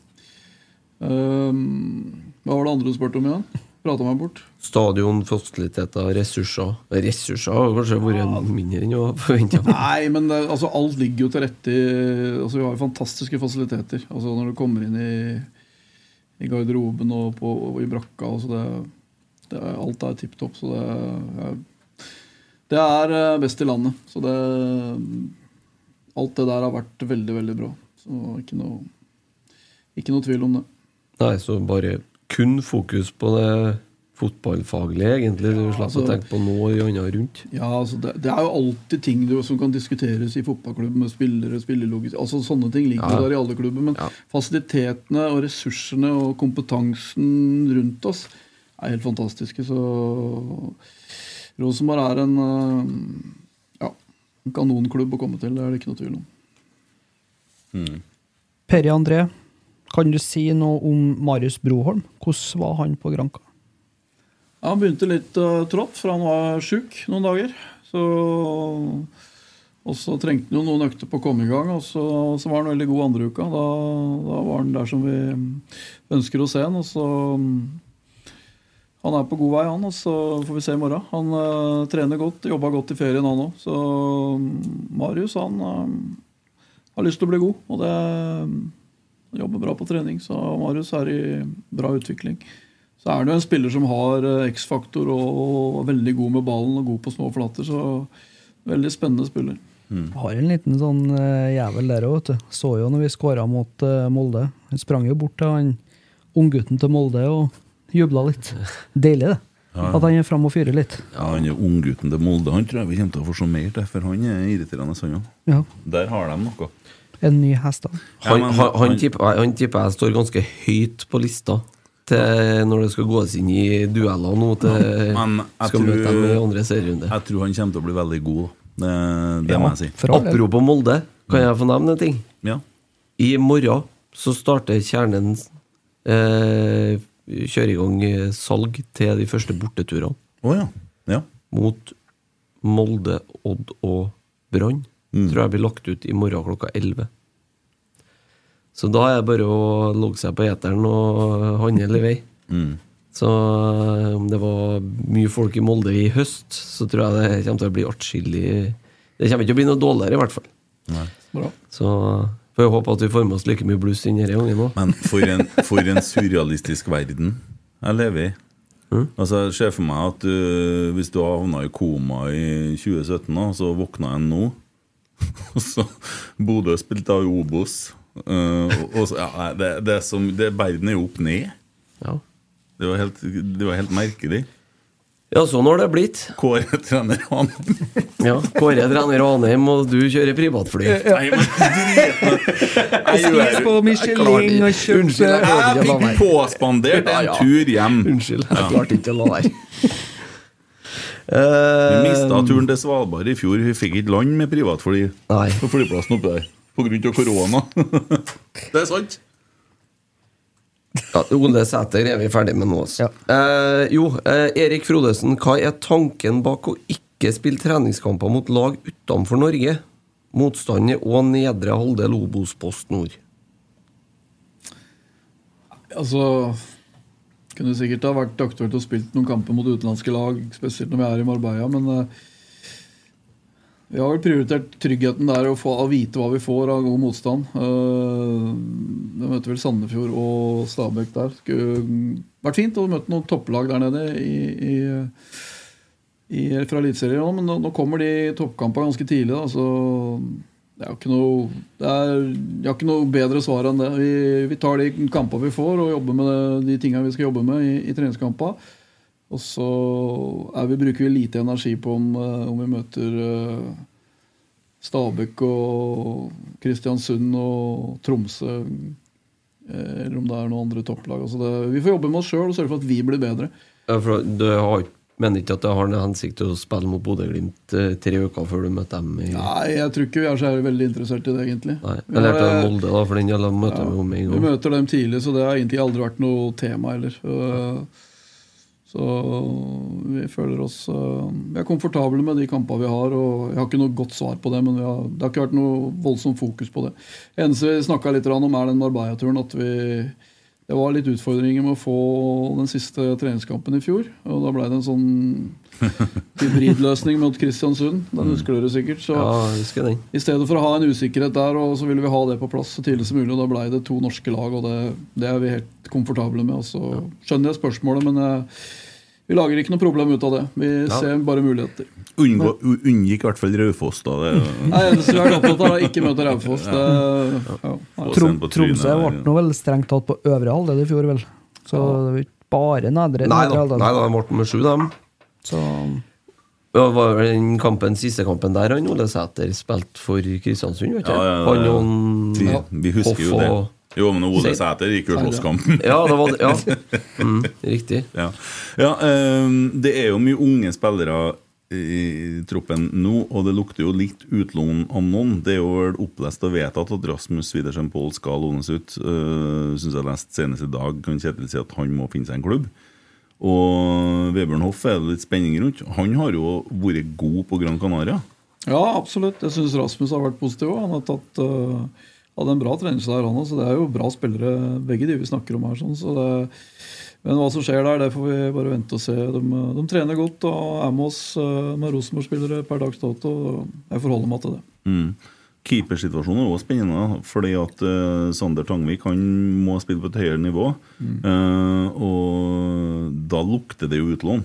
Um, hva var det andre du spurte om igjen? Prata meg bort. Stadion, fasiliteter, ressurser. Ressurser har kanskje vært mindre enn å forvente. Nei, men det, altså, alt ligger jo til rette i altså, Vi har jo fantastiske fasiliteter. Altså, når du kommer inn i, i garderoben og, på, og i brakka det, det, er- Alt er tipp topp. Så det er, det er eh, best i landet. Så det Alt det der har vært veldig, veldig bra. Så ikke noe, ikke noe tvil om det. Nei, så bare kun fokus på det fotballfaglige, egentlig. Du slipper altså- å tenke på noe annet rundt. Ja, altså det, det er jo alltid ting du, som kan diskuteres i fotballklubb med spillere, spillelogisk altså Sånne ting ligger Ja. der i alle klubber. Men fasilitetene og ressursene og kompetansen rundt oss er helt fantastiske. Så Rosenborg er en eh, ja, en kanonklubb å komme til. Det er det ikke noe tvil om. Perry André, kan du si noe om Marius Broholm? Hvordan var han på Granka? Ja, han begynte litt uh, trått, for han var sjuk noen dager. Så, og så trengte han jo noen økter på å komme i gang, og så, så var han veldig god andre uka. Da, da var han der som vi ønsker å se han. Og så Han er på god vei, han, og så får vi se i morgen. Han uh, trener godt, jobba godt i ferien, han òg. Så um, Marius, han uh, har lyst til å bli god, og det han jobber bra på trening. Så Marius er i bra utvikling. Så er det jo en spiller som har eh, X-faktor og, og er veldig god med ballen og god på små flater. Så veldig spennende spiller. Har en liten sånn eh, jævel der òg, vet du. Så jo når vi skåra mot eh, Molde. Han sprang jo bort til han unggutten til Molde og jubla litt. Deilig, det. Ja. At han er framme og fyrer litt. Ja, han er unggutten til Molde. Han tror jeg vi kommer til å få se mer til, for han er irriterende, han òg. Ja. Der har de noe. En ny hest, da. Han, han, han- han tipper jeg står ganske høyt på lista til når det skal gås inn i dueller nå. Til, Men jeg skal møte dem i andre serierunde. jeg tror han kommer til å bli veldig god. Det, det Ja, må jeg si. Apropos Molde, kan jeg få nevne en ting? Ja. I morgen så starter Kjernen eh, Kjører i gang eh, salg til de første borteturene. Oh, ja. ja. Mot Molde, Odd og Brann. Mm. Tror jeg blir lagt ut i morgen klokka 11. Så da er det bare å logge seg på eteren og handle i vei. Mm. Så eh, om det var mye folk i Molde i høst, så tror jeg det kommer til å bli atskillig Det kommer ikke til å bli noe dårligere, i hvert fall. Nei. Bra. Så får jeg håpe at vi får med oss like mye bluss denne gangen òg. Men for en, for en surrealistisk verden jeg lever i. Mm. Altså, Jeg ser for meg at du, hvis du havna i koma i 2017, da, så våkna jeg nå, og så Bodø spilte av i Obos. Eh, og, og ja, nei, det, det er som, det, verden er jo opp ned. Ja. Det var helt, det var helt merkelig. Ja, sånn har det blitt. Kåre trener Ranheim. Ja, Kåre trener Ranheim, og du kjører privatfly. Nei, men Spis på Michelin og Unnskyld, jeg Jeg fikk påspandert en tur hjem. Unnskyld, jeg klarte ikke å la være. Vi Eh, mista turen til Svalbard i fjor. Vi fikk ikke land med privatfly Nei. på flyplassen oppe der. På grunn av korona. det er sant. Ja, Ole Sæter er vi ferdig med nå. Altså. Eh, jo, eh, Erik Frodesen, hva er tanken bak å ikke spille treningskamper mot lag utenfor Norge? Motstander og nedre halvdel Obos Post Nord. Altså Kunne sikkert ha vært aktuelt å spille noen kamper mot utenlandske lag, spesielt når vi er i Marbella, men eh, vi har vel prioritert tryggheten der å, få, å vite hva vi får av god motstand. Uh, Vi møter vel Sandefjord og Stabæk der. Skulle vært fint å møte noen topplag der nede i, i, i, fra Eliteserien men nå, nå kommer de toppkampene ganske tidlig. Da, så det er jo ikke noe er, Jeg har ikke noe bedre svar enn det. Vi, vi tar de kampene vi får, og jobber med de tingene vi skal jobbe med i, i treningskampene. Og så vi, bruker vi lite energi på om, eh, om vi møter eh, Stabæk og Kristiansund og Tromsø. eh, Eller om det er noen andre topplag. Altså det, vi får jobbe med oss sjøl og sørge for at vi blir bedre. Ja, for du har, mener ikke at det har noen hensikt til å spille mot Bodø-Glimt tre uker før du møter dem? I, Nei, jeg tror ikke vi er så veldig interessert i det, egentlig. Nei. Jeg lærte eh, Molde, da, for den gjelder møter Ja, vi om en Vi møter dem tidlig, så det har egentlig aldri vært noe tema heller. Uh, Så vi føler oss uh, Vi er komfortable med de kampene vi har. og Jeg har ikke noe godt svar på det, men vi har, det har ikke vært noe voldsomt fokus på det. Det eneste vi snakka litt om, er den Marbella-turen. at vi det var litt utfordringer med å få den siste treningskampen i fjor. og Da ble det en sånn hybridløsning mot Kristiansund. Den husker dere sikkert. Så Ja, jeg husker den. i stedet for å ha en usikkerhet der, og så ville vi ha det på plass så tidlig som mulig. Og da blei det to norske lag, og det, det er vi helt komfortable med. Og så skjønner jeg spørsmålet, men eh, vi lager ikke noe problem ut av det. Vi Ja. ser bare muligheter. Unngå, unngikk i hvert fall Raufoss, da. Det, Nei, eneste vi har vært opptatt av, er ikke møte Raufoss. Ja. ja. Trom, Tromsø ble nå vel strengt tatt på øvre halvdel i fjor, vel. Så det var ikke bare nedre, Nei nedre halvdel. nei da, de ble med sju, dem. Så Ja, var den kampen, siste kampen der han Ole Sæter spilte for Kristiansund, vet du? Ja, ja, ja. Han og Vi, ja. vi husker jo det. Jo, men Ole Seid. Sæter gikk jo slåsskampen. Ja, det var. Ja. Mm, riktig. Ja, ja um, det er jo mye unge spillere i troppen nå, og det lukter jo litt utlån av noen. Det er jo vel opplest og vedtatt at Rasmus Widersen Pohl skal lånes ut. Uh, Syns jeg leste senest i dag kan Kjetil si at han må finne seg en klubb. Og Vebjørn Hoff er det litt spenning rundt. Han har jo vært god på Gran Canaria. Ja, absolutt. Jeg syns Rasmus har vært positiv. Han har tatt, uh, hadde en bra treningsleir, han òg. Så det er jo bra spillere, begge de vi snakker om her. Sånn, så det, men hva som skjer der, det får vi bare vente og se. De, de trener godt og er med oss uh, med Rosenborg-spillere per dags dato. Jeg forholder meg til det. Mm. Keepersituasjonen er også spennende, fordi at uh, Sander Tangvik han må spille på et høyere nivå. Eh, og da lukter det jo utlån.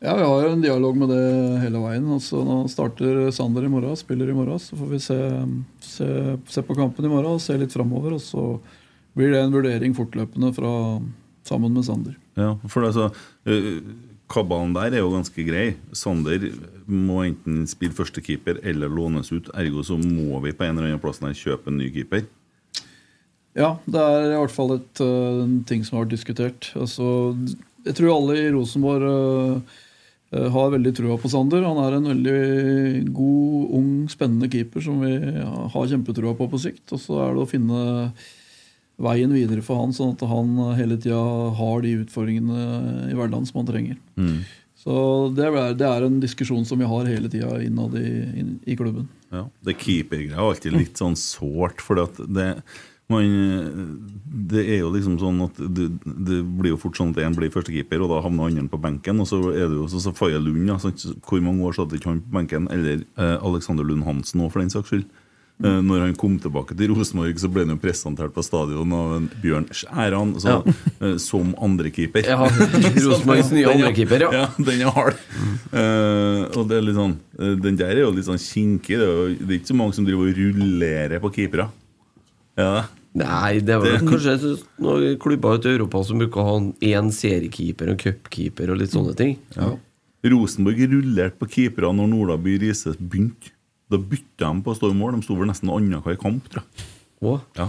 Ja, Vi har jo en dialog med det hele veien. Altså, nå starter Sander i morgen, spiller i morgen. Så får vi se, se, se på kampen i morgen og se litt framover. Og så blir det en vurdering fortløpende fra, sammen med Sander. Ja, for altså, Kabalen der er jo ganske grei. Sander må enten spille førstekeeper eller lånes ut. Ergo så må vi på en eller annen plass der kjøpe en ny keeper. Ja, det er i hvert fall et, uh, ting som har vært diskutert. Altså, jeg tror alle i Rosenborg øh, har veldig trua på Sander. Han er en veldig god, ung, spennende keeper som vi har kjempetrua på på sikt. Og så er det å finne veien videre for han, sånn at han hele tida har de utfordringene i hverdagen som han trenger. Mm. Så det er, det er en diskusjon som vi har hele tida innad i, inn, i klubben. Ja, Det keepergreia er alltid litt sånn sårt, for det, man, det er jo liksom sånn at det, det blir jo fort sånn at én blir førstekeeper, og da havner andre på benken. Og så er det jo så, så Faye Lund. Ja? Hvor mange år satt ikke han på benken? Eller eh, Alexander Lund Hansen òg, for den saks skyld. Eh, når han kom tilbake til Rosenborg, så ble han jo presentert på stadion av en Bjørn Skjæran ja. eh, som andrekeeper. Ja, Rosenborgs nye andrekeeper, ja. ja. Den er hard. Eh, og det er litt sånn eh, Den der er jo litt sånn kinkig. Det er, jo, det er ikke så mange som driver og rullerer på keepere. Ja. Nei, det var Det- kanskje noen klubber ute i Europa som bruker å ha én seriekeeper og cupkeeper og litt sånne ting. Ja. Rosenborg rullerte på keepere når Nordaby By Riise begynte. Da bytta de på å stå i mål. De sto vel nesten annenhver kamp, tror jeg. Ja.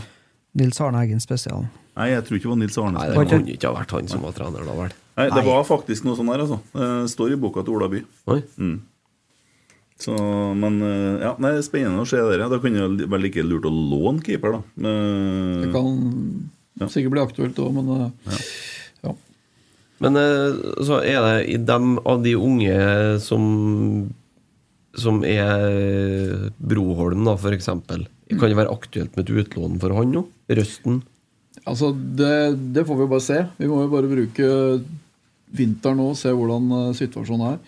Nils Arne Eggen spesial. Nei, jeg tror ikke det var Nils Arne. Nei, det kunne kan ikke ha vært han som var trener da, vel? Nei, det var faktisk noe sånn her, altså. Det står i boka til Ola By. Mm. Så, men eh, ja, nei, det er spennende å se det. ja. Da kunne det vært like lurt å låne keeper, da. Men, Det kan sikkert bli aktuelt òg, men øh, Men eh, så er det i dem av de unge som Som er Broholm, da, eksempel. Kan det være aktuelt med et utlån for han nå? Røsten? Altså, det, det får vi bare se. Vi må jo bare bruke vinteren nå og se hvordan eh, situasjonen er.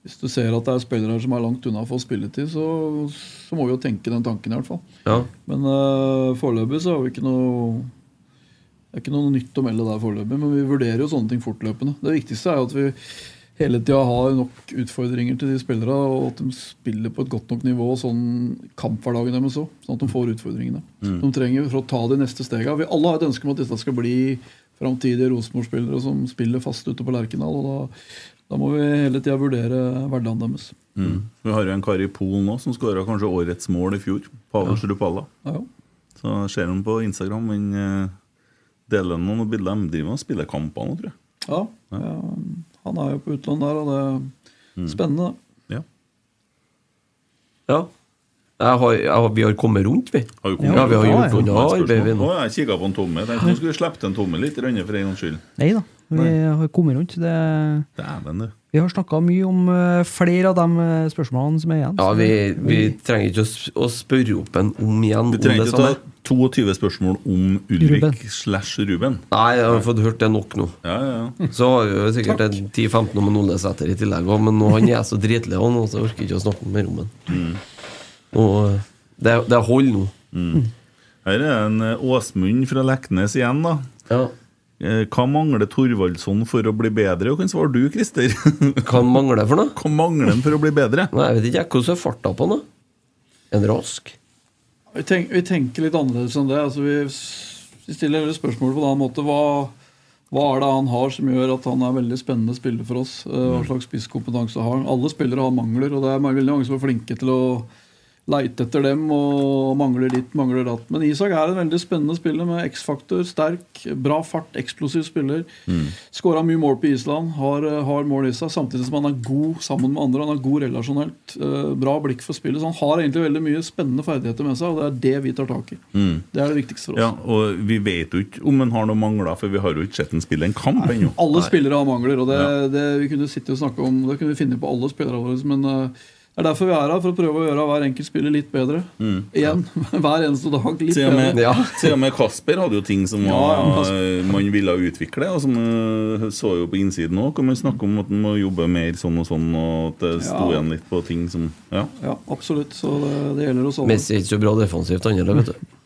Hvis du ser at det er spillere som er langt unna for spilletid, så, så må vi jo tenke den tanken, i hvert fall. Ja. Men uh, foreløpig så har vi ikke noe Det er ikke noe nytt å melde der foreløpig, men vi vurderer jo sånne ting fortløpende. Det viktigste er jo at vi hele tida har nok utfordringer til de spillere, og at de spiller på et godt nok nivå sånn kamphverdagen deres òg, sånn at de får utfordringene. Mm. De trenger for å ta de neste stega. Vi alle har et ønske om at dette skal bli framtidige Rosenborg-spillere som spiller fast ute på Lerkendal. og da, da må vi hele tida vurdere hverdagen deres. mm. Vi har jo en kar i Polen nå som skåra kanskje årets mål i fjor. Pavel Strupalla. Ja, Så ser han på Instagram. Han eh, deler noen bilder. De driver og spiller kamper nå, tror jeg. Ja, ja, han er jo på utlandet der, og det er spennende. Ja. Ja. Jeg har, jeg har, vi har kommet rundt, vi. Har kommet ja, vi har gjort unna arbeidet, jeg kikka på en tomme. Tenkte nå skulle vi slippe en tomme litt for en gangs skyld. Nei da, vi har kommet rundt. Det, Dæven, du. vi har snakka mye om eh, flere av de eh, spørsmålene som er igjen. Ja, vi, vi trenger ikke å, spørre opp en om igjen. Vi trenger ikke å ta 22 spørsmål om Ulrik slash Ruben. Nei, jeg har fått hørt det nok nå. Ja, ja, ja. Så har vi jo sikkert en 10-15 om en Ole Sæter i tillegg òg, men nå han er så dritlig, nå, så jeg orker ikke å snakke mer om han. Mm. Og det, det holder nå. Mm. Her er en eh, Åsmund fra Leknes igjen, da. Eh, Hva mangler Thorvaldsson for å bli bedre? Og kan svare du, Christer. Hva mangler for noe? Hva mangler han for å bli bedre? Nei, Jeg vet ikke hvordan er farta på han? En rask? Vi, tenk, vi tenker litt annerledes enn det. Altså, vi, vi stiller spørsmål på en annen måte. Hva, hva er det han har som gjør at han er veldig spennende spiller for oss? Eh, Hva slags spisskompetanse har han? Alle spillere har mangler, og det er veldig mange som er flinke til å leite etter dem og mangler ditt, mangler datt. Men Isak er en veldig spennende spiller med X-faktor. Sterk, bra fart, eksplosiv spiller. Mm. Skåra mye mål på Island, har, har mål i seg, samtidig som han er god sammen med andre. Han er god relasjonelt. eh, Bra blikk for spillet. Så han har egentlig veldig mye spennende ferdigheter med seg, og det er det vi tar tak i. Mm. Det er det viktigste for oss. Ja, og vi vet jo ikke om han har noen mangler, for vi har jo ikke sett han spille en kamp ennå. Alle spillere har mangler, og det, Ja. det vi kunne sitte og snakke om Det kunne vi finne på alle spillere våre. Men eh, det er derfor vi er her, for å prøve å gjøre hver enkelt spiller litt bedre. Mm. Igjen. Hver eneste dag litt Til og, med, bedre. til og med Kasper hadde jo ting som var, ja, man ville utvikle, og som eh, så jo på innsiden òg. Kan man snakke om at man må jobbe mer sånn og sånn, og at det sto Ja. igjen litt på ting som Ja. Ja, absolutt. Så det, det gjelder oss alle. Messi er ikke så bra defensivt, han heller, vet du.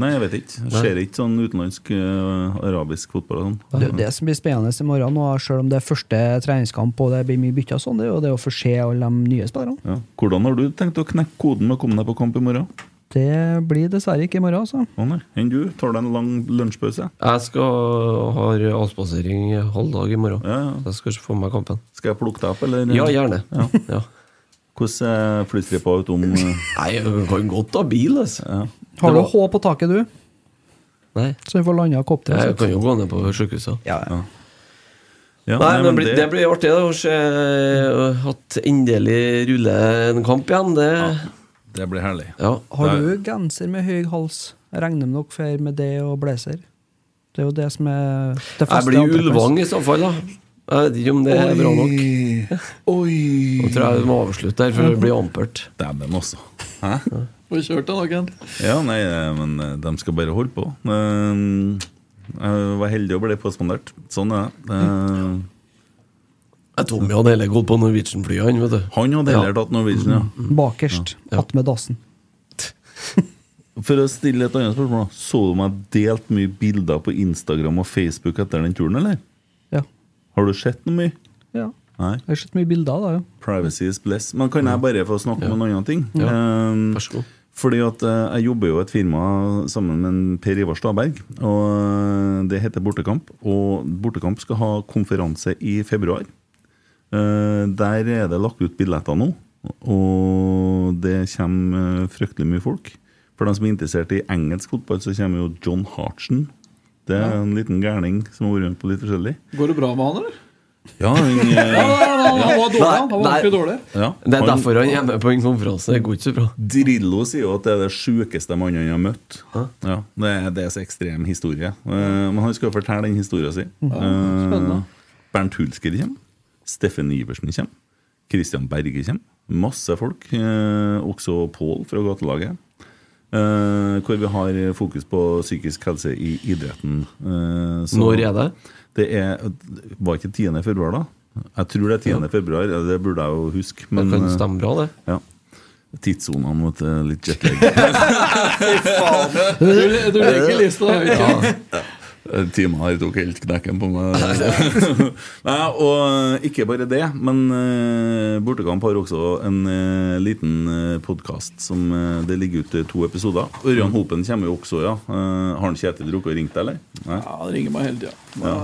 Nei, jeg vet ikke. Jeg ser ikke sånn utenlandsk uh, arabisk fotball og sånn. Det, det som blir spennende i morgen, nå, selv om det er første treningskamp og det blir mye bytter, sånn, det er jo det å få se alle de nye spillerne. Ja. Hvordan har du tenkt å knekke koden med å komme deg på kamp i morgen? Det blir dessverre ikke i morgen, altså. Å nei. Enn du? Tar du en lang lunsjpause? Jeg skal ha avspasering halv dag i morgen. Så jeg skal ikke få med meg kampen. Skal jeg plukke deg opp, eller? Ja, gjerne. Ja. Ja. Hvordan er flystripa utom Nei, jeg kan godt ha bil, altså. Har du H på taket, du? Nei. Så vi får landa kopter. Jeg kan jo gå ned på sykehuset. Ja, ja. Ja, nei, nei, men det, det- det blir artig da, å se at endelig ruller en kamp igjen. Det, Det blir herlig. Ja. Har du genser med høy hals? Jeg regner med dere fer med det og blazer. Det er jo det som er det Jeg blir Ulvang i så fall, da. Jeg vet ikke om det er bra nok. Oi! Nå tror jeg vi må avslutte her, for det blir ampert. Dæven også. Hæ? Får kjørt deg, da, Kent. Ja, nei, eh, men eh, de skal bare holde på. Eh, Jeg var heldig å bli påspandert. Sånn er det. Eh, Tommy hadde heller gått på Norwegian-flyet, han, vet du. Han hadde heller tatt Norwegian, ja. Bakerst. Attmed dassen. For å stille et annet spørsmål, så du meg delt mye bilder på Instagram og Facebook etter den turen, eller? Ja. Har du sett noe mye? Ja. Nei. Jeg har sett mye bilder da, ja. Privacy is bliss. Men kan jeg bare få snakke om en annen ting? Ja. Eh, Fordi at eh, Jeg jobber jo i et firma sammen med Per Ivar Staberg. Og eh, Det heter Bortekamp. Og Bortekamp skal ha konferanse i februar. Eh, Der er det lagt ut billetter nå. Og det kommer fryktelig mye folk. For de som er interessert i engelsk fotball, så kommer jo John Hartsen. Det er en liten gærning som har vært med på litt forskjellig. Går det bra med han, eller? Ja, han, eh, han, han, var dårlig, han. Han var ordentlig dårlig. Ja, Det er han- derfor han er med på en konferanse. Det går ikke så bra. Drillo sier jo at det er det sjukeste mannen han har møtt. Ja, det, er, deres er ekstrem historie. Eh, men han skal jo fortelle den historien sin. Eh, Bernt Hulsker kommer. Steffen Iversen kommer. Christian Berge kommer. Masse folk. eh, også Pål fra gatelaget. Eh, hvor vi har fokus på psykisk helse i idretten. Eh, så- Når er det? Det er, var ikke 10. februar, da? Jeg tror det er 10. februar. Det burde jeg jo huske. Men, kan eh, stemme bra, det. Ja. Tidssonene, mot. Litt jetlag. Fy faen. Du- du legger lista høyt, ja. Ja. Timen her tok helt knekken på meg. Nei, og ikke bare det, men uh, Bortekamp har også en uh, liten uh, podkast som eh, det ligger ute to episoder. Ørjan Hopen kommer jo også, ja. Eh, har han Kjetil rukket å ringe deg, eller? Nei? Ja, han ringer meg hele tida. Ja.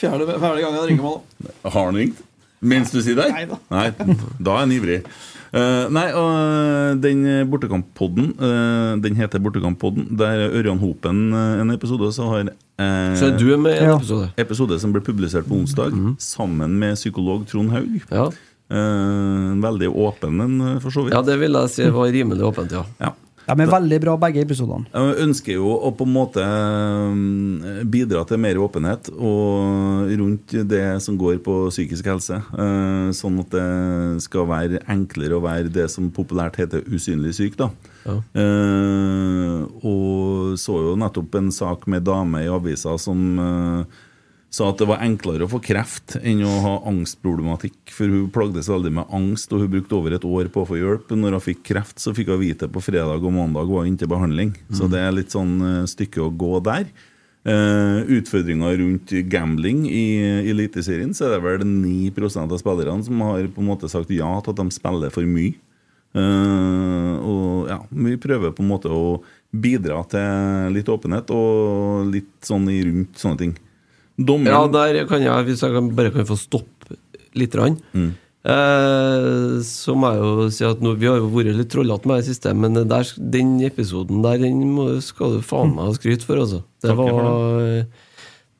Fjerde, fjerde gang han ringer meg nå. Har han ringt? Mens du sitter der? Nei da. Nei, da er han ivrig. Uh, nei, og den Bortekamp-podden uh, Den heter Bortekamp-podden. Der er Ørjan Hopen eh, en episode. Så har eh, Så er du med i en episode? Episode som ble publisert på onsdag, sammen med psykolog Trond Haug. Eh, veldig åpen en, eh, for så vidt. Ja, det vil jeg si var rimelig åpent, ja. Ja. De er veldig bra, begge episodene. Jeg ønsker jo å på en måte eh, bidra til mer åpenhet og rundt det som går på psykisk helse. eh, Sånn at det skal være enklere å være det som populært heter usynlig syk. da. Ja. og så jo nettopp en sak med dame i avisa som eh, sa at det var enklere å få kreft enn å ha angstproblematikk. For hun plagdes veldig med angst, og hun brukte over et år på å få hjelp. Når hun fikk kreft, så fikk hun vite på fredag og mandag var hun til behandling. Så Mm. det er litt sånn eh, stykke å gå der. Uh, utfordringer rundt gambling i Eliteserien, så er det vel 9 av spillerne som har på en måte sagt ja til at de spiller for mye. Uh, og ja, vi prøver på en måte å bidra til litt åpenhet og litt sånn i rundt sånne ting. Dommeren Ja, der kan jeg, hvis jeg kan, bare kan få stoppe litt, Mm. eh, så må jeg jo si at nå, vi har jo vært litt trollete med det siste, men der, den episoden der den må, skal du faen meg ha skryt for, altså. Det Takk var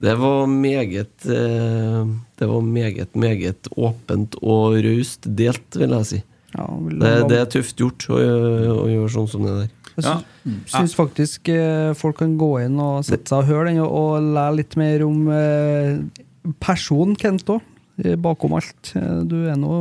det var meget eh, Det var meget, meget åpent og raust delt, vil jeg si. det, det er tøft gjort å, å gjøre sånn som det der. Jeg syns, syns faktisk eh, folk kan gå inn og sette seg og høre den, og, og lære litt mer om eh, personen Kent òg, bakom alt. Eh, Du er nå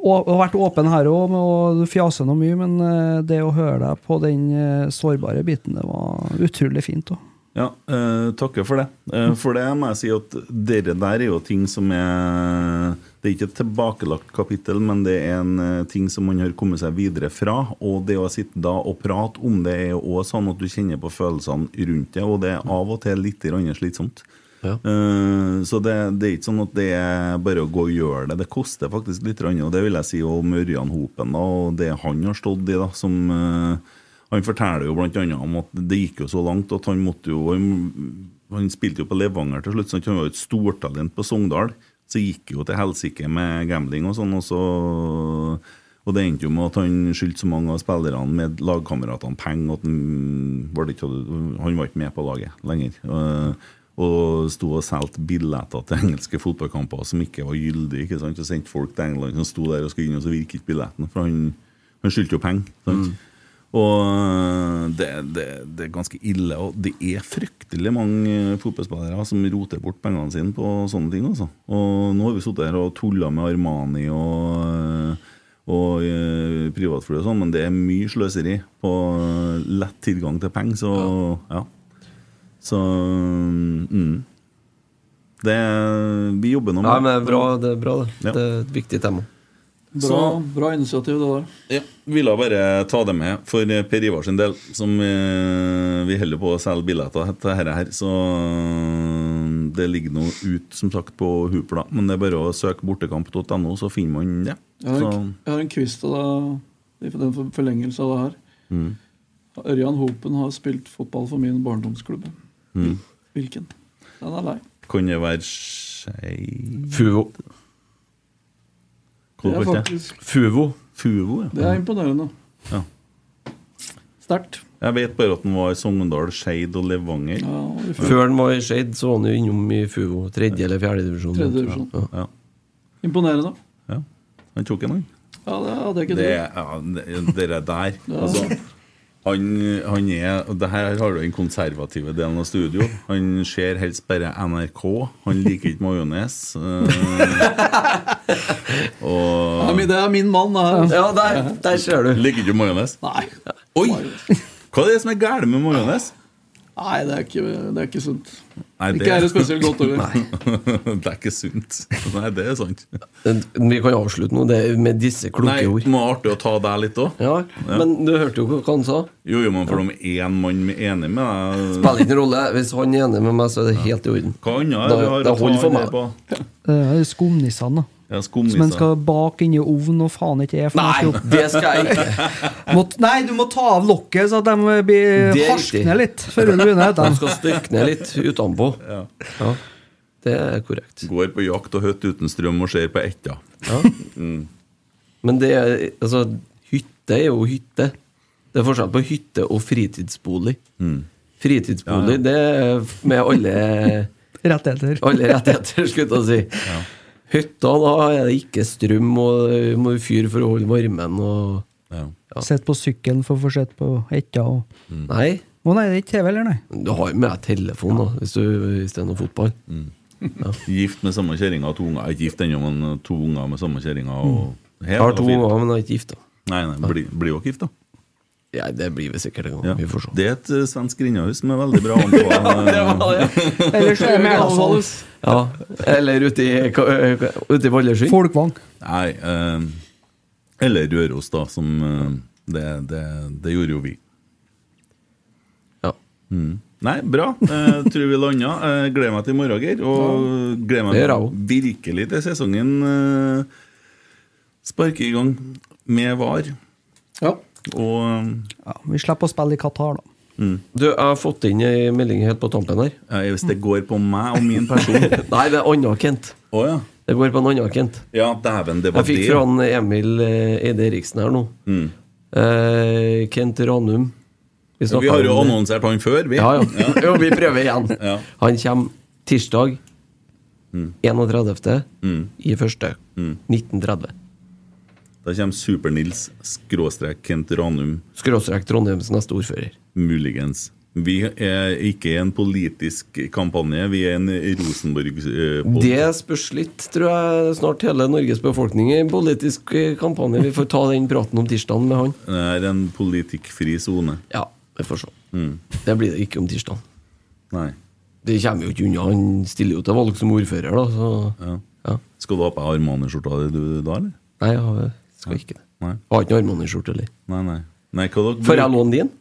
og, har vært åpen her òg, og du fjaser nå mye, men eh, det å høre deg på den eh, sårbare biten, det var utrolig fint. Også. Ja, uh, takker for det. Uh, for det må jeg si at dere der er jo ting som er Det er ikke et tilbakelagt kapittel, men det er en uh, ting som man har kommet seg videre fra. Og det å sitte da og prate om det er jo også sånn at du kjenner på følelsene rundt det, og det er av og til litt slitsomt. slitsomt. Uh, så det, det er ikke sånn at det er bare å gå og gjøre det. Det koster faktisk litt, og det vil jeg si om Ørjan Hopen da, og det han har stått i, da, som Han forteller jo blant annet om at det gikk jo så langt at han måtte jo Han, spilte jo på Levanger til slutt, så han var jo et stortalent på Sogndal. Så gikk jo til helsike med gambling og sånn, og så og det endte jo med at han skyldte så mange av spillerne med lagkameratene penger at han, var ikke, han var ikke med på laget lenger. Og, og sto og solgte billetter til engelske fotballkamper som ikke var gyldige. ikke sant? Og sendte folk til England som sto der og skulle inn, og så virket ikke billetten. For han, han skyldte jo penger. sant? Og det, det, det er ganske ille. Og det er fryktelig mange fotballspillere som roter bort pengene sine på sånne ting. Også. Og nå har vi sittet her og tulla med Armani og, og eh, privatfly og sånn, men det er mye sløseri på lett tilgang til penger. Så ja. Så mm. det, Vi jobber nå Ja, men det er bra, det. er bra det. Ja. Det er et viktig tema. Bra, bra initiativ, det der. Ja, ville bare ta det med for eh, Per Ivar sin del, som eh, vi holder på å selge billetter til dette her. Så eh, det ligger nå ut, som sagt, på Hupla. Men det er bare å søke bortekamp.no, så finner man det. Jeg har en, jeg har en quiz til deg i den for- forlengelse av det her. mm, Ørjan Hopen har spilt fotball for min barndomsklubb. mm. Hvilken? Den er lei. Kan det være Skei... Fuvo. Det er faktisk- Fuvo. Fuvo, ja. Det er imponerende. Ja. Sterkt. Jeg vet bare at den var i Sogndal, Skeid og Levanger. Før han var i Skeid, så var han jo innom i Fuvo. Tredje eller fjerde divisjon. Tredje divisjon. Ja. Ja. Imponerende. Ja. Han tok en, han. Ja, det hadde jeg ikke Det, trodd. ja, det, det der altså, han, han er og det Her har du den konservative delen av studio. Han ser helst bare NRK. Han liker ikke majones. eh, og Ja, det er min mann, da. Ja, der, der ser du. Liker ikke majones? Nei. Oi! Hva er det som er galt med majones? Nei, det er ikke, det er ikke sunt. Nei, Ikke er det spesielt godt heller. det er ikke sunt. Nei, det er sant. Vi kan avslutte nå det med disse kloke Nei, ord. det må artig å ta deg litt òg. Ja, Men du hørte jo hva han sa. Jo, jo, men for om én mann er enig med deg Spiller ikke noen rolle. Hvis han er enig med meg, så er det helt i orden. Hva annet er det vi har å ta meg. på? Er skumnissene, da. Ja, Som en skal bake inni ovnen og faen ikke er for Nei, det skal jeg ikke. Nei, du må ta av lokket så at de blir er harskne litt før du begynner. De skal styrkne litt utenpå. Ja. Ja, det er korrekt. Går på jakt og hytte uten strøm og ser på etta. Ja. Mm. Men det er Altså, hytte er jo hytte. Det er forskjell på hytte og fritidsbolig. Mm. Fritidsbolig, Ja, ja. det er med alle Rettigheter. Alle rettigheter, skulle jeg si. Hytta, da er det ikke strøm, og du må fyre for å holde varmen og Ja. Sitt på sykkelen for å få sett på hetta Og... Nei. Å nei, det er ikke TV, eller? nei? Du har jo med deg telefon da, hvis, du, hvis det er noe fotball. Gift med samme kjerringa og to unger. Ikke gift ennå, men to unger med samme kjerringa. Mm. Har to unger, men er ikke gift. da Nei, nei, blir jo ikke gift, da? Ja, det blir vi sikkert en gang. Ja. Vi får se. Det er et uh, svensk grindehus med veldig bra antall. Ellers er det Mælandshall. Ja, eller ute i, ute i Vallersund. Folkvang. Nei, Uh, eller Røros, da, som uh, det, det, det gjorde jo vi. Ja. Mm. Nei, bra. Uh, tror vi landa. Eh, gleder meg til i morgen, Geir. Og gleder meg virkelig til sesongen eh, sparker i gang med VAR. Ja. Og Ja, vi slipper å spille i Qatar, da. mm. Du, jeg har fått inn ei melding helt på tampen her. ja, Hvis det går på meg og min person Nei, det er Anna Kent. Å ja. Det går på en annen Kent. Ja, dæven, det var Jeg fikk det. fra han Emil eh, Eide Eriksen her nå. Mm. Eh, Kent Ranum. Vi snakket har jo annonsert han før, vi. Ja, ja. jo, vi prøver igjen. Ja. Han kommer tirsdag Mm. 31. Mm. i første. Mm. 1930. Da kommer Super-Nils skråstrek Kent Ranum. Skråstrek Trondheims neste ordfører. Muligens. Vi er ikke en politisk kampanje, vi er en Rosenborg-pod. Det spørs litt, tror jeg, snart hele Norges befolkning i en politisk eh, kampanje. Vi får ta den praten om tirsdagen med han. Det er en politikkfri sone. Ja, vi får se. Mm. Det blir det ikke om tirsdagen. Nei. Det kommer jo ikke unna. Han stiller jo til valg som ordfører, da. Så Ja. Ja. Skal du ha på Armani-skjorta di da, eller? nei, jeg skal ikke det. Nei. Jeg har ikke noe Armani-skjorte heller. Nei, nei. nei hva dere Får jeg låne din?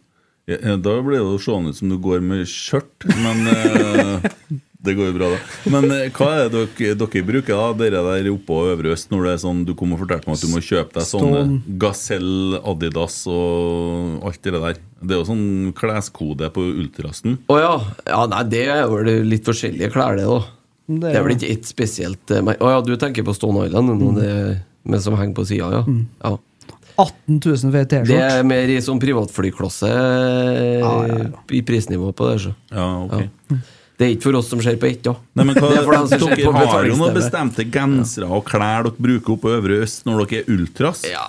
Ja, ja, da blir det jo seende ut som du går med skjørt, men eh, Det går jo bra, da. Men eh, hva er det dere, dere bruker, da? Dere der oppe og Øvre Øst, når det er sånn Du kom og fortalte meg at du må kjøpe deg sånne Stone. Gazelle, Adidas og alt det der. Det er jo sånn kleskode på ultrasten. Å ja. ja. Nei, det er vel litt forskjellige klær, det, da. Det Det er er vel ikke ett spesielt eh, mer- Å ja, du tenker på Stone Island, nå, det, men som henger på sida, ja. Mm. ja. 18 000 for ei Det T-skjorte. er mer i sånn privatflyklasse i prisnivå på det. Så. Ja, ok. Det er ikke for oss som ser på ett, da. Nei, men hva, det er for dem som ser dere har jo noen bestemte gensere og klær dere bruker oppe på Øvre Øst når dere er ultras. Ja,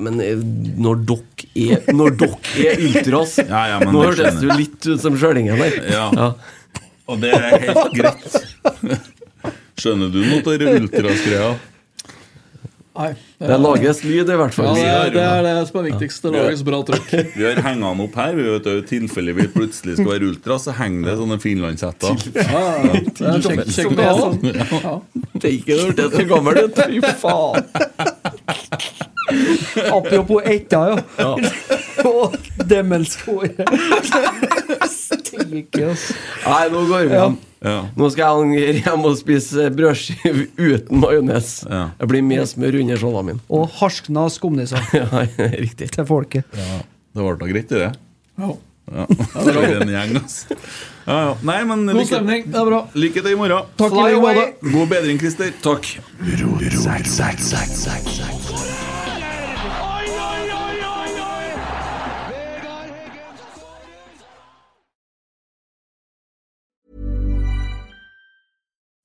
men eh, når dere er Når dere er ultras Ja, ja, men Nå det hørtes du litt ut som Sjølingen der. Ja. Og det er helt greit. Skjønner du noe av ultras-greia? Nei. Det lages lyd, i hvert fall. Ja, det, det er det som er viktigst. Det lages bra trykk. Vi har hengt den opp her. Vi vet jo, I tilfelle vi plutselig skal være ultra, så henger det sånne finlandshetter. Ja, ja. Det er kjekt- kjekt å ha. Ja. Det er ikke det så gammel ut. Fy faen. Apropos etta, ja. Og demmelskåret. Altså. Nei, nå går vi hjem. Nå skal jeg hjem og spise brødskive uten majones. Det blir med smør under skjolda min. Og harskna skumnisser Ja, riktig. til folket. Ja, det ble da greit, det. Ja. Ja. For en gjeng, altså. Ja, ja. Nei, men God like, stemning. Det er bra. lykke til i morgen. Takk i like måte. God bedring, Christer. Takk.